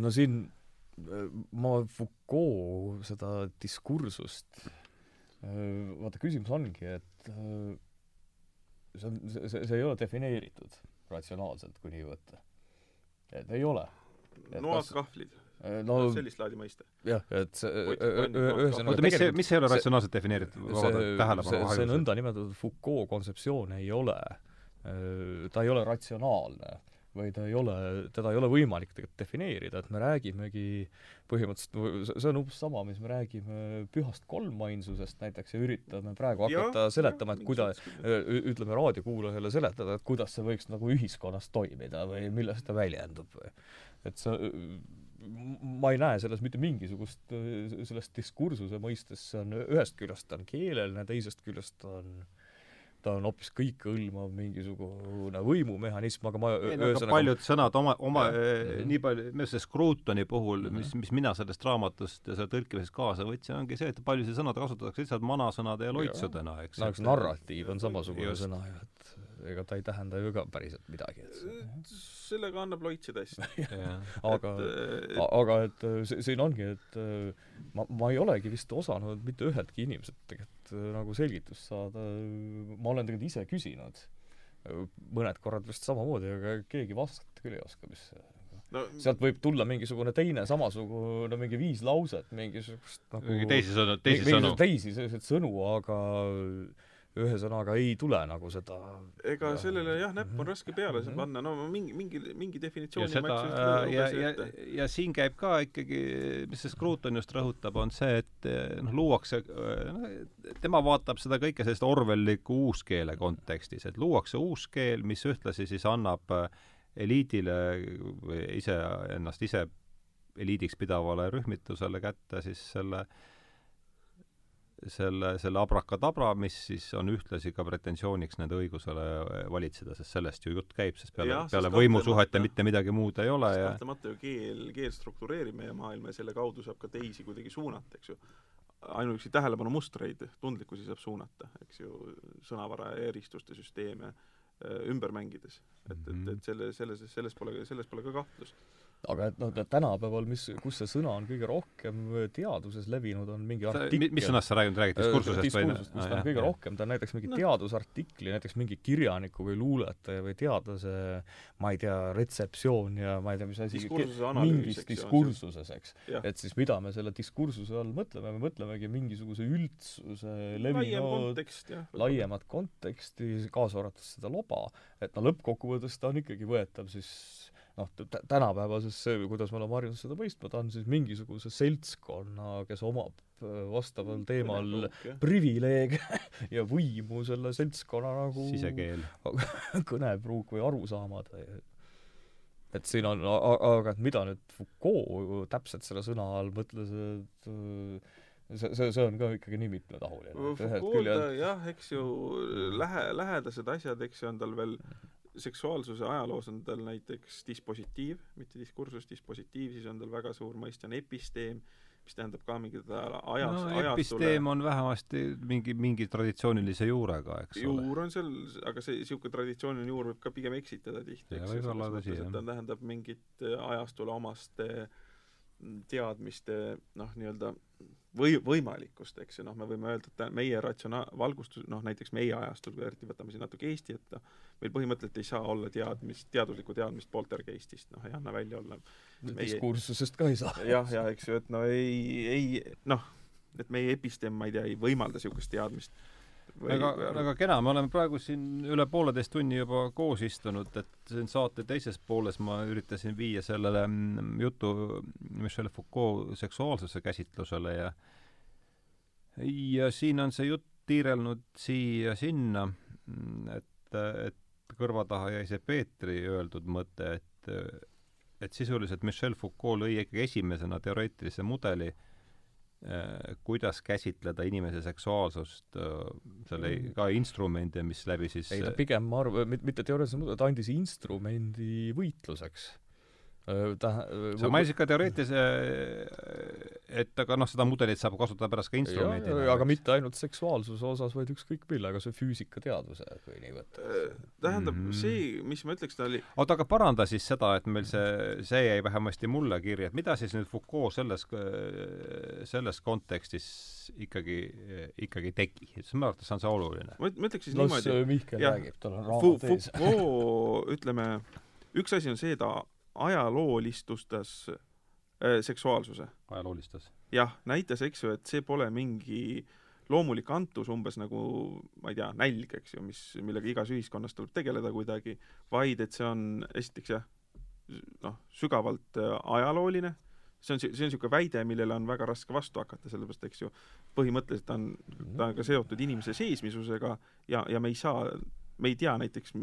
no siin ma Foucault seda diskursust, vaata küsimus ongi, et see on, see, see, ei ole defineeritud ratsionaalselt, kui nii võtta. et ei ole. noad, kahvlid no sellist laadi mõiste. jah, et see ühesõnaga oota, mis see, mis ei ole ratsionaalselt defineeritud? see, see nõndanimetatud Foucault kontseptsioon ei ole äh, Äh, ta ei ole ratsionaalne või ta ei ole, teda ei ole võimalik tegelikult defineerida, et me räägimegi põhimõtteliselt, see on umbes sama, mis me räägime pühast kolmainsusest näiteks ja üritame praegu hakata ja, seletama, et kuida-, ütleme raadiokuulajale seletada, et kuidas see võiks nagu ühiskonnas toimida või milles ta väljendub või. Et see ma ei näe selles mitte mingisugust, sellest diskursuse mõistes, see on ühest küljest ta on keeleline, teisest küljest ta on äh, ta on hoopis kõikehõlmav mingisugune võimumehhanism, aga ma ei, no, aga paljud sõnad oma, oma äh, nii palju, minu arust see Scrutoni puhul, mis, mis mina sellest raamatust ja selle tõlkimisest kaasa võtsin, ongi see, et paljusid sõnad kasutatakse lihtsalt vanasõnade ja loitsudena, eks. no eks narratiiv on samasugune just. sõna ju, et ega ta ei tähenda ju ka päriselt midagi, sellega annab loitsida hästi. Aga et, aga et siin ongi, et ma, ma ei olegi vist osanud mitte üheltki inimeselt tegelikult nagu selgitust saada, ma olen tegelikult ise küsinud mõned korrad vist samamoodi, aga keegi vastata küll ei oska, mis no, sealt võib tulla mingisugune teine samasugune, mingi viis lauset, mingisugust nagu mingi teisi sõnu, teisi sõnu. teisi selliseid sõnu, aga ühesõnaga ei tule nagu seda. Ega ja, sellele jah, näpp on raske peale mm -hmm. panna, no mingi, mingi, mingi definitsiooni ja seda, ja, ja, ja, ja siin käib ka ikkagi, mis see Scruton just rõhutab, on see, et noh, luuakse, noh, tema vaatab seda kõike sellist orwelliku uuskeele kontekstis, et luuakse uus keel, mis ühtlasi siis annab eliidile või ise, ennast ise eliidiks pidavale rühmitusele kätte siis selle äh, selle, selle abrakadabra, mis siis on ühtlasi ka pretensiooniks nende õigusele valitseda, sest sellest ju jutt käib, sest peale, peale võimusuhete mitte midagi muud ei ole ja kahtlemata ju keel, keel struktureerib meie maailma ja selle kaudu saab ka teisi kuidagi suunata, eks ju. ainuüksi tähelepanumustreid, tundlikkusi saab suunata, eks ju, sõnavara ja eristuste süsteeme äh, ümber mängides. et, et, et selle, selles, selles pole, selles pole ka kahtlust aga et noh, tänapäeval, mis, kus see sõna on kõige rohkem teaduses levinud, on mingi artikkel mis sõnast sa räägid, räägid diskursusest või? diskursusest, kus ta on kõige jah. rohkem, ta on näiteks mingi no. teadusartikli, näiteks mingi kirjaniku või luuletaja või teadlase ma ei tea, retseptsioon ja ma ei tea, mis asi mingis diskursuses, eks. et siis mida me selle diskursuse all mõtleme, me mõtlemegi mingisuguse üldsuse levinud laiemat konteksti, kaasa arvatud seda loba, et no lõppkokkuvõttes ta on ikkagi võetav siis noh, tänapäevases, kuidas me oleme harjunud seda mõistma, ta on siis mingisuguse seltskonna, kes omab äh, vastaval teemal privileege ja võimu selle seltskonna nagu sisekeel. kõnepruuk või arusaamad. Et siin on, aga et mida nüüd Foucault täpselt selle sõna all mõtles, et see, see, see on ka ikkagi nii mitmetahuline. Foucault, jah, eks ju, lähe, lähedased asjad, eks ju, on tal veel seksuaalsuse ajaloos on tal näiteks dispositiiv, mitte diskursus, dispositiiv, siis on tal väga suur mõiste on episteem, mis tähendab ka mingit ajas no, episteem on vähemasti mingi, mingi traditsioonilise juurega, eks juur ole. juur on seal, aga see niisugune traditsiooniline juur võib ka pigem eksitada tihti, eks ju, selles mõttes, et ta tähendab mingit ajastule omaste teadmiste noh, nii-öelda või võimalikkust, eks ju, noh, me võime öelda, et meie ratsiona-, valgustus, noh näiteks meie ajastul, kui eriti võtame siin natuke Eesti ette, meil põhimõtteliselt ei saa olla teadmist, teaduslikku teadmist poltergeistist, noh, ei anna välja olla diskursusest ka ei saa. jah, ja eks ju, et no ei, ei noh, et meie episteem, ma ei tea, ei võimalda niisugust teadmist väga, väga kena, me oleme praegu siin üle pooleteist tunni juba koos istunud, et siin saate teises pooles ma üritasin viia sellele mm, jutu Michel Foucault seksuaalsuse käsitlusele ja ja siin on see jutt tiirelnud siia-sinna, et, et kõrva taha jäi see Peetri öeldud mõte, et et sisuliselt Michel Foucault lõi ikkagi esimesena teoreetilise mudeli Äh, kuidas käsitleda inimese seksuaalsust, äh, selle mm. ka instrumente, mis läbi siis ei, ta pigem, ma arvan, mitte teoreetiliselt, ta andis instrumendi võitluseks ta sa mainisid ka teoreetilise, et aga noh, seda mudelit saab kasutada pärast ka instrumendina. aga mitte ainult seksuaalsuse osas, vaid ükskõik millega, kas või füüsikateaduse, kui nii võtta. tähendab mm, -hmm. see, mis ma ütleks, ta oli oota, aga paranda siis seda, et meil see, see jäi vähemasti mulle kirja, et mida siis nüüd Foucault selles, selles kontekstis ikkagi, ikkagi tegi, sest minu arvates on see oluline. ma, ütleks siis Las niimoodi Mihkel räägib, tal on raamat ees. Foucault, ütleme, üks asi on see, ta ajaloolistustas äh, seksuaalsuse. ajaloolistas? jah, näitas, eks ju, et see pole mingi loomulik antus, umbes nagu ma ei tea, nälg, eks ju, mis, millega igas ühiskonnas tuleb tegeleda kuidagi, vaid et see on esiteks jah, noh, sügavalt äh, ajalooline, see on, see on niisugune väide, millele on väga raske vastu hakata, sellepärast eks ju, põhimõtteliselt on, ta on ka seotud inimese seesmisusega ja, ja me ei saa, me ei tea näiteks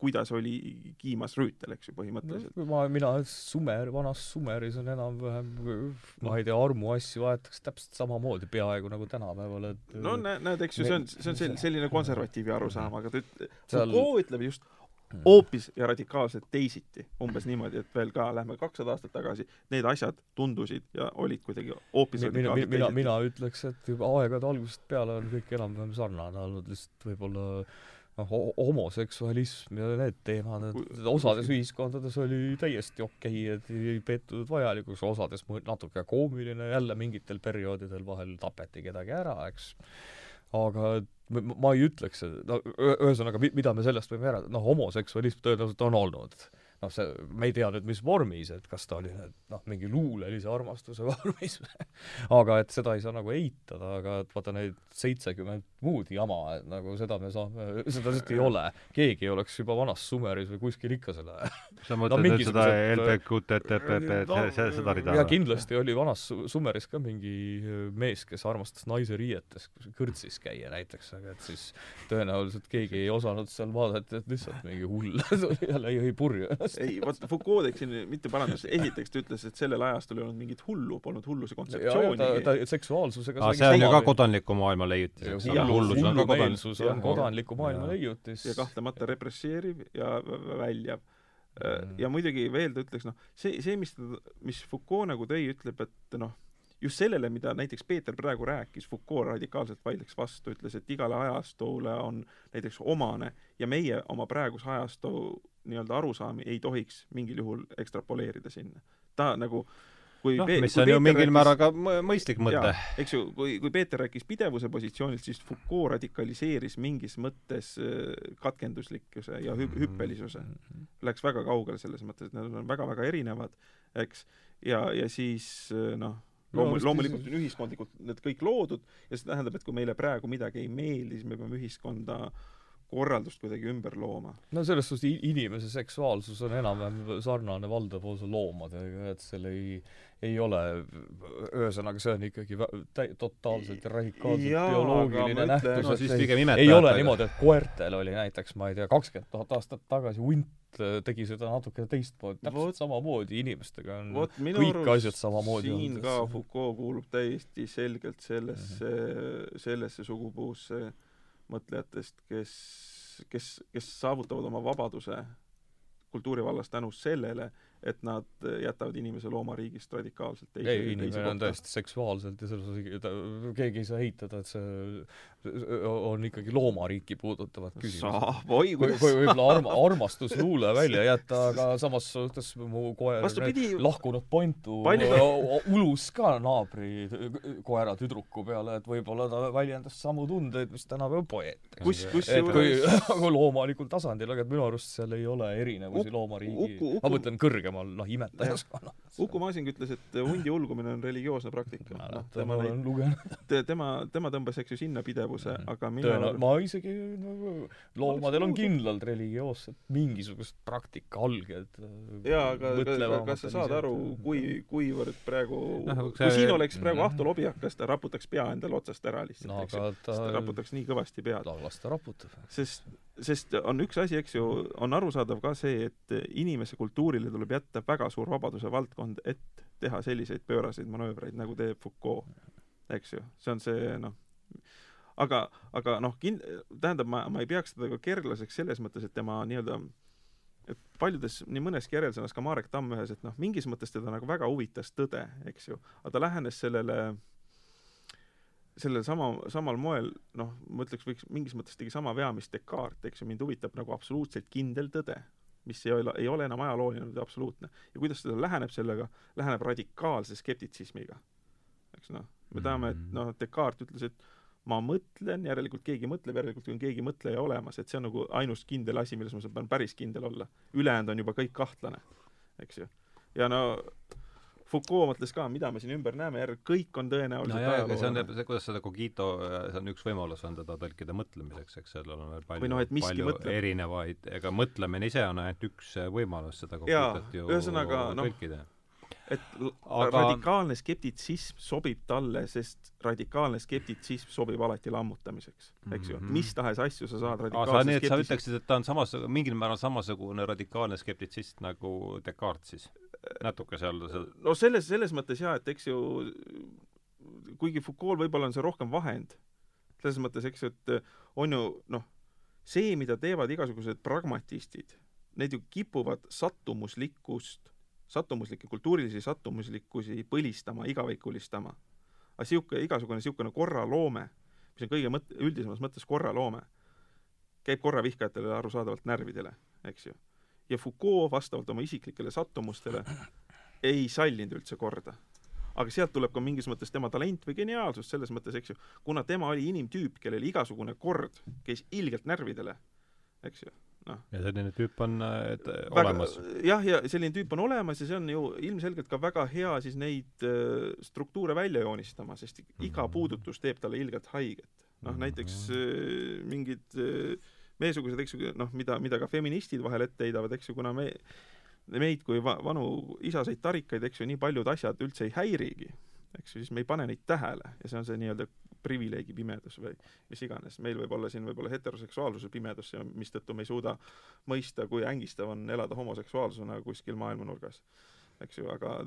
kuidas oli kiimas rüütel, eks ju, põhimõtteliselt no,. ma, mina Sumer, vanas Sumeris on enam-vähem, ma ei tea, armuasju aetakse täpselt samamoodi peaaegu nagu tänapäeval, et no näed, näed, eks ju, see on, see on selline konservatiivi arusaam, aga ta üt-, Foucault ütleb just hmm. hoopis ja radikaalselt teisiti, umbes niimoodi, et veel ka lähme kakssada aastat tagasi, need asjad tundusid ja olid kuidagi hoopis mina, mina, mina, mina ütleks, et juba aegade algusest peale on kõik enam-vähem sarnane olnud, lihtsalt võib-olla noh, homoseksualism ja need teemad, et osades ühiskondades oli täiesti okei okay,, et ei peetud vajalikuks, osades natuke koomiline, jälle mingitel perioodidel vahel tapeti kedagi ära, eks. aga ma ei ütleks, no ühesõnaga, mida me sellest võime järeldada, noh, homoseksualism tõenäoliselt on olnud noh, see, me ei tea nüüd, mis vormis, et kas ta oli noh, mingi luulelise armastuse vormis aga et seda ei saa nagu eitada, aga et vaata neid seitsekümmend muud jama, et nagu seda me saame, seda lihtsalt ei ole. keegi ei oleks juba vanas Sumeris või kuskil ikka seda sa mõtled no, seda LBQTTPP, no, seda rida? ja kindlasti oli vanas Sumeris ka mingi mees, kes armastas naise riietes kõrtsis käia näiteks, aga et siis tõenäoliselt keegi ei osanud seal vaadata, et lihtsalt mingi hull jälle jõi purju ei, vot Foucault teeks siin mitte parandust, esiteks ta ütles, et sellel ajastul ei olnud mingit hullu, polnud hulluse kontseptsiooni. ta, ta seksuaalsusega ah, see on ju ka kodanliku maailma leiutis, eks ole, hullus on ka kodanlikus, on kodanliku maailma leiutis. ja kahtlemata represseeriv ja väljav. Mm.. ja muidugi veel ta ütleks, noh, see, see, mis, mis Foucault nagu tõi, ütleb, et noh, just sellele, mida näiteks Peeter praegu rääkis, Foucault radikaalselt vaidleks vastu, ütles, et igale ajastule on näiteks omane ja meie oma praeguse ajastu nii-öelda arusaami ei tohiks mingil juhul ekstrapoleerida sinna. ta nagu kui noh, mis on Peeter ju mingil määral ka mõistlik mõte. eks ju, kui, kui Peeter rääkis pidevuse positsioonilt, siis Foucault radikaliseeris mingis mõttes äh, katkenduslikkuse ja hüp-, hüppelisuse. Läks väga kaugele selles mõttes, et need on väga-väga erinevad, eks, ja, ja siis äh, noh, loomu-, loomulikult. on ühiskondlikult need kõik loodud ja see tähendab, et kui meile praegu midagi ei meeldi, siis me peame ühiskonda korraldust kuidagi ümber looma. no selles suhtes inimese seksuaalsus on enam-vähem sarnane valdav osa loomadega, et seal ei ei ole, ühesõnaga see on ikkagi täi-, totaalselt ja radikaalselt Jaa, bioloogiline nähtus, no et ei, ei ole niimoodi, et koertel oli näiteks, ma ei tea, kakskümmend tuhat aastat tagasi hunt äh, tegi seda natukene teistmoodi, täpselt Vot- samamoodi, inimestega on vot kõik asjad samamoodi siin olnud, ka Foucault kuulub täiesti selgelt sellesse mm, -hmm. sellesse sugupuusse mõtlejatest, kes, kes, kes saavutavad oma vabaduse kultuuri vallas tänu sellele, et nad jätavad inimese loomariigist radikaalselt teise, ei, inimene on tõesti seksuaalselt ja selles osas keegi ei saa eitada, et see on ikkagi loomariiki puudutavad küsimused. saab, oi kui, kui võib-olla arm-, armastusluule välja jätta, aga samas suhtes mu koer Vastupidi, lahkunud Pontu palju- ulus ka naabri koera tüdruku peale, et võib-olla ta väljendas samu tundeid, mis tänapäeva poeet. kus, et kui kusjuures kui loomalikul tasandil, aga et minu arust seal ei ole erinevusi loomariigi ma mõtlen kõrgemal, noh, imetajaskonnal. Uku Masing ütles, et hundi ulgumine on religioosne praktika. ma tema olen lugenud. tema, tema tõmbas, eks ju, sinna pidevuse, Mhm. aga minu tõenäoliselt, ma isegi nagu loomadel on kindlalt religioossed mingisugused praktika alged. jaa, aga ka, kas sa saad aru, kui, kuivõrd praegu Noh, no, see- kui siin oleks praegu Mhm. Ahto Lobiakas, ta raputaks pea endale otsast ära lihtsalt no eks ju aga ta ta, raputaks nii kõvasti pead. ta las ta raputab. sest, sest on üks asi, eks ju, on arusaadav ka see, et inimese kultuurile tuleb jätta väga suur vabaduse valdkond, et teha selliseid pööraseid manöövreid, nagu teeb Foucault, eks ju, see on see noh, aga, aga noh, kin-, tähendab, ma, ma ei peaks teda ka kerglaseks selles mõttes, et tema nii-öelda et paljudes, nii mõneski järelsõnas, ka Marek Tamm ühes, et noh, mingis mõttes teda nagu väga huvitas tõde, eks ju, aga ta lähenes sellele sellel sama, samal moel, noh, ma ütleks, võiks mingis mõttes tegi sama vea, mis Descartes, eks ju, mind huvitab nagu absoluutselt kindel tõde, mis ei ole, ei ole enam ajalooline, vaid absoluutne. ja kuidas ta läheneb sellega, läheneb radikaalse skeptitsismiga. eks noh, me teame, et noh, Descartes ütles, et ma mõtlen, järelikult keegi mõtleb, järelikult on keegi mõtleja olemas, et see on nagu ainus kindel asi, milles ma saan päris kindel olla. ülejäänud on juba kõik kahtlane, eks ju. ja no Foucault mõtles ka, mida me siin ümber näeme, järelikult kõik on tõenäoliselt no jaa, aga see on, see, kuidas seda cogito, see on üks võimalus on teda tõlkida mõtlemiseks, eks sellel on veel palju, et miski palju mõtleb. erinevaid, ega mõtlemine ise on ainult üks võimalus seda cogitot ju ühesõnaga, noh, tõlkida. et l- Aga- radikaalne skeptitsism sobib talle, sest radikaalne skeptitsism sobib alati lammutamiseks, eks ju mm. -hmm. mis tahes asju sa saad aa, sa radikaalse et sa skeptitsismi ütleksid, et ta on samas, mingil määral samasugune radikaalne skeptitsist nagu Descartes siis? Natuke seal, no selles, selles mõttes jaa, et eks ju kuigi Foucault võib-olla on see rohkem vahend, selles mõttes, eks ju, et on ju noh, see, mida teevad igasugused pragmatistid, need ju kipuvad sattumuslikkust, sattumuslikke kultuurilisi sattumuslikkusi põlistama, igavikulistama. aga sihuke, igasugune niisugune korraloome, mis on kõige mõt-, üldisemas mõttes korraloome, käib korravihkajatele arusaadavalt närvidele, eks ju. Ja Foucault vastavalt oma isiklikele sattumustele ei sallinud üldse korda. aga sealt tuleb ka mingis mõttes tema talent või geniaalsus selles mõttes, eks ju, kuna tema oli inimtüüp, kellel igasugune kord käis ilgelt närvidele, eks ju, noh. ja selline tüüp on et, olemas. jah, ja selline tüüp on olemas ja see on ju ilmselgelt ka väga hea siis neid äh, struktuure välja joonistama, sest iga Mhm. puudutus teeb talle ilgelt haiget. noh, näiteks äh, mingid äh, meiesugused, eks ju, noh, mida, mida ka feministid vahel ette heidavad, eks ju, kuna me, meid kui va-, vanu isaseid tarikaid, eks ju, nii paljud asjad üldse ei häirigi, eks ju, siis me ei pane neid tähele ja see on see nii-öelda privileegi pimedus või mis iganes. meil võib olla siin võib-olla heteroseksuaalsuse pimedus mistõttu me ei suuda mõista, kui ängistav on elada homoseksuaalsena kuskil maailmanurgas. eks ju, aga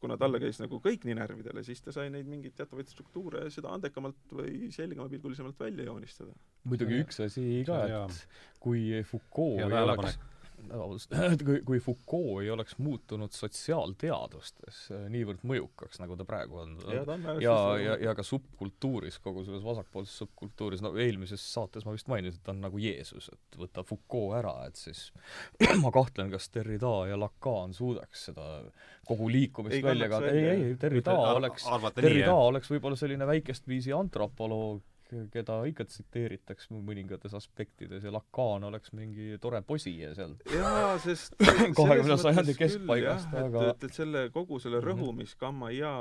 kuna talle käis nagu kõik nii närvidele, siis ta sai neid mingeid teatavaid struktuure seda andekamalt või selgemapilgulisemalt välja joonistada. muidugi üks asi ka, et kui Foucault Hea ei oleks vabandust, kui, kui Foucault ei oleks muutunud sotsiaalteadustes äh, niivõrd mõjukaks, nagu ta praegu on, ja ja, ja, ja ka subkultuuris, kogu selles vasakpoolses subkultuuris, no eelmises saates ma vist mainisin, et ta on nagu Jeesus, et võta Foucault ära, et siis ma kahtlen, kas Derrida ja Lacan suudaks seda kogu liikumist Ei välja ka, ei, ei, Derrida oleks, nii, Derrida jah? oleks võib-olla selline väikest viisi antropoloog, keda ikka tsiteeritaks mõningates aspektides ja Lacan oleks mingi tore posija seal. jaa, sest kahekümnenda sajandi keskpaigast, aga et, et selle, kogu selle mhm. rõhumiskamma ja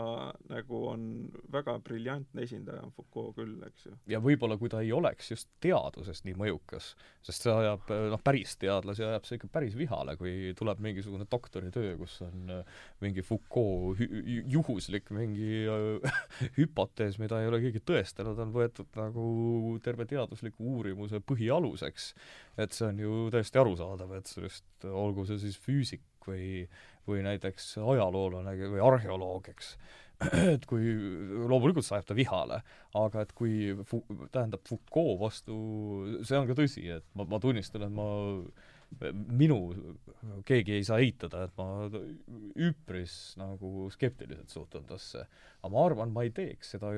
nagu on väga briljantne esindaja on Foucault küll, eks ju. ja võib-olla kui ta ei oleks just teaduses nii mõjukas, sest see ajab, noh, päris teadlasi ajab see ikka päris vihale, kui tuleb mingisugune doktoritöö, kus on äh, mingi Foucault juhuslik mingi äh, hüpotees, mida ei ole keegi tõestanud, on võetud nagu terve teadusliku uurimuse põhialuseks. et see on ju täiesti arusaadav, et sellest, olgu see siis füüsik või, või näiteks ajaloolane või arheoloog, eks et kui, loomulikult sajab ta vihale, aga et kui fu-, tähendab Foucault vastu, see on ka tõsi, et ma, ma tunnistan, et ma minu, keegi ei saa eitada, et ma üpris nagu skeptiliselt suhtun tasse. aga ma arvan, ma ei teeks seda,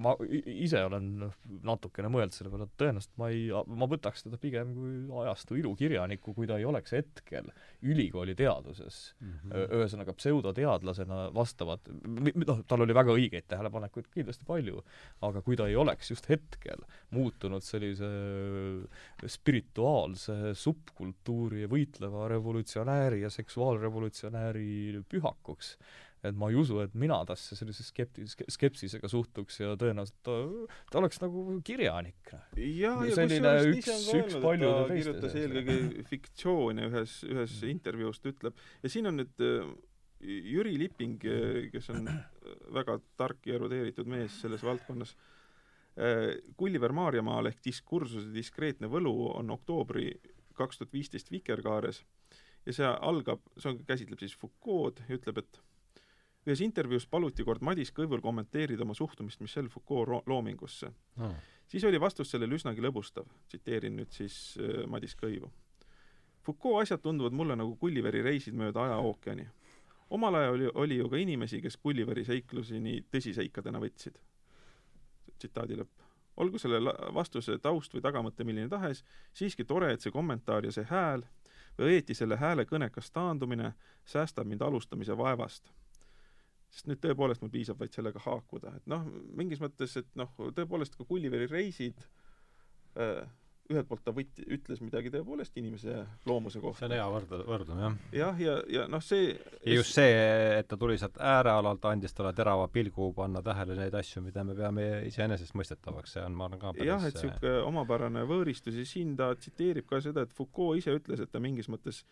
ma ise olen natukene mõelnud selle peale, et tõenäoliselt ma ei, ma võtaks teda pigem kui ajastu ilukirjanikku, kui ta ei oleks hetkel ülikooli teaduses mm -hmm. ühesõnaga pseudoteadlasena vastavat, noh, tal oli väga õigeid tähelepanekuid kindlasti palju, aga kui ta ei oleks just hetkel muutunud sellise spirituaalse subkultuuri kultuuri võitleva revolutsionääri ja seksuaalrevolutsionääri pühakuks. et ma ei usu, et mina tasse sellise skepti-, skepsisega suhtuks ja tõenäoliselt ta, ta oleks nagu kirjanik. ja kusjuures üks, üks paljude teiste kirjutas eelkõige fiktsioone ühes, ühes intervjuus, ta ütleb, ja siin on nüüd äh, Jüri Lipping, äh, kes on väga tark ja erudeeritud mees selles valdkonnas, äh, Gulliver Maarjamaal ehk diskursuse diskreetne võlu on oktoobri kaks tuhat viisteist Vikerkaares ja see algab, see on, käsitleb siis Foucault ja ütleb, et ühes intervjuus paluti kord Madis Kõivul kommenteerida oma suhtumist Michel Foucault loomingusse no.. siis oli vastus sellele üsnagi lõbustav, tsiteerin nüüd siis äh, Madis Kõivu. Foucault asjad tunduvad mulle nagu Gulliveri reisid mööda ajaookeani. omal ajal oli, oli ju ka inimesi, kes Gulliveri seiklusi nii tõsiseikadena võtsid. tsitaadi lõpp olgu selle vastuse taust või tagamõte milline tahes, siiski tore, et see kommentaar ja see hääl või õieti selle hääle kõnekas taandumine säästab mind alustamise vaevast. sest nüüd tõepoolest mul piisab vaid sellega haakuda, et noh, mingis mõttes, et noh, tõepoolest ka Gulliveri reisid äh, ühelt poolt ta võt-, ütles midagi tõepoolest inimese loomuse kohta. see on hea võrd-, võrdlus, jah. jah, ja, ja, ja noh, see ja just see, et ta tuli sealt äärealalt, andis talle terava pilgu panna tähele neid asju, mida me peame iseenesestmõistetavaks, see on, ma arvan, ka päris jah, et niisugune omapärane võõristus ja siin ta tsiteerib ka seda, et Foucault ise ütles, et ta mingis mõttes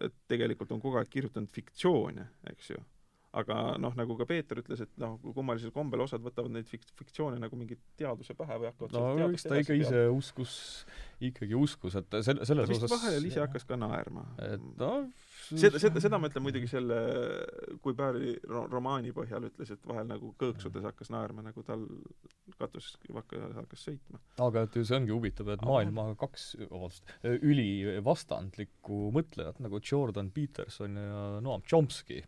et tegelikult on kogu aeg kirjutanud fiktsioone, eks ju aga noh, nagu ka Peeter ütles, et noh, kummalisel kombel osad võtavad neid fik-, fiktsioone nagu mingit teaduse pähe või hakkavad no eks ta ikka ise teadma. uskus, ikkagi uskus, et selle, selles ta osas vahel ise hakkas ka naerma. et noh seda, seda, seda ma ütlen muidugi selle, kui Pääri ro-, romaani põhjal ütles, et vahel nagu kõõksudes hakkas naerma, nagu tal katus hakkas sõitma. aga et see ongi huvitav, et maailma kaks, vabandust, ülivastandlikku mõtlejat nagu Jordan Peterson ja Noam Chomsky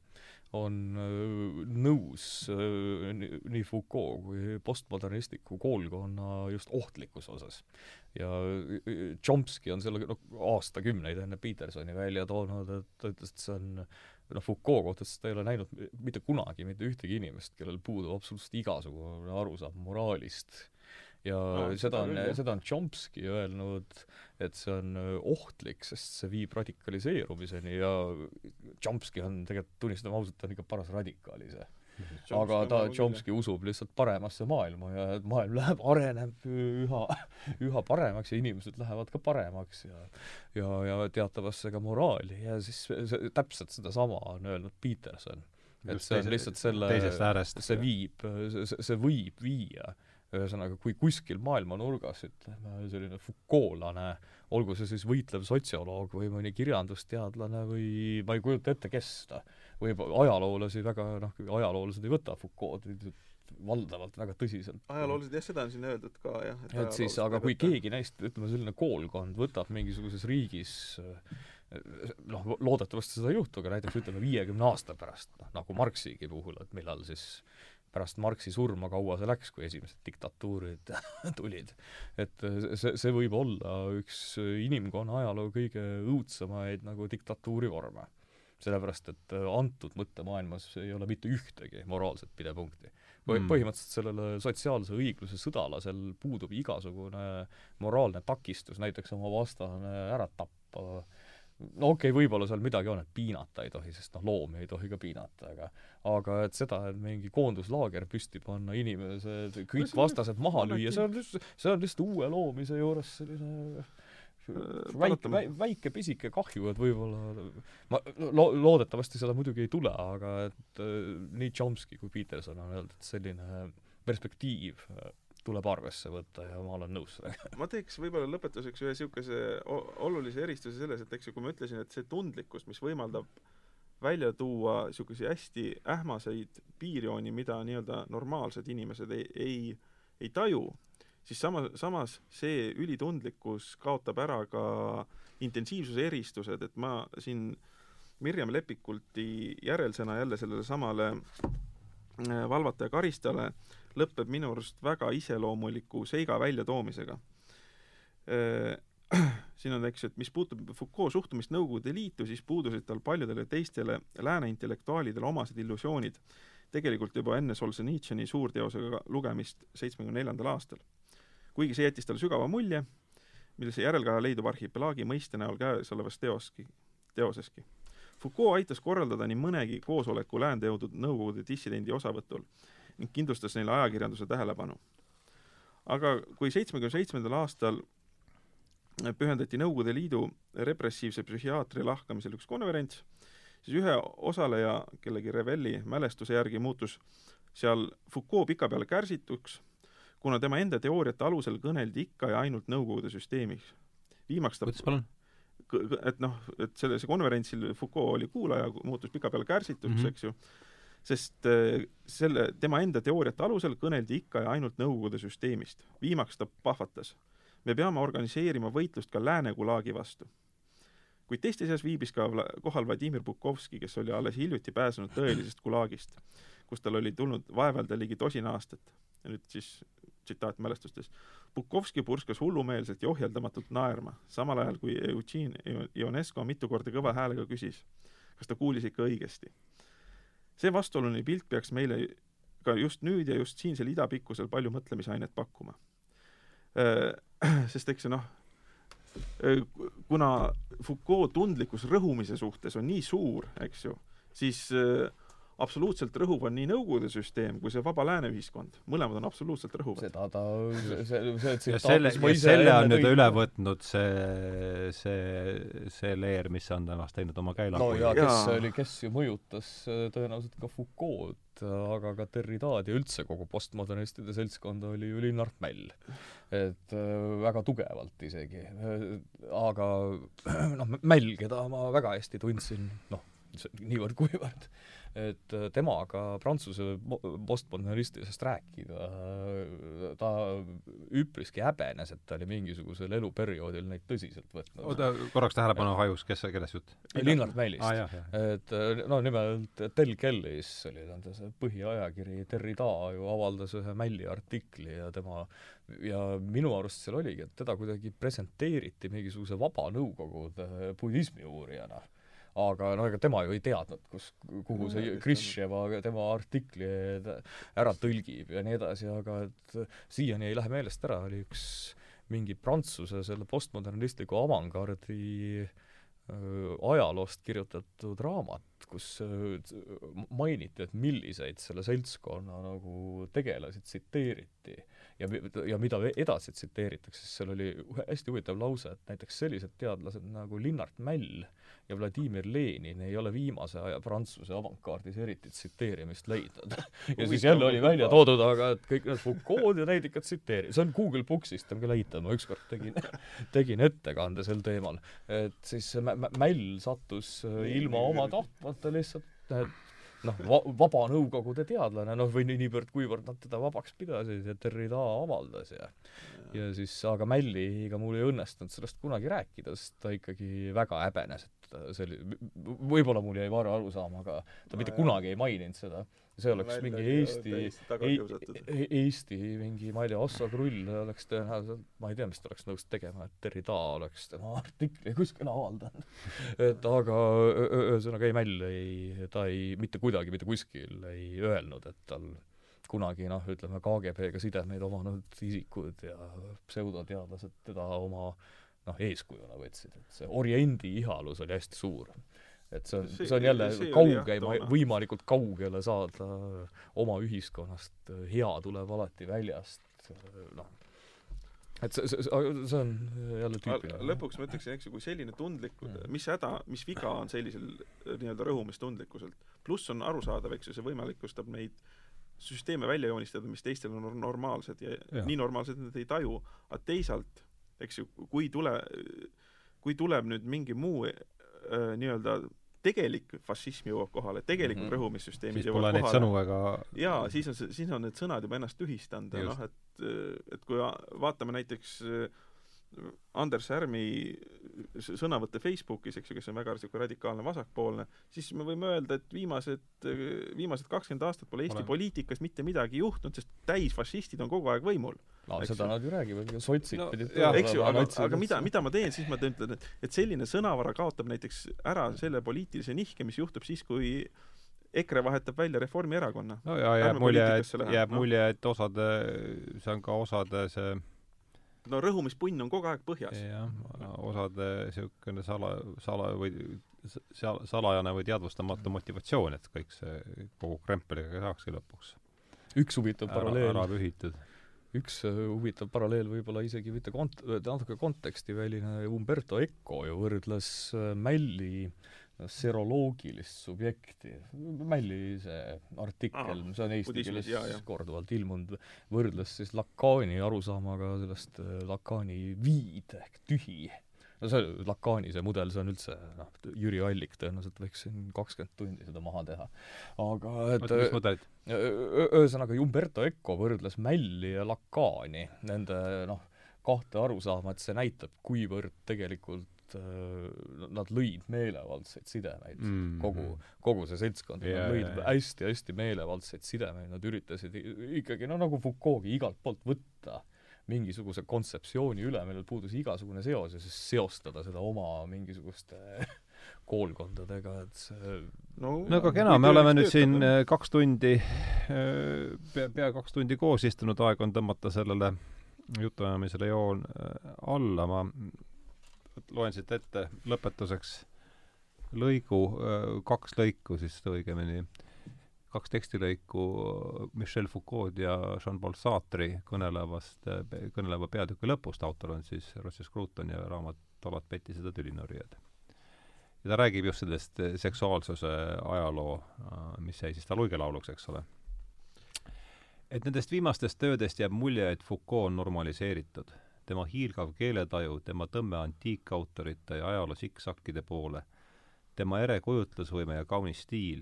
on äh, nõus äh, nii Foucault kui postmodernistliku koolkonna just ohtlikkuse osas. ja äh, Chomsky on selle noh, aastakümneid enne Petersoni välja toonud, et ta ütles, et see on noh, Foucault kohta, sest ta ei ole näinud mitte kunagi mitte ühtegi inimest, kellel puudub absoluutselt igasugune arusaam moraalist ja no, seda on, seda on Chomsky öelnud, et see on äh, ohtlik, sest see viib radikaliseerumiseni ja Chomsky on tegelikult, tunnistame ausalt, ta on ikka paras radikaal ise. aga ta, Chomsky usub lihtsalt paremasse maailma ja et maailm läheb, areneb üha, üha paremaks ja inimesed lähevad ka paremaks ja ja, ja teatavasse ka moraali ja siis see, täpselt sedasama on öelnud Peterson. et see on lihtsalt selle, see viib, see, see võib viia ühesõnaga, kui kuskil maailmanurgas, ütleme, selline Foucaultlane, olgu see siis võitlev sotsioloog või mõni kirjandusteadlane või ma ei kujuta ette, kes ta, või ajaloolasi väga, noh, ajaloolased ei võta Foucault'i valdavalt väga tõsiselt. ajaloolased jah, seda on siin öeldud ka jah. et, et siis, aga kui võtta. keegi neist, ütleme selline koolkond võtab mingisuguses riigis noh, loodetavasti seda ei juhtu, aga näiteks ütleme viiekümne aasta pärast, noh nagu Marxigi puhul, et millal siis pärast Marxi surma, kaua see läks, kui esimesed diktatuurid tulid. et see, see võib olla üks inimkonna ajaloo kõige õudsemaid nagu diktatuurivorme. sellepärast, et antud mõttemaailmas ei ole mitte ühtegi moraalset pidepunkti. või Mm. põhimõtteliselt sellele sotsiaalse õigluse sõdalasel puudub igasugune moraalne takistus näiteks oma vastane ära tappa. No okei okay,, võib-olla seal midagi on, et piinata ei tohi, sest noh, loomi ei tohi ka piinata, aga aga et seda, et mingi koonduslaager püsti panna, inimesed, kõik vastased maha lüüa, see on lihtsalt, see on lihtsalt uue loomise juures selline väike, paratama- väike pisike kahju, et võib-olla ma lo-, loodetavasti seda muidugi ei tule, aga et äh, nii Chomsky kui Peterson on öeldud, et selline perspektiiv äh, tuleb arvesse võtta ja ma olen nõus sellega. ma teeks võib-olla lõpetuseks ühe niisuguse olulise eristuse selles, et eks ju, kui ma ütlesin, et see tundlikkus, mis võimaldab välja tuua niisuguseid hästi ähmaseid piirjooni, mida nii-öelda normaalsed inimesed ei, ei, ei taju, siis sama, samas see ülitundlikkus kaotab ära ka intensiivsuse eristused, et ma siin Mirjam Lepikulti järelsõna jälle sellele samale äh, valvata ja karistale lõpeb minu arust väga iseloomuliku seiga väljatoomisega. siin on, eks ju, et mis puutub Foucault suhtumist Nõukogude Liitu, siis puudusid tal paljudele teistele lääne intellektuaalidele omased illusioonid tegelikult juba enne Solženitsõni suurteosega lugemist seitsmekümne neljandal aastal. kuigi see jättis talle sügava mulje, millise järelkaja leidub arhipelaagi mõiste näol käesolevas teoski, teoseski. Foucault aitas korraldada nii mõnegi koosoleku läände jõudnud Nõukogude dissidendi osavõtul ning kindlustas neile ajakirjanduse tähelepanu. aga kui seitsmekümne seitsmendal aastal pühendati Nõukogude Liidu repressiivse psühhiaatri lahkamisel üks konverents, siis ühe osaleja, kellegi Revelli mälestuse järgi muutus seal Foucault pikapeale kärsituks, kuna tema enda teooriate alusel kõneldi ikka ja ainult Nõukogude süsteemis. viimaks ta kuidas palun? et noh, et sellel konverentsil Foucault oli kuulaja, muutus pikapeale kärsituks mm. -hmm. eks ju, sest äh, selle, tema enda teooriate alusel kõneldi ikka ja ainult Nõukogude süsteemist. viimaks ta pahvatas. me peame organiseerima võitlust ka lääne gulaagi vastu. kuid teiste seas viibis ka kohal Vladimir Bukovski, kes oli alles hiljuti pääsenud tõelisest gulaagist, kus tal oli tulnud vaevelda ligi tosin aastat. nüüd siis tsitaat mälestustes. Bukovski purskas hullumeelselt ja ohjeldamatult naerma, samal ajal kui Eugene Ionesco mitu korda kõva häälega küsis, kas ta kuulis ikka õigesti. See vastuoluline pilt peaks meile ka just nüüd ja just siinsel idapikkusel palju mõtlemisainet pakkuma. Sest eks noh, kuna Foucault tundlikkus rõhumise suhtes on nii suur, eks ju, siis äh, absoluutselt rõhuv on nii Nõukogude süsteem kui see vaba lääne ühiskond, mõlemad on absoluutselt rõhuvad. seda ta, see, see ja tsitaat, selle, mis ma ja ise selle on nüüd üle võtnud see, see, see leer, mis on temast teinud oma käilaku no ja kes Jaa. oli, kes ju mõjutas äh, tõenäoliselt ka Foucault, aga ka Derridaad ja üldse kogu postmodernistide seltskonda oli ju Linnart Mäll. et äh, väga tugevalt isegi. aga noh, Mäll, keda ma väga hästi tundsin, noh, niivõrd-kuivõrd, et äh, temaga Prantsuse mo- postmodernistidest rääkida, äh, ta üpriski häbenes, et ta oli mingisugusel eluperioodil neid tõsiselt võtnud. oota, korraks tähelepanu hajus, kes, kellest jutt? Linnart Mällist aa ah, et äh, no nimelt Del Kellis oli nende see põhiajakiri, Derrida ju avaldas ühe Mälli artikli ja tema ja minu arust seal oligi, et teda kuidagi presenteeriti mingisuguse vaba Nõukogude budismi uurijana. Aga no ega tema ju ei teadnud, kus, kuhu see No, Kristševa tema artikli ära tõlgib ja nii edasi, aga et siiani ei lähe meelest ära, oli üks mingi Prantsuse selle postmodernistliku avangardi ajaloost kirjutatud raamat, kus mainiti, et milliseid selle seltskonna nagu tegelasi tsiteeriti ja, ja mida edasi tsiteeritakse, siis seal oli hästi huvitav lause, et näiteks sellised teadlased nagu Linnart Mäll ja Vladimir Lenin ei ole viimase aja Prantsuse avangardis eriti tsiteerimist leidnud. ja siis jälle oli välja toodud, aga et kõik need Foucault ja neid ikka tsiteeri-, see on Google Booksist on ka leitav, ma ükskord tegin, tegin ettekande sel teemal. et siis Mäll sattus äh, ilma oma tahtmata lihtsalt, et noh, va-, vaba Nõukogude teadlane, noh, või nii, niivõrd-kuivõrd nad teda vabaks pidasid ja Derrida avaldas ja ja siis, aga Mälliga mul ei õnnestunud sellest kunagi rääkida, sest ta ikkagi väga häbenes, et ta selli-, võib-olla mul jäi vale arusaam, aga ta mitte No, kunagi ei maininud seda. see oleks Välja mingi oli Eesti, täiesti taga kiusatud. E- Eesti mingi, ma ei tea, Osso Krull oleks tõenäoliselt, ma ei tea, mis ta oleks nõus tegema, et Derrida oleks tema artikli kuskil avaldanud. et aga ühesõnaga ei, Mäll ei, ta ei, mitte kuidagi mitte kuskil ei öelnud, et tal kunagi noh, ütleme KGB-ga sidemeid omanud isikud ja pseudoteadlased teda oma noh, eeskujuna võtsid, et see Oriendi ihalus oli hästi suur. et see on, see on jälle kaugeima, võimalikult kaugele saada oma ühiskonnast, hea tuleb alati väljast, noh, et see, see, see on jälle tüüpiline. lõpuks ma ütleksin, eks ju, kui selline tundlik, mis häda, mis viga on sellisel nii-öelda rõhumistundlikkuselt. pluss on arusaadav, eks ju, see võimalikustab neid süsteeme välja joonistada, mis teistel on normaalsed ja, ja. nii normaalsed, et nad ei taju, aga teisalt, eks ju, kui tule, kui tuleb nüüd mingi muu äh, nii-öelda tegelik fašism jõuab kohale, tegelikud mm -hmm. rõhumissüsteemid jõuavad kohale. sõnu väga jaa, siis on see, siis on need sõnad juba ennast tühistanud ja noh, et et kui vaatame näiteks Anders Härmi sõnavõtte Facebookis, eks ju, kes on väga niisugune radikaalne vasakpoolne, siis me võime öelda, et viimased, viimased kakskümmend aastat pole Eesti Olen. poliitikas mitte midagi juhtunud, sest täisfašistid on kogu aeg võimul. no seda nad ju räägivad, sotsid no, pidid eks ju, aga, aga mida, mida ma teen, siis ma ütlen, et, et selline sõnavara kaotab näiteks ära selle poliitilise nihke, mis juhtub siis, kui EKRE vahetab välja Reformierakonna. no ja jääb mulje, et jääb no. mulje, et osade, see on ka osade see no rõhumispunn on kogu aeg põhjas. jah, osade niisugune sala, sala või seal salajane või teadvustamatu motivatsioon, et kõik see kogu krempeliga saakski lõpuks üks huvitav paralleel ära pühitud. üks äh, huvitav paralleel võib-olla isegi mitte kont-, natuke kontekstiväline, Umberto Eco ju võrdles Mälli äh, seroloogilist subjekti, Mälli see artikkel, see on eesti keeles korduvalt ilmunud, võrdles siis Lakaani arusaamaga sellest äh, Lakaani viid ehk tühi. no see Lakaani see mudel, see on üldse noh, Jüri Allik tõenäoliselt võiks siin kakskümmend tundi seda maha teha. aga et mis mudelid? ühesõnaga, Umberto Eco võrdles Mälli ja Lakaani, nende noh, kahte arusaama, et see näitab, kuivõrd tegelikult Äh, nad lõid meelevaldseid sidemeid mm, -hmm. kogu, kogu see seltskond. Yeah,, nad lõid hästi-hästi meelevaldseid sidemeid, nad üritasid ikkagi no nagu Foucault'i igalt poolt võtta mingisuguse kontseptsiooni üle, millel puudus igasugune seos ja siis seostada seda oma mingisuguste koolkondadega, et see no, no aga kena, me oleme nüüd siin äh, kaks tundi, äh, pea, pea kaks tundi koos istunud, aeg on tõmmata sellele jutuajamisele joon alla, ma loen siit ette lõpetuseks lõigu, kaks lõiku siis õigemini, kaks tekstilõiku Michel Foucault ja Jean-Paul Sartre'i kõnelevast, kõneleva peatüki lõpust, autor on siis Roger Scruton ja raamat Olad petised ja tülinõrjad. ja ta räägib just sellest seksuaalsuse ajaloo, mis jäi siis ta luigelauluks, eks ole. et nendest viimastest töödest jääb mulje, et Foucault on normaliseeritud tema hiilgav keeletaju, tema tõmme antiikautorite ja ajaloo sikksakkide poole, tema ere kujutlusvõime ja kaunis stiil,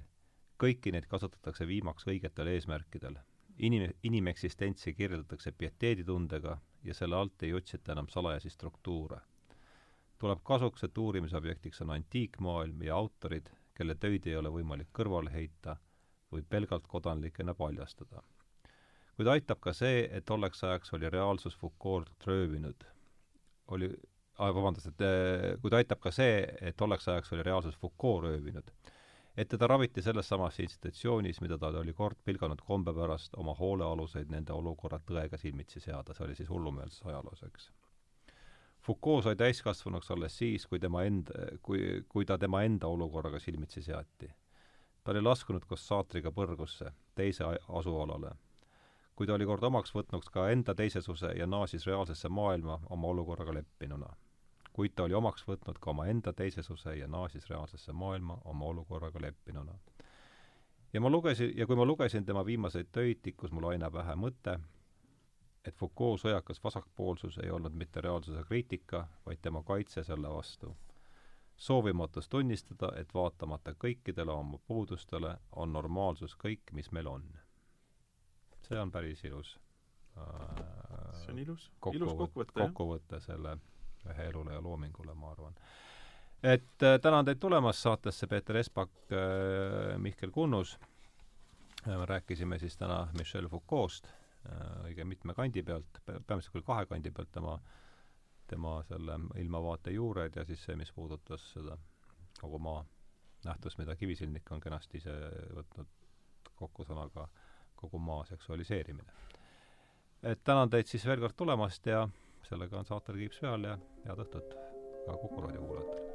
kõiki neid kasutatakse viimaks õigetel eesmärkidel. inim-, inimeksistentsi kirjeldatakse pieteeditundega ja selle alt ei otsita enam salajasi struktuure. tuleb kasuks, et uurimisobjektiks on antiikmaailm ja autorid, kelle töid ei ole võimalik kõrvale heita või pelgalt kodanlikena paljastada kuid aitab ka see, et tolleks ajaks oli reaalsus Foucault röövinud. oli, vabandust, et eh, kuid aitab ka see, et tolleks ajaks oli reaalsus Foucault röövinud. et teda raviti selles samas institutsioonis, mida ta oli kord pilganud kombe pärast oma hoolealuseid nende olukorra tõega silmitsi seada, see oli siis hullumeelses ajaloos, eks. Foucault sai täiskasvanuks alles siis, kui tema enda, kui, kui ta tema enda olukorraga silmitsi seati. ta oli laskunud koos saatriga põrgusse, teise asualale kui ta oli kord omaks võtnud ka enda teisesuse ja naasis reaalsesse maailma oma olukorraga leppinuna. kuid ta oli omaks võtnud ka omaenda teisesuse ja naasis reaalsesse maailma oma olukorraga leppinuna. ja ma lugesin, ja kui ma lugesin tema viimaseid töid, tikkus mul aina pähe mõte, et Foucault sõjakas vasakpoolsus ei olnud mitte reaalsuse kriitika, vaid tema kaitse selle vastu. soovimatus tunnistada, et vaatamata kõikidele oma puudustele, on normaalsus kõik, mis meil on see on päris ilus. Äh, see on ilus, ilus kokkuvõte, kokkuvõte selle ühe elule ja loomingule, ma arvan. et äh, tänan teid tulemast saatesse, Peeter Espak äh,, Mihkel Kunnus. Äh,, rääkisime siis täna Michel Foucault'st äh, õige mitme kandi pealt, peamiselt küll kahe kandi pealt, tema tema selle ilmavaate juured ja siis see, mis puudutas seda kogu maa nähtust, mida Kivisilnik on kenasti ise võtnud kokku sõnaga kogu maa seksualiseerimine. et tänan teid siis veel kord tulemast ja sellega on saatel Kiips peal ja head õhtut ka Kuku raadio kuulajatele!